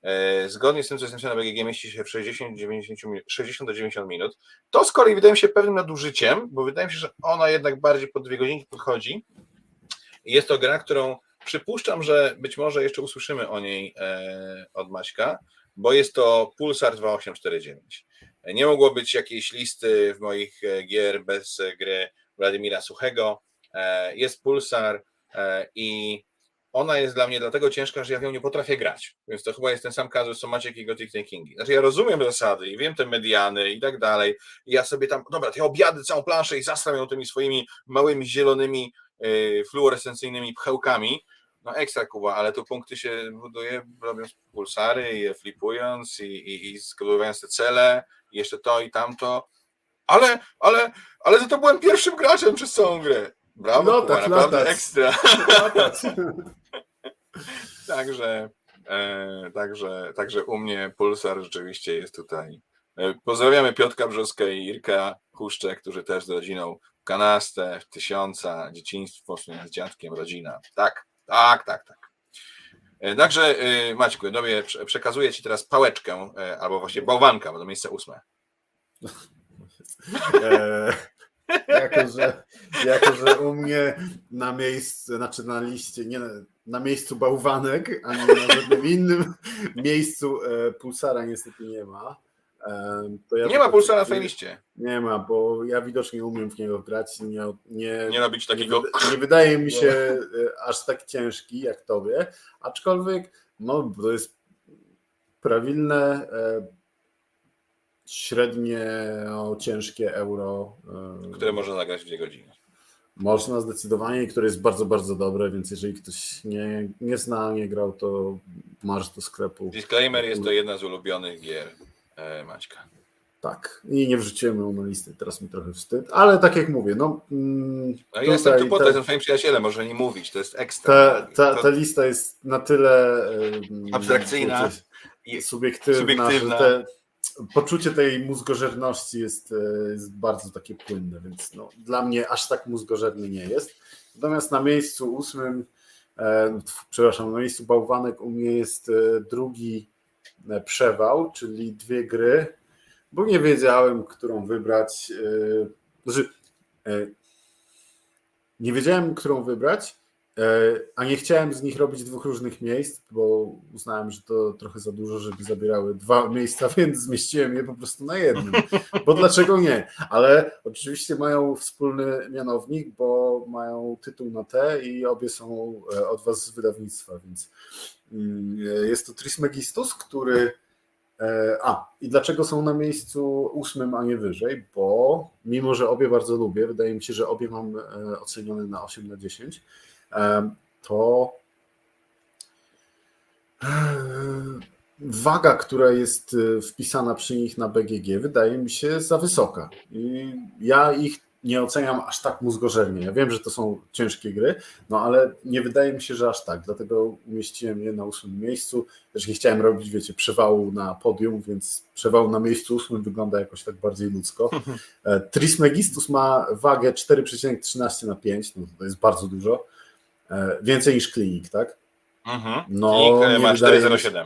S1: E, zgodnie z tym, co jest napisane na BGG, mieści się w 60, 90, 60 do 90 minut. To z kolei wydaje mi się pewnym nadużyciem, bo wydaje mi się, że ona jednak bardziej po dwie godziny podchodzi. Jest to gra, którą przypuszczam, że być może jeszcze usłyszymy o niej e, od Maćka, bo jest to Pulsar 2849. Nie mogło być jakiejś listy w moich gier bez gry Władimira Suchego, e, jest Pulsar e, i ona jest dla mnie dlatego ciężka, że ja w nią nie potrafię grać. Więc to chyba jest ten sam kazus, co Maciek i Gothic Takingi. Znaczy ja rozumiem zasady i wiem te mediany i tak dalej. I ja sobie tam, dobra, ja objadę całą planszę i zastram ją tymi swoimi małymi zielonymi yy, fluorescencyjnymi pchełkami. No ekstra Kuba, ale tu punkty się buduje robiąc pulsary i je flipując i, i, i te cele jeszcze to i tamto ale, ale, ale za to byłem pierwszym graczem przez całą grę. Brawo, no, tak, naprawdę ekstra. także, e, także, także u mnie Pulsar rzeczywiście jest tutaj. E, pozdrawiamy Piotka Brzoskę i Irka Huszcze, którzy też z rodziną kanastę, w tysiąca, dzieciństwo z dziadkiem, rodzina. Tak, tak, tak, tak. E, także e, Maćku, dobie przekazuję Ci teraz pałeczkę, e, albo właśnie bałwanka, bo to miejsce ósme.
S2: Jako, że, jako, że u mnie na miejscu, znaczy na liście, nie na miejscu bałwanek, ani na żadnym innym miejscu pulsara niestety nie ma. Ja
S1: nie ma pulsa na twojej liście.
S2: Nie ma, bo ja widocznie umiem w niego grać. Nie, nie,
S1: nie robić takiego.
S2: Nie, nie wydaje mi się e, aż tak ciężki jak tobie, aczkolwiek no, to jest prawilne, e, średnie, ciężkie euro.
S1: E, Które można zagrać w dwie godziny.
S2: Można zdecydowanie, które jest bardzo, bardzo dobre, więc jeżeli ktoś nie, nie zna, nie grał, to masz do sklepu.
S1: Disclaimer, jest to jedna z ulubionych gier Maćka.
S2: Tak, i nie wrzuciłem ją na listę, teraz mi trochę wstyd, ale tak jak mówię, no... Mm,
S1: no jestem tu po to, jestem twoim przyjacielem, może nie mówić, to jest ekstra.
S2: Ta, ta, ta lista jest na tyle...
S1: Abstrakcyjna.
S2: subiektywna, subiektywna. Te, poczucie tej mózgożerności jest, e, jest bardzo takie płynne, więc no, dla mnie aż tak mózgożerny nie jest. Natomiast na miejscu ósmym, e, przepraszam, na miejscu bałwanek u mnie jest e, drugi e, przewał, czyli dwie gry, bo nie wiedziałem, którą wybrać. E, znaczy, e, nie wiedziałem, którą wybrać, a nie chciałem z nich robić dwóch różnych miejsc, bo uznałem, że to trochę za dużo, żeby zabierały dwa miejsca, więc zmieściłem je po prostu na jednym. Bo dlaczego nie? Ale oczywiście mają wspólny mianownik, bo mają tytuł na T i obie są e, od Was z wydawnictwa, więc mm, jest to Trismegistus, który. E, a, i dlaczego są na miejscu ósmym, a nie wyżej? Bo mimo, że obie bardzo lubię, wydaje mi się, że obie mam ocenione na 8 na 10 to waga, która jest e, wpisana przy nich na BGG, wydaje mi się za wysoka. I ja ich nie oceniam aż tak mózgożernie. Ja wiem, że to są ciężkie gry, no ale nie wydaje mi się, że aż tak. Dlatego umieściłem je na ósmym miejscu. Też nie chciałem robić, wiecie, przewału na podium, więc przewał na miejscu ósmym wygląda jakoś tak bardziej ludzko. E, Trismegistus ma wagę 4,13 na 5, no to jest bardzo dużo. E, więcej niż klinik, tak?
S1: Mhm. No, klinik ma 4,07.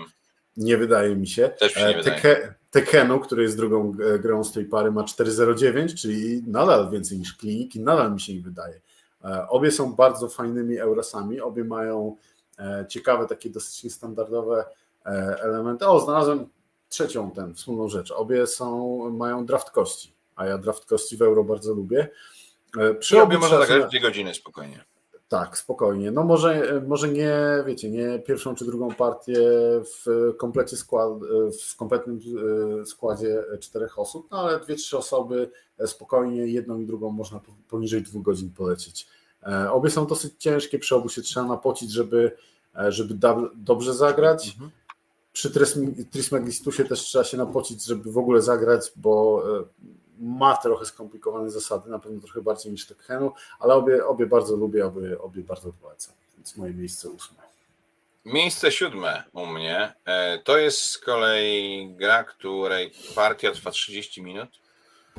S2: Nie wydaje mi się.
S1: Też mi się
S2: nie Teke, Tekenu, który jest drugą e, grą z tej pary, ma 4,09, czyli nadal więcej niż klinik i nadal mi się nie wydaje. E, obie są bardzo fajnymi Eurosami, obie mają ciekawe, takie dosyć niestandardowe elementy. O, znalazłem trzecią ten, wspólną rzecz. Obie są, mają draft kości, a ja draft kości w euro bardzo lubię.
S1: Przy I obie można zagrać dwie godziny spokojnie.
S2: Tak, spokojnie. No może, może nie, wiecie, nie pierwszą czy drugą partię w komplecie skład, w kompletnym e, składzie czterech osób, no ale dwie, trzy osoby spokojnie, jedną i drugą można poniżej dwóch godzin polecieć. E, obie są dosyć ciężkie, przy obu się trzeba napocić, żeby, e, żeby dobrze zagrać. Mhm. Przy Trismegistusie też trzeba się napocić, żeby w ogóle zagrać, bo ma trochę skomplikowane zasady, na pewno trochę bardziej niż Tekkenu, ale obie, obie bardzo lubię, obie, obie bardzo polecam, więc moje miejsce ósme.
S1: Miejsce siódme u mnie e, to jest z kolei gra, której partia trwa 30 minut.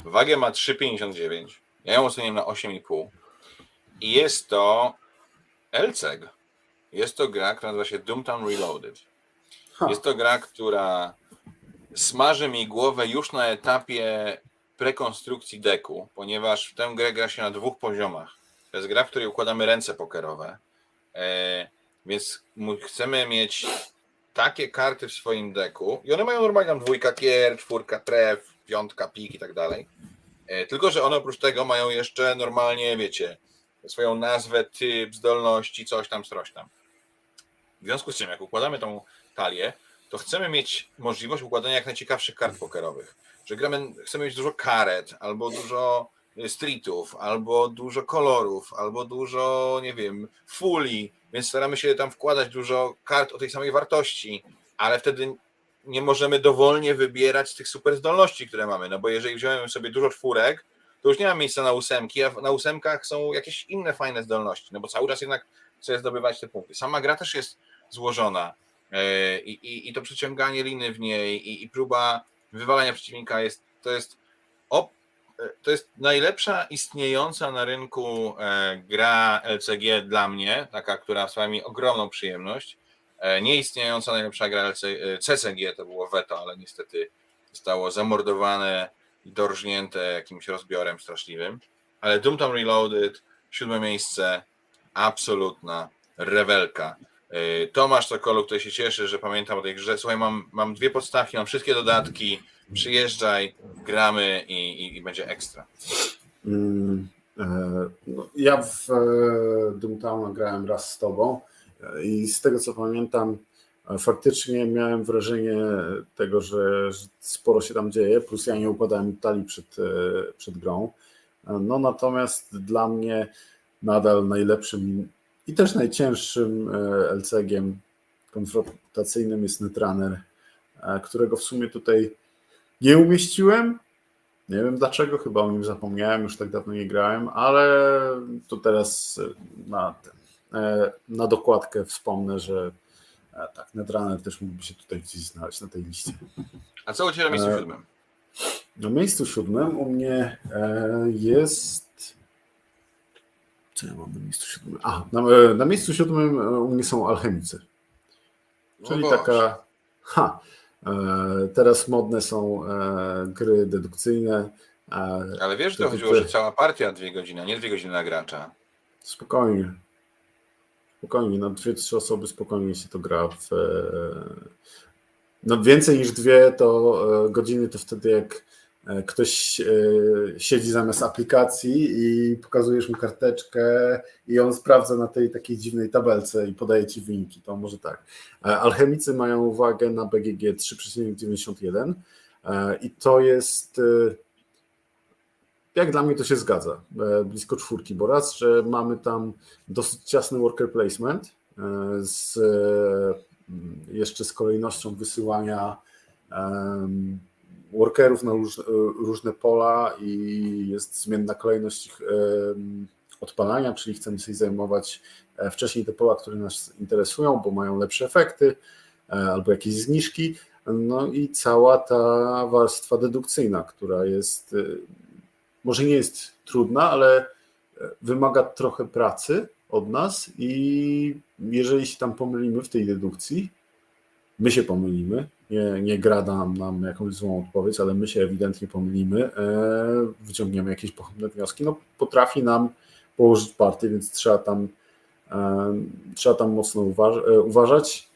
S1: Wagę ma 3,59. Ja ją oceniam na 8,5. I jest to LCG. Jest to gra, która nazywa się Doomtown Reloaded. Jest to gra, która smaży mi głowę już na etapie prekonstrukcji deku, ponieważ w tę grę gra się na dwóch poziomach. To jest gra, w której układamy ręce pokerowe, e, więc chcemy mieć takie karty w swoim deku i one mają normalnie tam dwójka kier, czwórka tref, piątka pik i tak dalej. E, tylko, że one oprócz tego mają jeszcze normalnie, wiecie, swoją nazwę, typ, zdolności, coś tam, coś tam. W związku z czym, jak układamy tą talię, to chcemy mieć możliwość układania jak najciekawszych kart pokerowych że gramy, chcemy mieć dużo karet, albo dużo streetów, albo dużo kolorów, albo dużo, nie wiem, fuli, więc staramy się tam wkładać dużo kart o tej samej wartości, ale wtedy nie możemy dowolnie wybierać tych super zdolności, które mamy, no bo jeżeli wziąłem sobie dużo czwórek, to już nie ma miejsca na ósemki, a na ósemkach są jakieś inne fajne zdolności, no bo cały czas jednak chcę zdobywać te punkty. Sama gra też jest złożona e, i, i, i to przyciąganie liny w niej i, i próba wywalania przeciwnika jest, to jest op, to jest najlepsza istniejąca na rynku e, gra LCG dla mnie, taka, która sprawia mi ogromną przyjemność. E, nieistniejąca najlepsza gra LC, e, CCG to było veto, ale niestety zostało zamordowane i dorżnięte jakimś rozbiorem straszliwym. Ale Doomtown Reloaded, siódme miejsce, absolutna rewelka. Tomasz Sokolu, który się cieszy, że pamiętam o tej grze. Słuchaj, mam, mam dwie podstawki, mam wszystkie dodatki, Przyjeżdżaj, gramy i, i, i będzie ekstra.
S2: Mm, e, no, ja w e, Doomtown grałem raz z tobą e, i z tego co pamiętam, faktycznie miałem wrażenie tego, że, że sporo się tam dzieje, plus ja nie układałem talii przed, przed grą. No natomiast dla mnie nadal najlepszym i też najcięższym LCG-iem konfrontacyjnym jest Netrunner, którego w sumie tutaj nie umieściłem. Nie wiem dlaczego, chyba o nim zapomniałem, już tak dawno nie grałem, ale to teraz na, e, na dokładkę wspomnę, że e, tak, Netrunner też mógłby się tutaj gdzieś znaleźć na tej liście.
S1: A co u Ciebie na miejscu e, siódmym?
S2: Na miejscu siódmym u mnie jest. Co ja mam na miejscu siódmym? A, na, na miejscu siódmym u mnie są alchemicy. Czyli taka. Ha, E, teraz modne są e, gry dedukcyjne.
S1: Ale wiesz, to chodziło, że cała partia dwie godziny, a nie dwie godziny na gracza.
S2: Spokojnie. Spokojnie, na dwie, trzy osoby spokojnie się to gra w. E, no więcej niż dwie to godziny to wtedy jak E, ktoś e, siedzi zamiast aplikacji i pokazujesz mu karteczkę i on sprawdza na tej takiej dziwnej tabelce i podaje ci wyniki. To może tak. E, alchemicy mają uwagę na BGG 3,91 i to jest jak dla mnie to się zgadza, blisko czwórki, bo raz, że mamy tam dosyć ciasny worker placement z jeszcze z kolejnością wysyłania workerów na róż, różne pola i jest zmienna kolejność ich odpalania, czyli chcemy się zajmować e, wcześniej te pola, które nas interesują, bo mają lepsze efekty e, albo jakieś zniżki. No i cała ta warstwa dedukcyjna, która jest, e, może nie jest trudna, ale wymaga trochę pracy od nas i jeżeli się tam pomylimy w tej dedukcji, my się pomylimy, nie, nie gra nam, nam jakąś złą odpowiedź, ale my się ewidentnie pomylimy, e, wyciągniemy jakieś pochopne wnioski, no potrafi nam położyć partię, więc trzeba tam e, trzeba tam mocno e, uważać.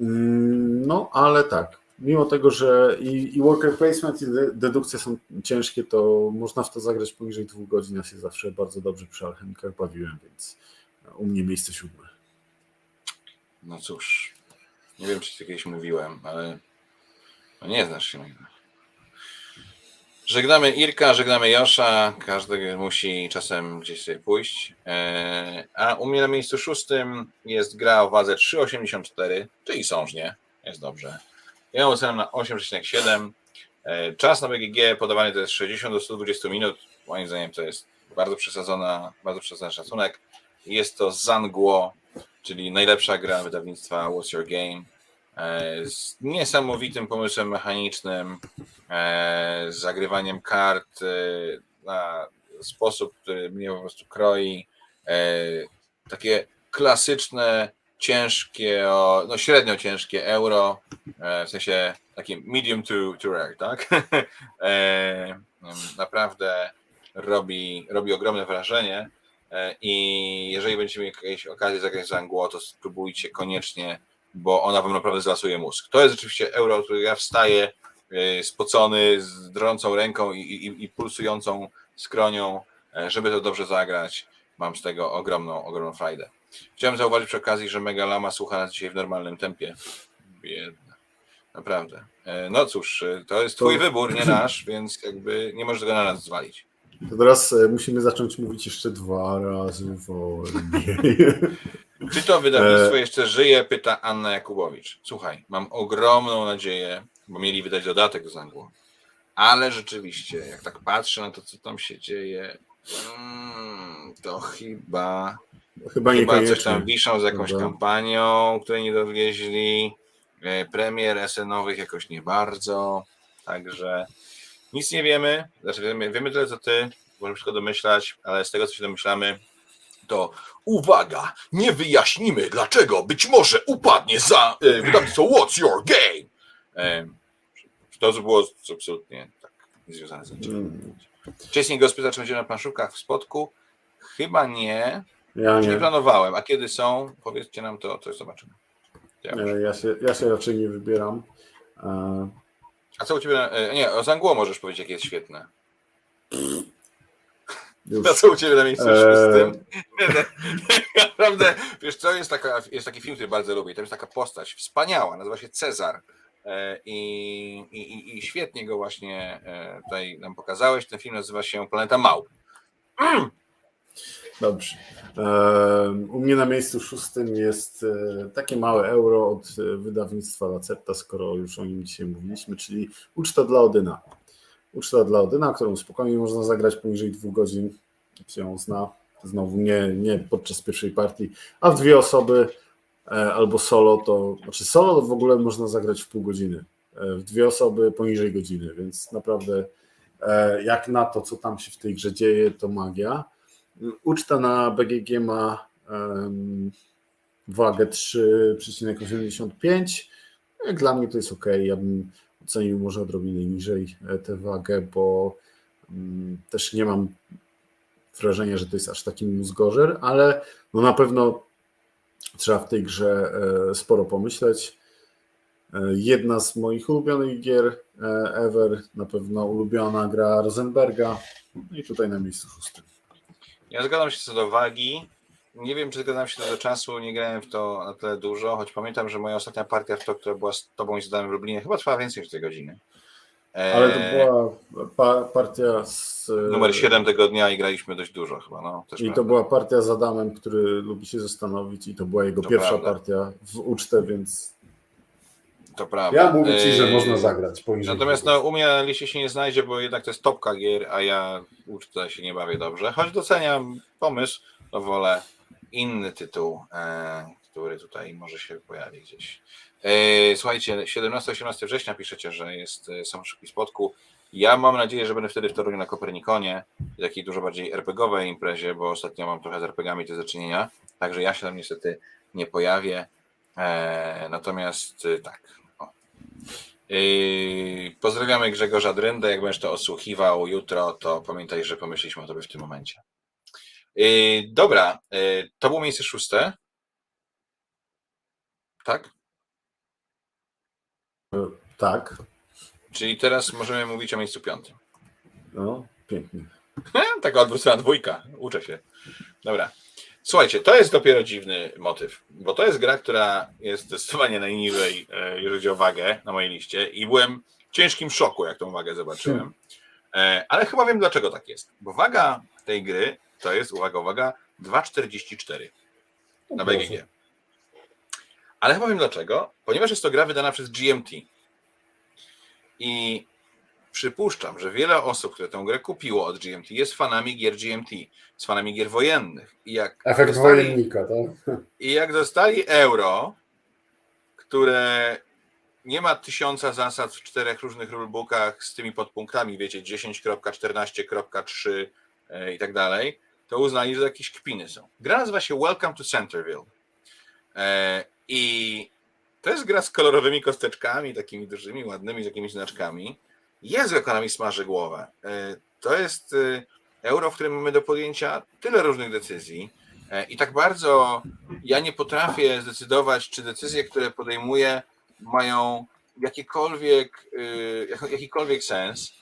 S2: Mm, no, ale tak, mimo tego, że i, i worker placement i dedukcja są ciężkie, to można w to zagrać poniżej dwóch godzin. Ja się zawsze bardzo dobrze przy alchemikach bawiłem, więc u mnie miejsce siódme.
S1: No cóż, nie wiem, czy kiedyś mówiłem, ale no nie znasz się na Żegnamy Irka, żegnamy Josza. Każdy musi czasem gdzieś sobie pójść. E, a u mnie na miejscu szóstym jest gra o wadze 3,84, czyli sążnie. Jest dobrze. Ja oceniam na 8,7. E, czas na BGG podawany to jest 60 do 120 minut. Moim zdaniem to jest bardzo przesadzona, bardzo przesadzony szacunek. Jest to Zangło, czyli najlepsza gra wydawnictwa What's Your Game E, z niesamowitym pomysłem mechanicznym, e, z zagrywaniem kart e, na sposób, który mnie po prostu kroi. Takie klasyczne, ciężkie, no średnio ciężkie euro, w sensie takie medium to, to rare, tak? Naprawdę robi, robi ogromne wrażenie i jeżeli będziecie mieli jakieś okazję zagrać za Angło, to spróbujcie koniecznie bo ona wam naprawdę zlasuje mózg. To jest rzeczywiście euro, który ja wstaję e, spocony, z drącą ręką i, i, i pulsującą skronią, e, żeby to dobrze zagrać. Mam z tego ogromną, ogromną frajdę. Chciałem zauważyć przy okazji, że Megalama słucha nas dzisiaj w normalnym tempie. Biedna. Naprawdę. E, no cóż, to jest twój to... wybór, nie nasz, więc jakby nie możesz go na nas zwalić.
S2: To teraz musimy zacząć mówić jeszcze dwa razy wolniej.
S1: Czy to wydawnictwo e, jeszcze żyje? Pyta Anna Jakubowicz. Słuchaj, mam ogromną nadzieję, bo mieli wydać dodatek do Zangło. Ale rzeczywiście, jak tak patrzę na to, co tam się dzieje, mm, to chyba. Chyba, chyba coś tam wiszą z jakąś Dobra. kampanią, której nie dowieźli. E, premier SN-owych jakoś nie bardzo. Także nic nie wiemy. Znaczy wiemy, wiemy tyle, co ty. Możemy wszystko domyślać, ale z tego, co się domyślamy, to uwaga, nie wyjaśnimy dlaczego być może upadnie za e, wydawnictwo What's Your Game. E, to było absolutnie tak niezwiązane z niczym. Mm. Wcześniej gospodarz będzie na planszówkach w Spodku? Chyba nie. Ja nie. nie planowałem. A kiedy są? Powiedzcie nam to, to zobaczymy.
S2: Ja, ja, się, ja się raczej nie wybieram.
S1: A co u ciebie, e, nie, o Zangło możesz powiedzieć, jakie jest świetne. Już. A co u ciebie na miejscu eee... szóstym? Naprawdę, wiesz co, jest, taka, jest taki film, który bardzo lubię, tam jest taka postać wspaniała, nazywa się Cezar. E, I, i, I świetnie go właśnie e, tutaj nam pokazałeś. Ten film nazywa się Planeta Małp.
S2: Dobrze. U mnie na miejscu szóstym jest e, takie małe euro od wydawnictwa Lacerta, skoro już o nim dzisiaj mówiliśmy, czyli Uczta dla Odyna. Uczta dla Odyna, którą spokojnie można zagrać poniżej dwóch godzin, jak się ją zna. Znowu nie, nie podczas pierwszej partii, a w dwie osoby E, albo solo, to znaczy solo to w ogóle można zagrać w pół godziny. E, w dwie osoby poniżej godziny, więc naprawdę e, jak na to, co tam się w tej grze dzieje, to magia. Uczta na BGG ma um, wagę 3,85. Jak dla mnie to jest ok. Ja bym ocenił może odrobinę niżej tę wagę, bo um, też nie mam wrażenia, że to jest aż taki mózgorzer, ale no na pewno Trzeba w tej grze e, sporo pomyśleć. E, jedna z moich ulubionych gier e, ever, na pewno ulubiona gra Rosenberga. No I tutaj na miejscu szóstym.
S1: Ja zgadzam się co do wagi. Nie wiem, czy zgadzam się co do czasu, nie grałem w to na tyle dużo, choć pamiętam, że moja ostatnia partia w to, która była z tobą i z w Lublinie, chyba trwała więcej niż tej godziny.
S2: Ale to była pa partia z.
S1: Numer 7 tego dnia i graliśmy dość dużo chyba. No,
S2: I prawda. to była partia z Adamem, który lubi się zastanowić, i to była jego to pierwsza prawda. partia w ucztę, więc.
S1: To prawda.
S2: Ja mówię ci, że można zagrać.
S1: Natomiast no, u mnie na liście się nie znajdzie, bo jednak to jest topka gier, a ja ucztę się nie bawię dobrze. Choć doceniam pomysł, to wolę inny tytuł, e, który tutaj może się pojawi gdzieś. E, słuchajcie, 17-18 września piszecie, że jest e, są szybki spotku. Ja mam nadzieję, że będę wtedy w Toruniu na Kopernikonie, takiej dużo bardziej RPGowej imprezie, bo ostatnio mam trochę z RPGami te zaczynienia, także ja się tam niestety nie pojawię. Natomiast tak. O. pozdrawiamy Grzegorza Dryndę. Jak będziesz to odsłuchiwał jutro, to pamiętaj, że pomyśleliśmy o tobie w tym momencie. dobra, to było miejsce szóste. Tak?
S2: Tak.
S1: Czyli teraz możemy mówić o miejscu piątym.
S2: No, pięknie.
S1: Taka odwrócona dwójka. Uczę się. Dobra. Słuchajcie, to jest dopiero dziwny motyw, bo to jest gra, która jest zdecydowanie najniżej, e, jeżeli chodzi o wagę na mojej liście i byłem w ciężkim szoku, jak tą wagę zobaczyłem. E, ale chyba wiem, dlaczego tak jest. Bo waga tej gry to jest, uwaga, uwaga, 2,44 na BGG. Ale chyba wiem dlaczego. Ponieważ jest to gra wydana przez GMT. I przypuszczam, że wiele osób, które tę grę kupiło od GMT, jest fanami gier GMT, jest fanami gier wojennych. I jak
S2: Efekt dostali, wojennika, tak?
S1: I jak dostali euro, które nie ma tysiąca zasad w czterech różnych rulebookach z tymi podpunktami, wiecie, 10.14.3 e, i tak dalej, to uznali, że jakieś kpiny są. Gra nazywa się Welcome to Centerville. E, I to jest gra z kolorowymi kosteczkami, takimi dużymi, ładnymi, z jakimiś znaczkami. Jest jak mi smaży głowę. E, to jest e, euro, w którym mamy do podjęcia tyle różnych decyzji. I tak bardzo ja nie potrafię zdecydować, czy decyzje, które podejmuję, mają jakikolwiek, jakikolwiek sens.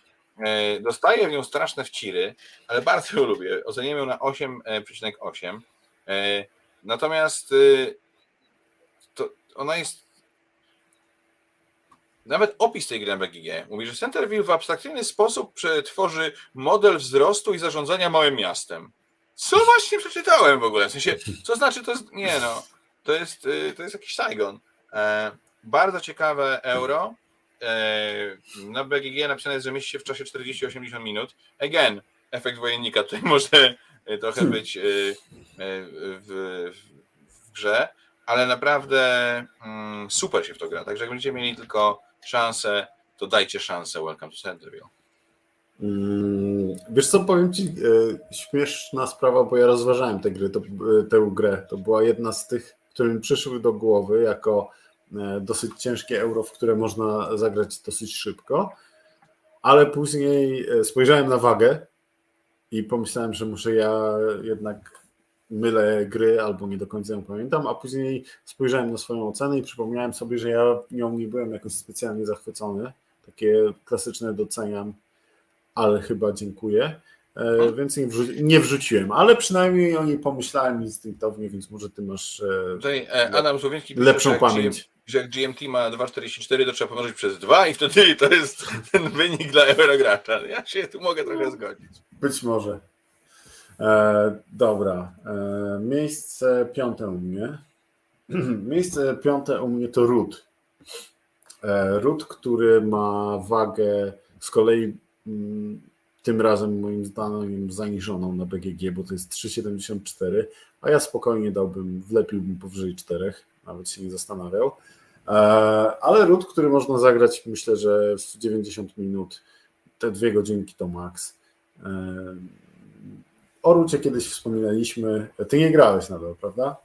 S1: Dostaję w nią straszne wciry, ale bardzo ją lubię. Oceniam ją na 8,8. Natomiast ona jest. Nawet opis tej gry na BGG mówi, że Centerville w abstrakcyjny sposób przetworzy model wzrostu i zarządzania małym miastem. Co właśnie przeczytałem w ogóle? W sensie, co znaczy to jest. Nie no, to jest, y, to jest jakiś Saigon. E, bardzo ciekawe euro. E, na BGG napisane jest, że mieści się w czasie 40-80 minut. Again, efekt wojennika tutaj może y, trochę hmm. być y, w, w, w grze ale naprawdę mm, super się w to gra. Także jak będziecie mieli tylko szansę, to dajcie szansę Welcome to Centerville.
S2: Mm, wiesz co, powiem Ci, e, śmieszna sprawa, bo ja rozważałem tę, gry, to, e, tę grę. To była jedna z tych, które mi przyszły do głowy jako e, dosyć ciężkie euro, w które można zagrać dosyć szybko, ale później spojrzałem na wagę i pomyślałem, że muszę ja jednak mylę gry albo nie do końca ją pamiętam, a później spojrzałem na swoją ocenę i przypomniałem sobie, że ja nią nie byłem jakoś specjalnie zachwycony, takie klasyczne doceniam, ale chyba dziękuję. E, więc nie, wrzu nie, wrzuciłem, ale przynajmniej o niej pomyślałem instynktownie, więc może ty masz
S1: e, Tutaj Adam Słowiński
S2: lepszą pisze, pamięć.
S1: że jak GMT ma 2,44, to trzeba pomnożyć przez 2 i wtedy to jest ten wynik dla Eurogracza. Ja się tu mogę trochę zgodzić.
S2: Być może. E, dobra. E, miejsce piąte u mnie. miejsce piąte u mnie to Ród. E, Ród, który ma wagę z kolei mm, tym razem moim zdaniem zaniżoną na BGG, bo to jest 3,74, a ja spokojnie dałbym, wlepiłbym powyżej 4, nawet się nie zastanawiał. E, ale ród, który można zagrać, myślę, że w 90 minut, te dwie godzinki to maks. O Rucie kiedyś wspominaliśmy. Ty nie grałeś nadal, prawda?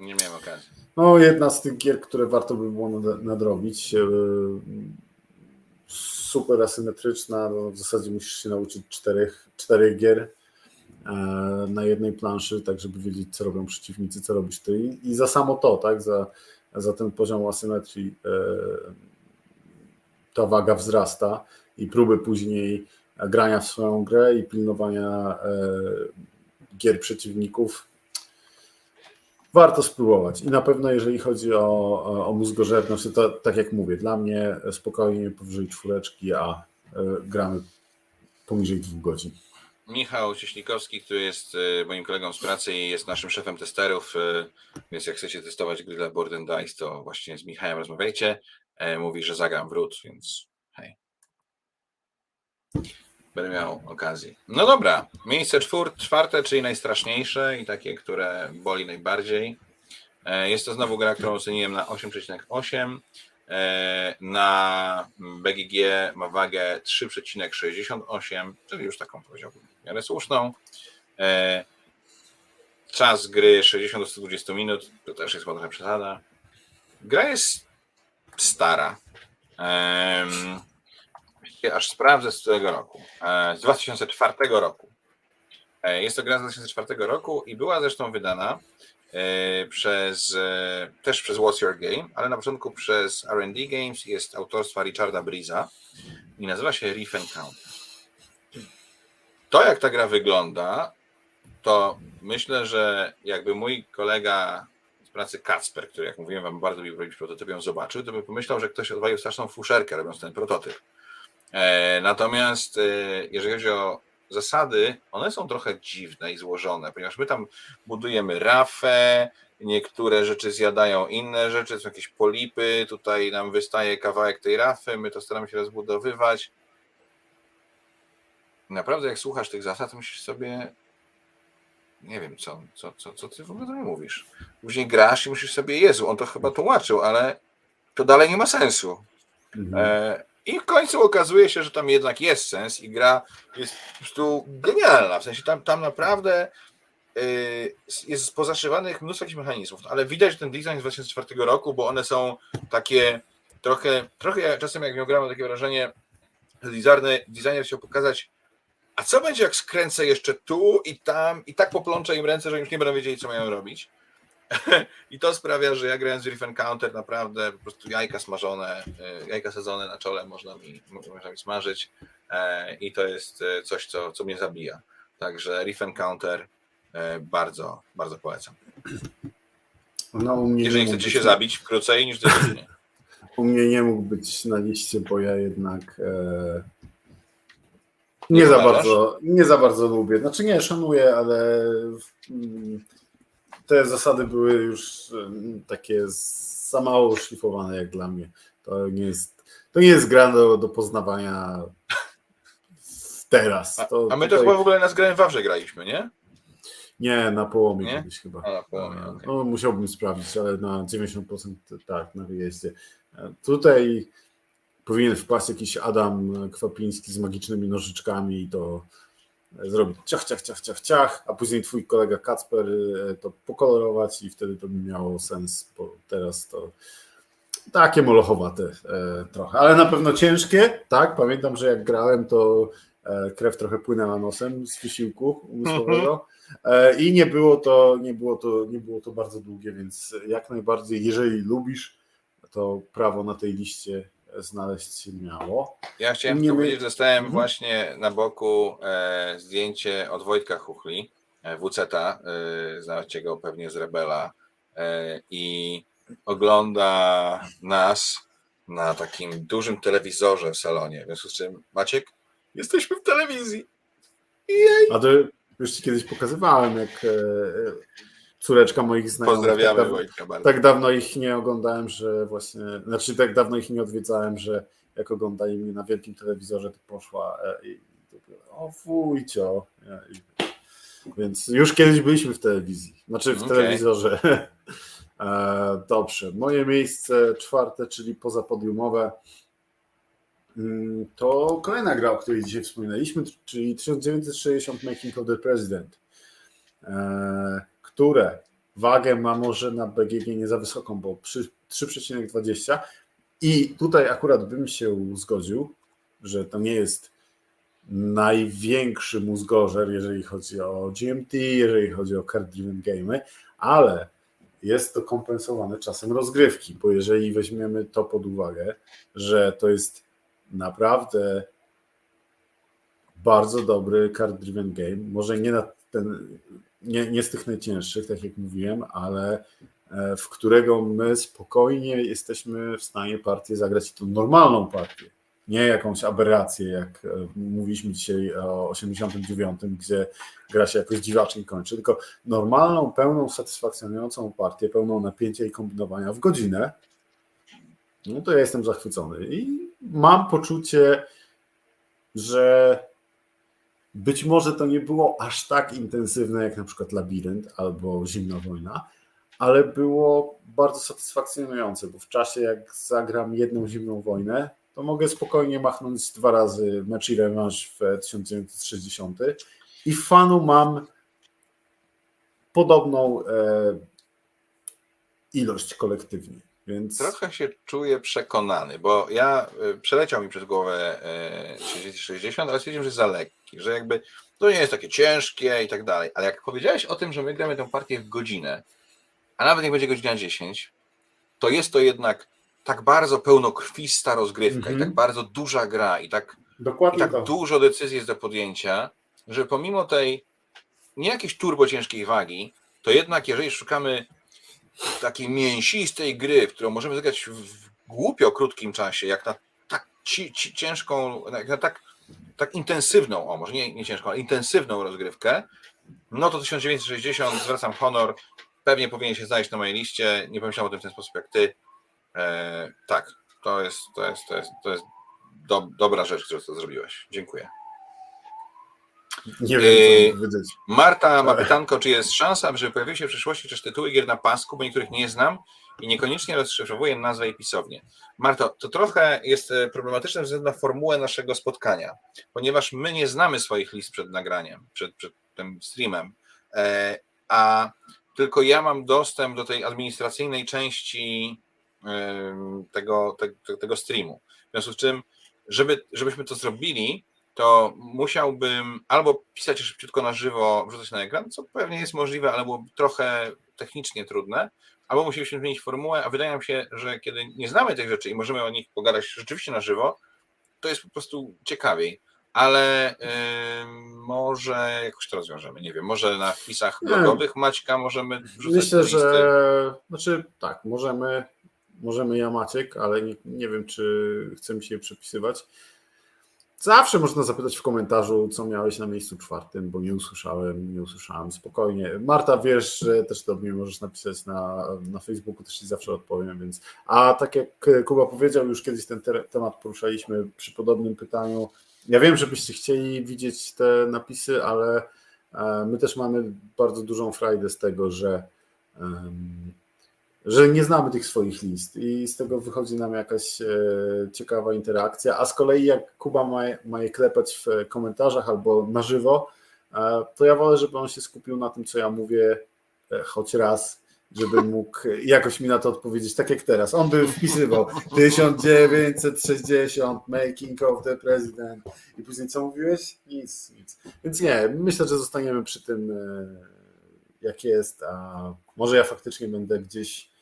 S1: Nie miałem okazji.
S2: No, jedna z tych gier, które warto by było nadrobić. E, super asymetryczna, no w zasadzie musisz się nauczyć czterech, czterech gier e, na jednej planszy, tak żeby wiedzieć, co robią przeciwnicy, co robisz ty. I, i za samo to, tak, za, za ten poziom asymetrii e, ta waga wzrasta i próby później grania w swoją grę i pilnowania e, gier przeciwników warto spróbować. I na pewno, jeżeli chodzi o, o mózgożerność, to tak jak mówię, dla mnie spokojnie powyżej czwóreczki, a y, gramy poniżej dwóch godzin.
S1: Michał Cieśnikowski, który jest e, moim kolegą z pracy i jest naszym szefem testerów, e, więc jak chcecie testować gry dla Board Dice, to właśnie z Michałem rozmawiajcie. Mówi, że zagram wrót, więc. Będę miał okazję. No dobra, miejsce czwór, czwarte, czyli najstraszniejsze i takie, które boli najbardziej. E, jest to znowu gra, którą oceniłem na 8,8. E, na BGG ma wagę 3,68, czyli już taką powiedziałbym w miarę słuszną. E, czas gry 60 do 120 minut, to też jest trochę przesada. Gra jest stara aż sprawdzę z którego roku. E, z 2004 roku. E, jest to gra z 2004 roku i była zresztą wydana e, przez, też przez What's Your Game, ale na początku przez R&D Games jest autorstwa Richarda Briza i nazywa się Reef Encounter. To jak ta gra wygląda, to myślę, że jakby mój kolega z pracy Kacper, który jak mówiłem wam bardzo lubił robić prototyp, ją zobaczył, to by pomyślał, że ktoś odwalił straszną fuszerkę robiąc ten prototyp. E, natomiast e, jeżeli chodzi o zasady, one są trochę dziwne i złożone, ponieważ my tam budujemy rafę, niektóre rzeczy zjadają inne rzeczy, są jakieś polipy, tutaj nam wystaje kawałek tej rafy, my to staramy się rozbudowywać. Naprawdę, jak słuchasz tych zasad, to myślisz sobie, nie wiem, co, co, co, co ty w ogóle do mnie mówisz. Później grasz i musisz sobie, Jezu, on to chyba tłumaczył, ale to dalej nie ma sensu. Mhm. E, i w końcu okazuje się, że tam jednak jest sens i gra jest po prostu genialna. W sensie tam, tam naprawdę yy, jest pozaszywanych mnóstwo jakichś mechanizmów, ale widać że ten design z 2004 roku, bo one są takie trochę, trochę czasem jak miał grałem takie wrażenie, że designer, designer chciał pokazać, a co będzie jak skręcę jeszcze tu i tam i tak poplączę im ręce, że już nie będą wiedzieli, co mają robić. I to sprawia, że ja grając Reef Encounter naprawdę po prostu jajka smażone, e, jajka sadzone na czole można mi, można mi smażyć e, i to jest e, coś, co, co mnie zabija. Także Reef Encounter bardzo, bardzo polecam. No, Jeżeli chcecie się zabić krócej niż dwie
S2: U mnie nie mógł być na liście, bo ja jednak e, nie, nie za bardzo, nie za bardzo lubię. Znaczy nie, szanuję, ale mm, te zasady były już takie za mało szlifowane jak dla mnie. To nie jest, to nie jest gra do, do poznawania teraz.
S1: To a, a my tutaj... to chyba w ogóle na zgrałem Wawrze graliśmy, nie?
S2: Nie, na połomie nie? kiedyś chyba. A, na połomie, okay. no, musiałbym sprawdzić, ale na 90% tak, na wyjeździe. Tutaj powinien wpaść jakiś Adam Kwapiński z magicznymi nożyczkami i to zrobić ciach, ciach, ciach, ciach, ciach, a później twój kolega Kacper e, to pokolorować i wtedy to by miało sens, bo teraz to takie molochowate e, trochę, ale na pewno ciężkie, tak, pamiętam, że jak grałem to e, krew trochę płynęła nosem z wysiłku umysłowego. E, i nie było to, nie było to, nie było to bardzo długie, więc jak najbardziej, jeżeli lubisz, to prawo na tej liście znaleźć się miało.
S1: Ja chciałem nie powiedzieć, że dostałem mhm. właśnie na boku e, zdjęcie od Wojtka Chuchli, e, WC-ta, e, znacie go pewnie z Rebela e, i ogląda nas na takim dużym telewizorze w salonie. W związku z czym, Maciek, jesteśmy w telewizji.
S2: Jej. A to już ci kiedyś pokazywałem, jak e, córeczka moich znajomych.
S1: Pozdrawiamy tak, Wojtka
S2: bardzo. Tak dawno ich nie oglądałem, że właśnie, znaczy tak dawno ich nie odwiedzałem, że jak oglądali mnie na wielkim telewizorze, to poszła e, i o wujcio. Więc już kiedyś byliśmy w telewizji, znaczy w okay. telewizorze. E, dobrze, moje miejsce czwarte, czyli pozapodiumowe. Mm, to kolejna gra, o której dzisiaj wspominaliśmy, czyli 1960 Making of the President, e, które wagę ma może na BGG nie za wysoką, bo 3,20 i tutaj akurat bym się zgodził, że to nie jest największy mózgorzer, jeżeli chodzi o GMT, jeżeli chodzi o card driven gamey, ale jest to kompensowane czasem rozgrywki, bo jeżeli weźmiemy to pod uwagę, że to jest naprawdę bardzo dobry card driven game, może nie na ten nie, nie z tych najcięższych, tak jak mówiłem, ale e, w którego my spokojnie jesteśmy w stanie partię zagrać, tą normalną partię, nie jakąś aberrację, jak e, mówiliśmy dzisiaj o 89, gdzie gra się jakoś dziwacznie kończy, tylko normalną, pełną, satysfakcjonującą partię, pełną napięcia i kombinowania w godzinę, no to ja jestem zachwycony. I mam poczucie, że być może to nie było aż tak intensywne jak na przykład Labirynt albo Zimna Wojna, ale było bardzo satysfakcjonujące, bo w czasie jak zagram jedną Zimną Wojnę, to mogę spokojnie machnąć dwa razy mecz i rewanż w 1960 i fanu mam podobną e, ilość kolektywnie. Więc...
S1: Trochę się czuję przekonany, bo ja e, przeleciał mi przez głowę 30-60, e, ale stwierdziłem, że za że jakby to nie jest takie ciężkie i tak dalej. Ale jak powiedziałeś o tym, że my gramy tę partię w godzinę, a nawet jak będzie godzina 10, to jest to jednak tak bardzo pełnokrwista rozgrywka mm -hmm. i tak mhm. bardzo duża gra i tak, i tak dużo decyzji jest do podjęcia, że pomimo tej nie jakiejś turbo ciężkiej wagi, to jednak jeżeli szukamy takiej mięsistej gry, w którą możemy zagrać w głupio krótkim czasie, jak na tak ci, ci ciężką, jak na tak, tak intensywną, o może nie, nie ciężką, ale intensywną rozgrywkę, no to 1960, zwracam honor, pewnie powinien się znaleźć na mojej liście, nie pomyślałem o tym w ten sposób jak ty. E, tak, to jest, to jest, to jest, to jest do, dobra rzecz, którą to zrobiłeś. Dziękuję.
S2: Nie wiem, co
S1: powiedzieć. Marta ma pytanko, czy jest szansa, że pojawiły się w przyszłości też tytuły gier na pasku, bo niektórych nie znam i niekoniecznie rozszyfrowuję nazwę i pisownię. Marto, to trochę jest e, problematyczne ze względu na formułę naszego spotkania, ponieważ my nie znamy swoich list przed nagraniem, przed, przed tym streamem, e, a tylko ja mam dostęp do tej administracyjnej części tego, tego, tego streamu. W związku z czym, żeby, żebyśmy to zrobili, to musiałbym albo pisać szybciutko na żywo, wrzucać na ekran, co pewnie jest możliwe, ale byłoby trochę technicznie trudne, albo musielibyśmy zmienić formułę, a wydaje mi się, że kiedy nie znamy tych rzeczy i możemy o nich pogadać rzeczywiście na żywo, to jest po prostu ciekawiej. Ale yy, może jakoś to rozwiążemy. Nie wiem, może na wpisach blogowych Maćka możemy
S2: wrzucać Myślę, że znaczy tak, możemy, możemy ja Maciek, ale nie, nie wiem, czy chcemy się przepisywać. Zawsze można zapytać w komentarzu, co miałeś na miejscu czwartym, bo nie usłyszałem, nie usłyszałem spokojnie. Marta, wiesz, że też do mnie możesz napisać na, na Facebooku, też ci zawsze odpowiem, więc. A tak jak Kuba powiedział, już kiedyś ten te temat poruszaliśmy przy podobnym pytaniu. Ja wiem, żebyście chcieli widzieć te napisy, ale e, my też mamy bardzo dużą frajdę z tego, że że nie znamy tych swoich list i z tego wychodzi nam jakaś e, ciekawa interakcja, a z kolei jak Kuba ma, ma je klepać w komentarzach albo na żywo, e, to ja wolę, żeby on się skupił na tym, co ja mówię e, choć raz, żeby mógł jakoś mi na to odpowiedzieć, tak jak teraz. On by wpisywał 1960, Making of the President i później co mówiłeś? Nic, nic. Więc nie, myślę, że zostaniemy przy tym, jak jest, a może ja faktycznie będę gdzieś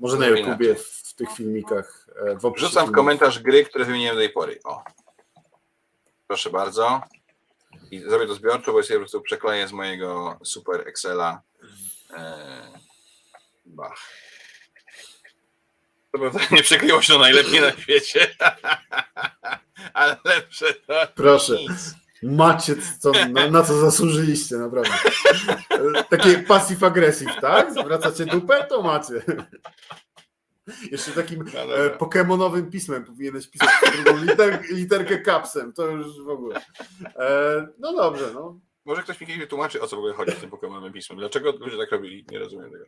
S2: może na YouTubie, w tych filmikach.
S1: W Rzucam w komentarz gry, które wymieniłem do tej pory. O. Proszę bardzo. I zrobię to zbiorczo, bo ja sobie po prostu przekleję z mojego super Excela. Bach. To prawda nie przykryło się najlepiej na świecie. Ale lepsze to
S2: Proszę. Nic. Macie co, na, na, co zasłużyliście, naprawdę. Takie passive aggressive, tak? Zwracacie dupę, to macie. Jeszcze takim no e, pokemonowym pismem powinieneś pisać drugą liter, literkę kapsem, to już w ogóle. E, no dobrze, no.
S1: Może ktoś mi kiedyś wytłumaczy, o co w ogóle chodzi z tym pokemonowym pismem. Dlaczego ludzie tak robili? Nie rozumiem tego.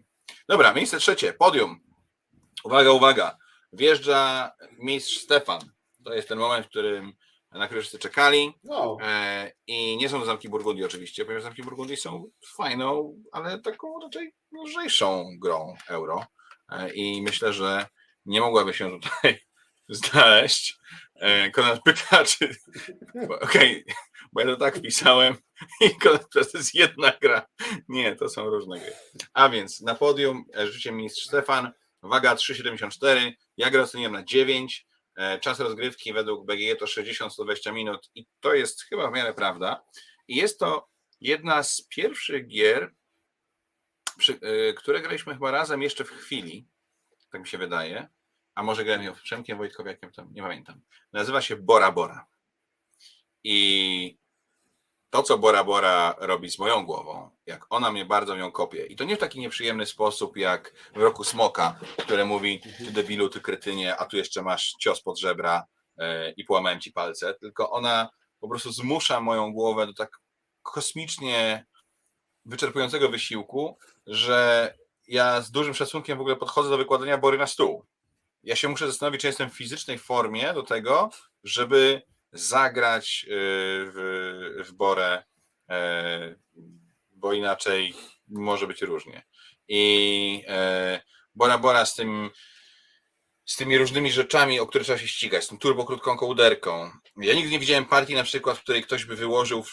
S1: Dobra, miejsce trzecie, podium. Uwaga, uwaga. Wjeżdża mistrz Stefan. To jest ten moment, w którym na który wszyscy czekali. No. E, I nie są to zamki Burgundii oczywiście, ponieważ zamki Burgundii są fajną, ale taką raczej lżejszą grą euro. E, I myślę, że nie mogłaby się tutaj znaleźć. E, Konrad pyta, czy. Okej, okay, bo ja to tak pisałem i Konrad to jest jedna gra. Nie, to są różne gry. A więc na podium życie mistrz Stefan, waga 3,74, ja grę oceniłem na 9. E, czas rozgrywki według BGE to 60-120 minut i to jest chyba w miarę prawda. I jest to jedna z pierwszych gier, przy, e, które graliśmy chyba razem jeszcze w chwili, tak mi się wydaje, a może grałem ją w Przemkiem Wojtkowiakiem, tam nie pamiętam. Nazywa się Bora Bora. I to, co Bora Bora robi z moją głową, jak ona mnie bardzo ją kopie. I to nie w taki nieprzyjemny sposób, jak w roku Smoka, które mówi, ty debilu, ty kretynie, a tu jeszcze masz cios pod żebra yy, i połamałem ci palce, tylko ona po prostu zmusza moją głowę do tak kosmicznie wyczerpującego wysiłku, że ja z dużym szacunkiem w ogóle podchodzę do wykładania bory na stół. Ja się muszę zastanowić, czy jestem w fizycznej formie do tego, żeby zagrać y, w, w Borę, e, bo inaczej może być różnie. I e, Bora Bora z tym z tymi różnymi rzeczami, o które trzeba się ścigać, z tą turbo krótką kołderką. Ja nigdy nie widziałem partii na przykład, w której ktoś by wyłożył,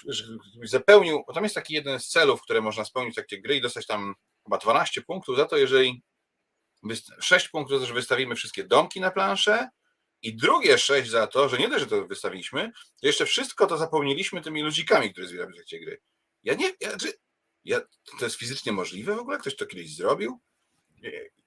S1: zapełnił, bo tam jest taki jeden z celów, które można spełnić takie gry i dostać tam chyba 12 punktów za to, jeżeli 6 punktów że wystawimy wszystkie domki na planszę i drugie sześć za to, że nie dość, że to wystawiliśmy, to jeszcze wszystko to zapełniliśmy tymi ludzikami, które zbieramy w trakcie gry. Ja nie, ja, ja, to jest fizycznie możliwe w ogóle? Ktoś to kiedyś zrobił?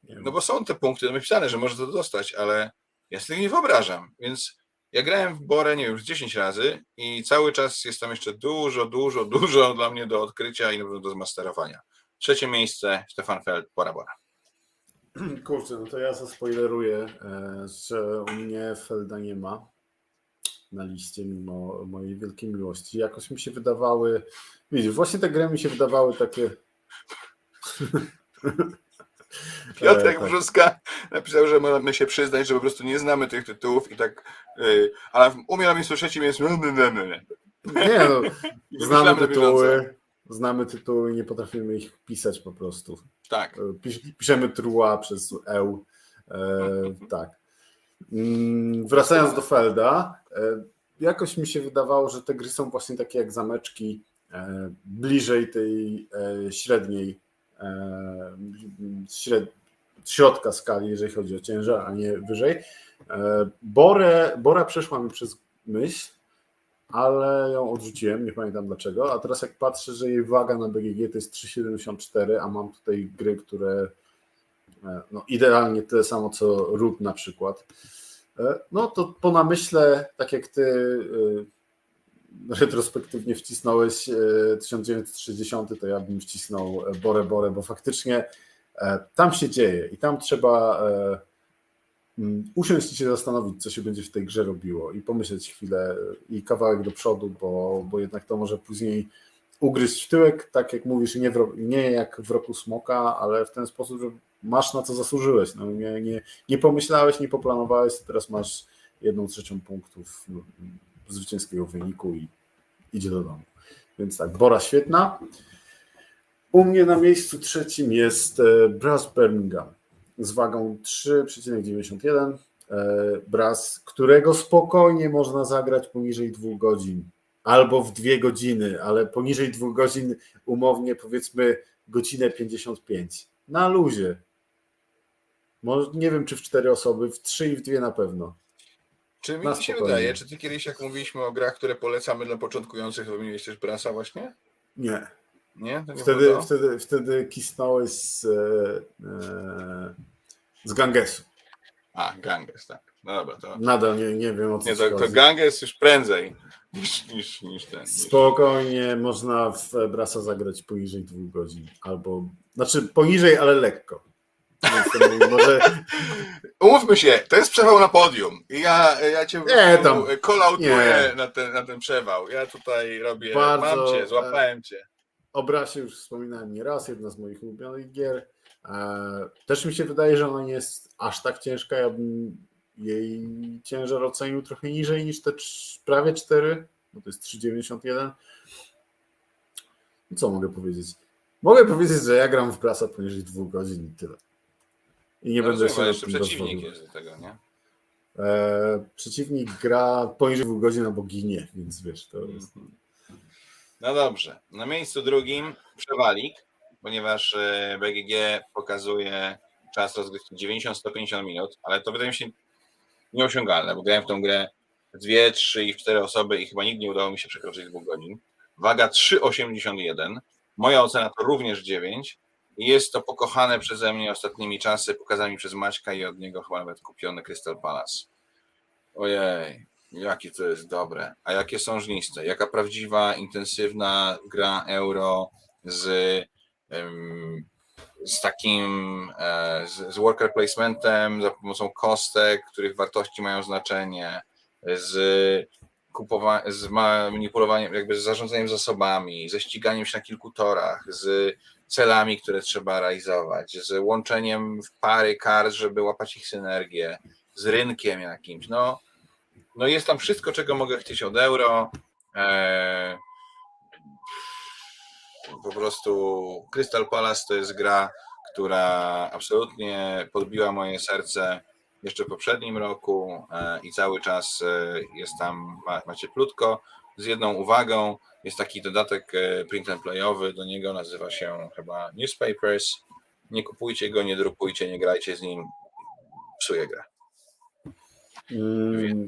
S1: No bo są te punkty napisane, że może to dostać, ale ja sobie nie wyobrażam. Więc ja grałem w Borę, nie wiem, już 10 razy i cały czas jest tam jeszcze dużo, dużo, dużo dla mnie do odkrycia i do zmasterowania. Trzecie miejsce, Stefan Feld, Bora Bora.
S2: Kurczę, no to ja zaspoileruję, e, że u mnie Felda nie ma na liście, mimo mojej wielkiej miłości. Jakoś mi się wydawały, widzisz, właśnie te gry mi się wydawały takie...
S1: Piotrek e, tak. Brzuska napisał, że mamy się przyznać, że po prostu nie znamy tych tytułów i tak, yy, ale umie mi słyszeć jest... Nie
S2: no, znamy tytuły, znamy tytuły i nie potrafimy ich pisać po prostu.
S1: Tak.
S2: E, pisz, piszemy trua przez eł. E, tak. Mm, wracając do Felda, e, jakoś mi się wydawało, że te gry są właśnie takie jak zameczki e, bliżej tej średniej śred, środka skali, jeżeli chodzi o ciężar, a nie wyżej. Borę, Bora przeszła mi przez myśl, ale ją odrzuciłem, nie pamiętam dlaczego. A teraz jak patrzę, że jej waga na BGG to jest 3,74, a mam tutaj gry, które e, no, idealnie tyle samo co Root na przykład, e, no to po namyśle, tak jak ty e, retrospektywnie wcisnąłeś 1960, to ja bym wcisnął Bore Bore, bo faktycznie tam się dzieje i tam trzeba usiąść i się zastanowić, co się będzie w tej grze robiło i pomyśleć chwilę i kawałek do przodu, bo, bo jednak to może później ugryźć w tyłek, tak jak mówisz, nie, w, nie jak w roku smoka, ale w ten sposób, że masz na co zasłużyłeś. No, nie, nie, nie pomyślałeś, nie poplanowałeś, teraz masz jedną trzecią punktów no, zwycięskiego wyniku i idzie do domu. Więc tak, Bora świetna. U mnie na miejscu trzecim jest e, Brass Birmingham z wagą 3,91 e, Bras, którego spokojnie można zagrać poniżej dwóch godzin albo w dwie godziny, ale poniżej dwóch godzin umownie powiedzmy godzinę 55 na luzie. Nie wiem, czy w cztery osoby, w trzy i w dwie na pewno.
S1: Czy mi się wydaje, czy ty kiedyś, jak mówiliśmy o grach, które polecamy dla początkujących, wymieniłeś też Brasa właśnie?
S2: Nie.
S1: Nie?
S2: nie wtedy, wtedy, wtedy kisnąłeś z, e, e, z Gangesu.
S1: A, Ganges, tak. No dobra, to...
S2: Nadal nie, nie wiem o co
S1: Nie, to, to Ganges już prędzej niż, niż, niż ten. Niż...
S2: Spokojnie można w Brasa zagrać poniżej dwóch godzin. Albo, znaczy poniżej, ale lekko.
S1: Może... Umówmy się, to jest przewał na podium. I ja, ja cię nie, tam, kolautuję na ten, na ten przewał. Ja tutaj robię, Bardzo, mam cię, złapałem cię.
S2: O Brasie już wspominałem nieraz, jedna z moich ulubionych gier. E, też mi się wydaje, że ona nie jest aż tak ciężka. Ja bym jej ciężar ocenił trochę niżej niż te prawie 4, bo to jest 3,91. Co mogę powiedzieć? Mogę powiedzieć, że ja gram w prasa poniżej dwóch godzin i tyle.
S1: I nie no będę się jeszcze przeciwnik jest do tego, nie?
S2: E, przeciwnik gra poniżej dwóch godzin albo ginie, więc wiesz, to jest...
S1: No dobrze. Na miejscu drugim przewalik, ponieważ e, BGG pokazuje czas rozgrywki 90-150 minut, ale to wydaje mi się nieosiągalne, bo grałem w tą grę dwie, trzy i cztery osoby i chyba nigdy nie udało mi się przekroczyć dwóch godzin. Waga 3,81. Moja ocena to również 9. I jest to pokochane przeze mnie ostatnimi czasy, pokazami przez Maćka i od niego chyba nawet kupiony Crystal Palace. Ojej, jakie to jest dobre. A jakie są żniste? Jaka prawdziwa, intensywna gra euro z, z takim e, z, z worker placementem, za pomocą kostek, których wartości mają znaczenie, z kupowaniem, z manipulowaniem, jakby z zarządzaniem zasobami, ze ściganiem się na kilku torach, z celami, które trzeba realizować, z łączeniem w pary kart, żeby łapać ich synergię, z rynkiem jakimś. No, no jest tam wszystko, czego mogę chcieć od euro. Eee, po prostu Crystal Palace to jest gra, która absolutnie podbiła moje serce jeszcze w poprzednim roku e, i cały czas e, jest tam, macie plutko, z jedną uwagą, jest taki dodatek e, print and playowy, do niego nazywa się chyba Newspapers. Nie kupujcie go, nie drukujcie, nie grajcie z nim, psuje grę.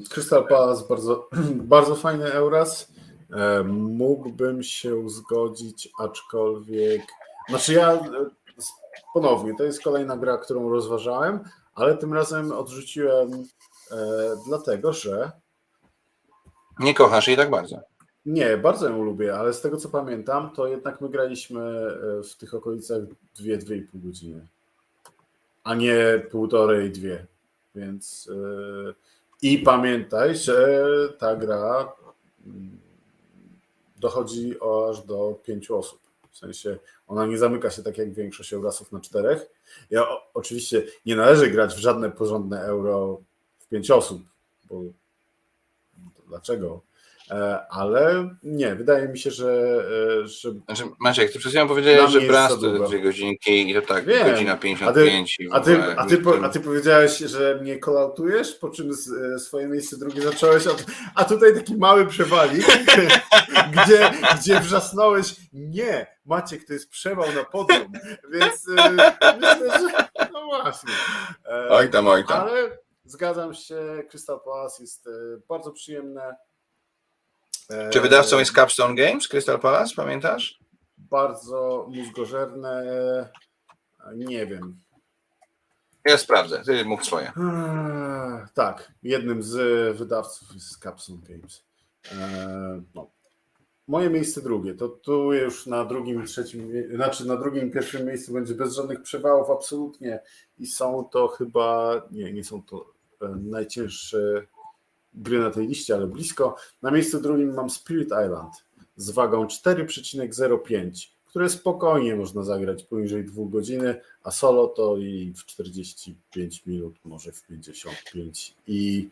S2: Crystal Palace bardzo, bardzo fajny Euras. Mógłbym się zgodzić, aczkolwiek. Znaczy, ja ponownie, to jest kolejna gra, którą rozważałem, ale tym razem odrzuciłem e, dlatego, że.
S1: Nie kochasz jej tak bardzo.
S2: Nie, bardzo ją lubię, ale z tego co pamiętam, to jednak my graliśmy e, w tych okolicach 2-2,5 godziny, a nie półtorej, dwie. Więc yy, i pamiętaj, że ta gra mm, dochodzi aż do pięciu osób. W sensie ona nie zamyka się tak jak większość Eurasów na czterech. Ja oczywiście nie należy grać w żadne porządne euro w pięć osób, bo dlaczego? E, ale nie, wydaje mi się, że. E, że...
S1: Znaczy, Maciek, ty przed chwilą powiedziałeś, że brast to dwie godzinki i to tak, Wiem. godzina 55.
S2: A ty, a, ty, a, ty, a ty powiedziałeś, że mnie kolautujesz, po czym z, e, swoje miejsce drugie zacząłeś, a, a tutaj taki mały przewalik, gdzie, gdzie wrzasnąłeś, nie, Maciek, to jest przewał na podium, więc myślę, że no właśnie.
S1: Oj tam, oj tam.
S2: Ale zgadzam się, Crystal Palace jest bardzo przyjemne
S1: czy wydawcą jest Capstone Games, Crystal Palace, pamiętasz?
S2: Bardzo mózgożerne. Nie wiem.
S1: Ja sprawdzę, ty mów swoje.
S2: Eee, tak, jednym z wydawców jest Capstone Games. Eee, no. Moje miejsce drugie, to tu już na drugim i trzecim, znaczy na drugim pierwszym miejscu będzie bez żadnych przewałów absolutnie i są to chyba, nie, nie są to e, najcięższe gry na tej liście, ale blisko. Na miejscu drugim mam Spirit Island z wagą 4,05, które spokojnie można zagrać poniżej 2 godziny, a solo to i w 45 minut, może w 55. I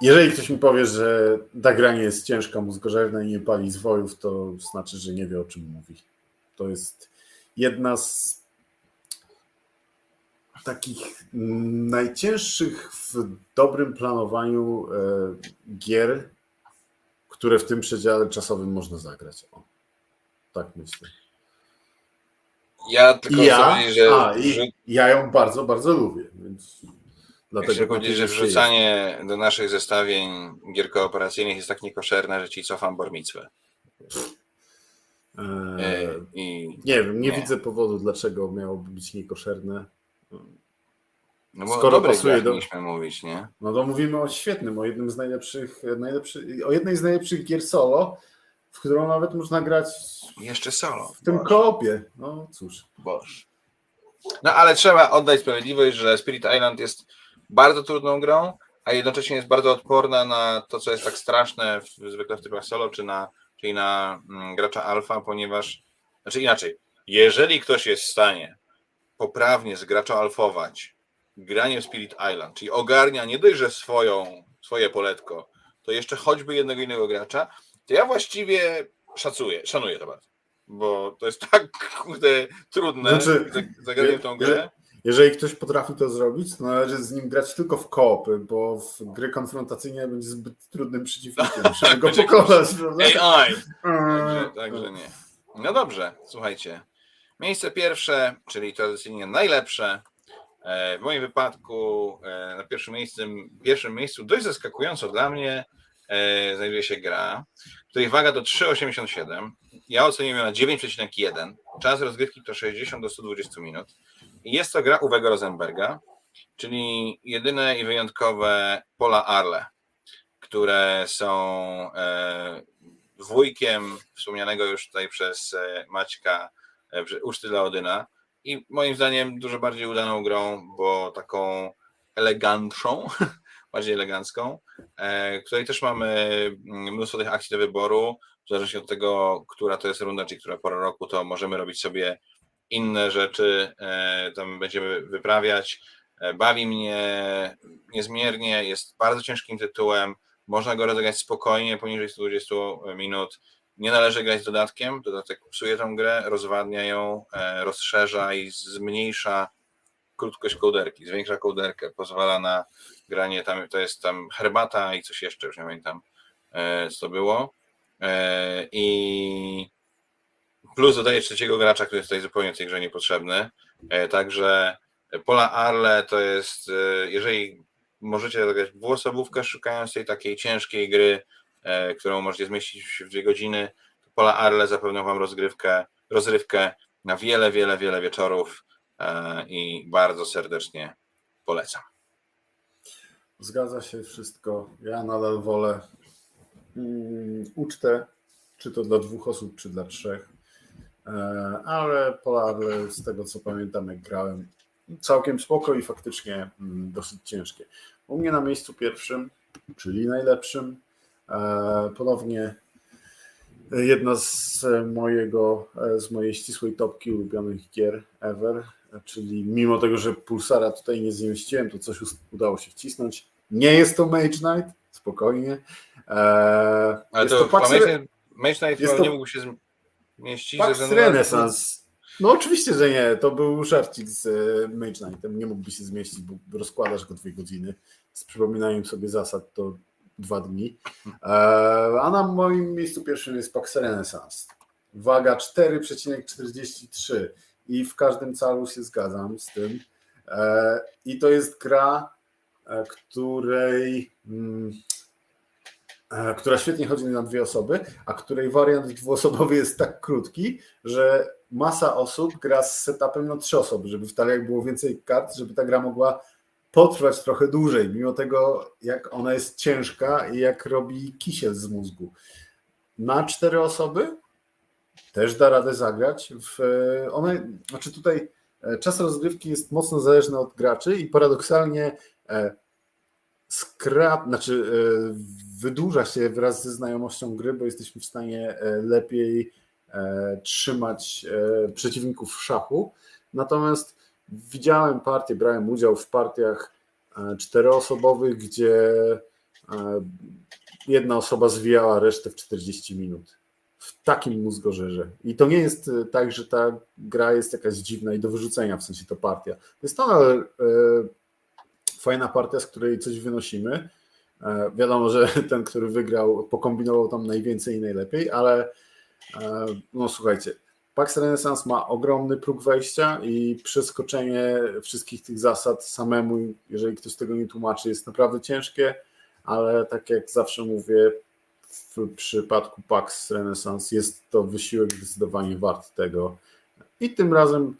S2: jeżeli ktoś mi powie, że ta gra nie jest ciężka, mózgożerna i nie pali zwojów, to znaczy, że nie wie o czym mówi. To jest jedna z takich najcięższych w dobrym planowaniu e, gier, które w tym przedziale czasowym można zagrać. O, tak myślę.
S1: Ja tylko
S2: ja, że. A, i, ja ją bardzo, bardzo lubię. Więc
S1: dlatego Chcę powiedzieć, że wrzucanie jest. do naszych zestawień gier kooperacyjnych jest tak niekoszerne, że ci cofam bormicwę.
S2: Eee, I, nie wiem, nie, nie, widzę powodu, dlaczego miałoby być niekoszerne.
S1: No bo Skoro pasuje do... mówić, nie?
S2: No to mówimy o świetnym, o jednym z najlepszych, najlepszy, o jednej z najlepszych gier solo, w którą nawet można grać
S1: jeszcze solo.
S2: W tym koopie. No cóż.
S1: Boż. No ale trzeba oddać sprawiedliwość, że Spirit Island jest bardzo trudną grą, a jednocześnie jest bardzo odporna na to, co jest tak straszne w, zwykle w trybach solo, czy na, czyli na mm, gracza alfa, ponieważ, znaczy inaczej, jeżeli ktoś jest w stanie poprawnie z gracza alfować graniem Spirit Island, czyli ogarnia nie dość, że swoją, swoje poletko, to jeszcze choćby jednego innego gracza, to ja właściwie szacuję, szanuję to bardzo. Bo to jest tak kurde trudne znaczy, zagranie w tą grę.
S2: Jeżeli ktoś potrafi to zrobić, to należy z nim grać tylko w koopy, bo w gry konfrontacyjne będzie zbyt trudnym przeciwnikiem, żeby go pokonać.
S1: AI! Także, także nie. No dobrze, słuchajcie. Miejsce pierwsze, czyli tradycyjnie najlepsze. E, w moim wypadku e, na pierwszym miejscu, pierwszym miejscu dość zaskakująco dla mnie e, znajduje się gra, której waga to 3,87. Ja oceniam ją na 9,1. Czas rozgrywki to 60 do 120 minut. Jest to gra Uwego Rosenberga, czyli jedyne i wyjątkowe pola Arle, które są wujkiem wspomnianego już tutaj przez Maćka uczty dla Odyna i moim zdaniem dużo bardziej udaną grą, bo taką elegantszą, bardziej elegancką, e, której też mamy mm, mnóstwo tych akcji do wyboru, w zależności od tego, która to jest runda, czy która pora roku, to możemy robić sobie inne rzeczy, e, tam będziemy wyprawiać. E, bawi mnie niezmiernie, jest bardzo ciężkim tytułem, można go rozegrać spokojnie, poniżej 120 minut. Nie należy grać z dodatkiem, dodatek psuje tą grę, rozwadnia ją, rozszerza i zmniejsza krótkość kołderki, zwiększa kołderkę, pozwala na granie, tam to jest tam herbata i coś jeszcze, już nie pamiętam e, co było. E, I plus dodaje trzeciego gracza, który jest tutaj zupełnie w tej grze niepotrzebny. E, także Pola Arle to jest, jeżeli możecie zagrać dwuosobówkę szukając tej takiej ciężkiej gry, którą możecie zmieścić w dwie godziny, Pola Arle zapewnią Wam rozgrywkę, rozrywkę na wiele, wiele, wiele wieczorów i bardzo serdecznie polecam.
S2: Zgadza się wszystko. Ja nadal wolę um, ucztę, czy to dla dwóch osób, czy dla trzech. E, ale Polarle, z tego co pamiętam, jak grałem, całkiem spoko i faktycznie um, dosyć ciężkie. U mnie na miejscu pierwszym, czyli najlepszym, e, ponownie jedna z mojego, e, z mojej ścisłej topki ulubionych gier ever, czyli mimo tego, że Pulsara tutaj nie zmieściłem, to coś udało się wcisnąć. Nie jest to Mage Knight, spokojnie.
S1: Eee, Ale to, to Pax Re... Mage Knight jest to... nie mógł się zmieścić.
S2: Pax Renaissance. No oczywiście, że nie. To był żarcik z e, Mage Knightem. Nie mógłby się zmieścić, bo rozkładasz go dwie godziny. Z przypominaniem sobie zasad to dwa dni. Eee, a na moim miejscu pierwszym jest Pax Renaissance. Waga 4,43 i w każdym calu się zgadzam z tym. Eee, I to jest gra, E, której mm, e, która świetnie chodzi na dwie osoby, a której wariant dwuosobowy jest tak krótki, że masa osób gra z setupem na trzy osoby, żeby w taliach było więcej kart, żeby ta gra mogła potrwać trochę dłużej, mimo tego jak ona jest ciężka i jak robi kisiel z mózgu. Na cztery osoby też da radę zagrać. W, one, znaczy tutaj e, czas rozgrywki jest mocno zależny od graczy i paradoksalnie E, skrap, znaczy e, wydłuża się wraz ze znajomością gry, bo jesteśmy w stanie e, lepiej trzymać przeciwników w szachu. Natomiast widziałem partie, brałem udział w partiach czteroosobowych, gdzie jedna osoba zwijała resztę w 40 minut. W takim mózgorzerze. I to nie jest tak, że ta gra jest jakaś dziwna i do wyrzucenia, w sensie to partia. To jest to fajna partia, z której coś wynosimy. E, wiadomo, że ten, który wygrał, pokombinował tam najwięcej i najlepiej, ale e, no słuchajcie, Pax Renaissance ma ogromny próg wejścia i przeskoczenie wszystkich tych zasad samemu, jeżeli ktoś tego nie tłumaczy, jest naprawdę ciężkie, ale tak jak zawsze mówię, w przypadku Pax Renaissance jest to wysiłek zdecydowanie wart tego. I tym razem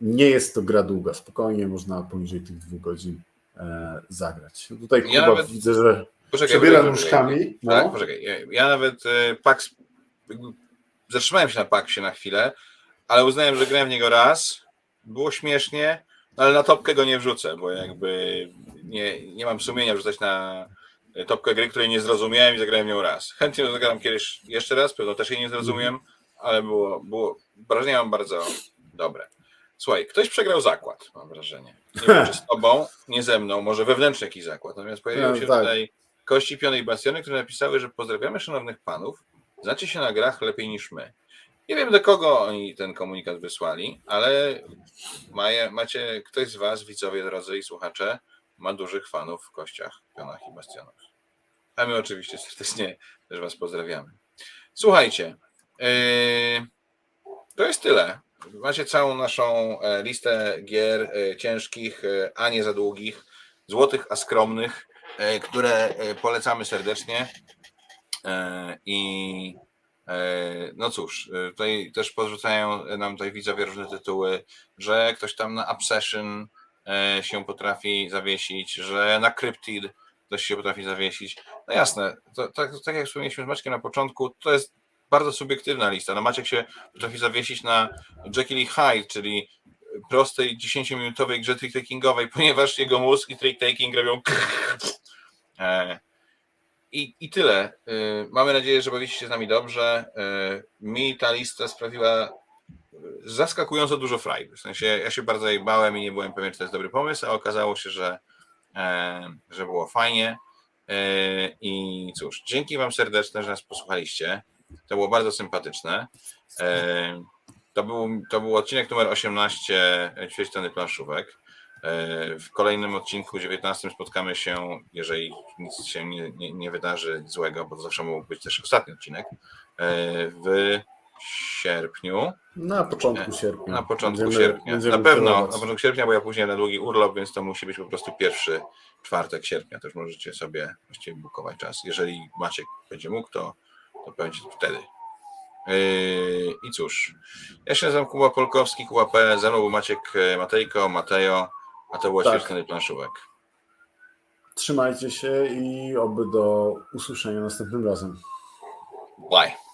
S2: nie jest to gra długa, spokojnie można poniżej tych dwóch godzin e, zagrać. Tutaj Kuba ja nawet... widzę, że poczekaj, przebiera nóżkami.
S1: No. Tak, poczekaj. Ja, ja nawet e, Pax zatrzymałem się na Paxie na chwilę, ale uznałem, że grałem w niego raz, było śmiesznie, ale na topkę go nie wrzucę, bo jakby nie, nie mam sumienia wrzucać na topkę gry, której nie zrozumiałem i zagrałem ją raz. Chętnie zagram kiedyś jeszcze raz, pewno też jej nie zrozumiem, ale było, było wrażenie mam bardzo dobre. Słuchaj, ktoś przegrał zakład, mam wrażenie. Nie wiem, czy z tobą, nie ze mną, może wewnętrzny jakiś zakład. Natomiast pojawiły no, się tak. tutaj kości piony i bastiony, które napisały, że pozdrawiamy szanownych panów, znacie się na grach lepiej niż my. Nie wiem, do kogo oni ten komunikat wysłali, ale maje, macie ktoś z was, widzowie drodzy i słuchacze, ma dużych fanów w kościach, pionach i bastionach. A my oczywiście serdecznie też was pozdrawiamy. Słuchajcie, yy, to jest tyle. Macie całą naszą e, listę gier e, ciężkich, e, a nie za długich, złotych, a skromnych, które polecamy serdecznie. I no cóż, tutaj też podrzucają nam tutaj widzowie różne tytuły, że ktoś tam na Obsession się potrafi zawiesić, że na Cryptid ktoś się potrafi zawiesić. No jasne, to, tak, tak jak wspomnieliśmy z Maćkiem na początku, to jest bardzo subiektywna lista. No Maciek się potrafi zawiesić na Jekyll Hyde, czyli prostej 10-minutowej grze trick-takingowej, ponieważ jego mózg i trick-taking robią e, i, I tyle. E, mamy nadzieję, że bawicie się z nami dobrze. E, mi ta lista sprawiła zaskakująco dużo frajdy. W sensie ja się bardzo jej bałem i nie byłem pewien, czy to jest dobry pomysł, a okazało się, że, że było fajnie. I cóż, dzięki Wam serdeczne, że nas posłuchaliście. To było bardzo sympatyczne. E, to był, to był odcinek numer 18 Ćwierćtony Planszówek. E, w kolejnym odcinku 19 spotkamy się, jeżeli nic się nie, nie, nie wydarzy złego, bo to zawsze mógł być też ostatni odcinek, e, w sierpniu.
S2: Na początku sierpnia.
S1: Na początku będziemy, sierpnia. Będziemy na pewno na początku sierpnia, bo ja później na długi urlop, więc to musi być po prostu pierwszy czwartek sierpnia. Też możecie sobie właściwie bukować czas. Jeżeli Maciek będzie mógł, to to będzie wtedy. Yy, I cóż, ja się nazywam Kuba Polkowski, Kuba P. Ze mną był Maciek e, Matejko, Matejo, a to było tak. świetny planszówek.
S2: Trzymajcie się i oby do usłyszenia następnym razem.
S1: Bye.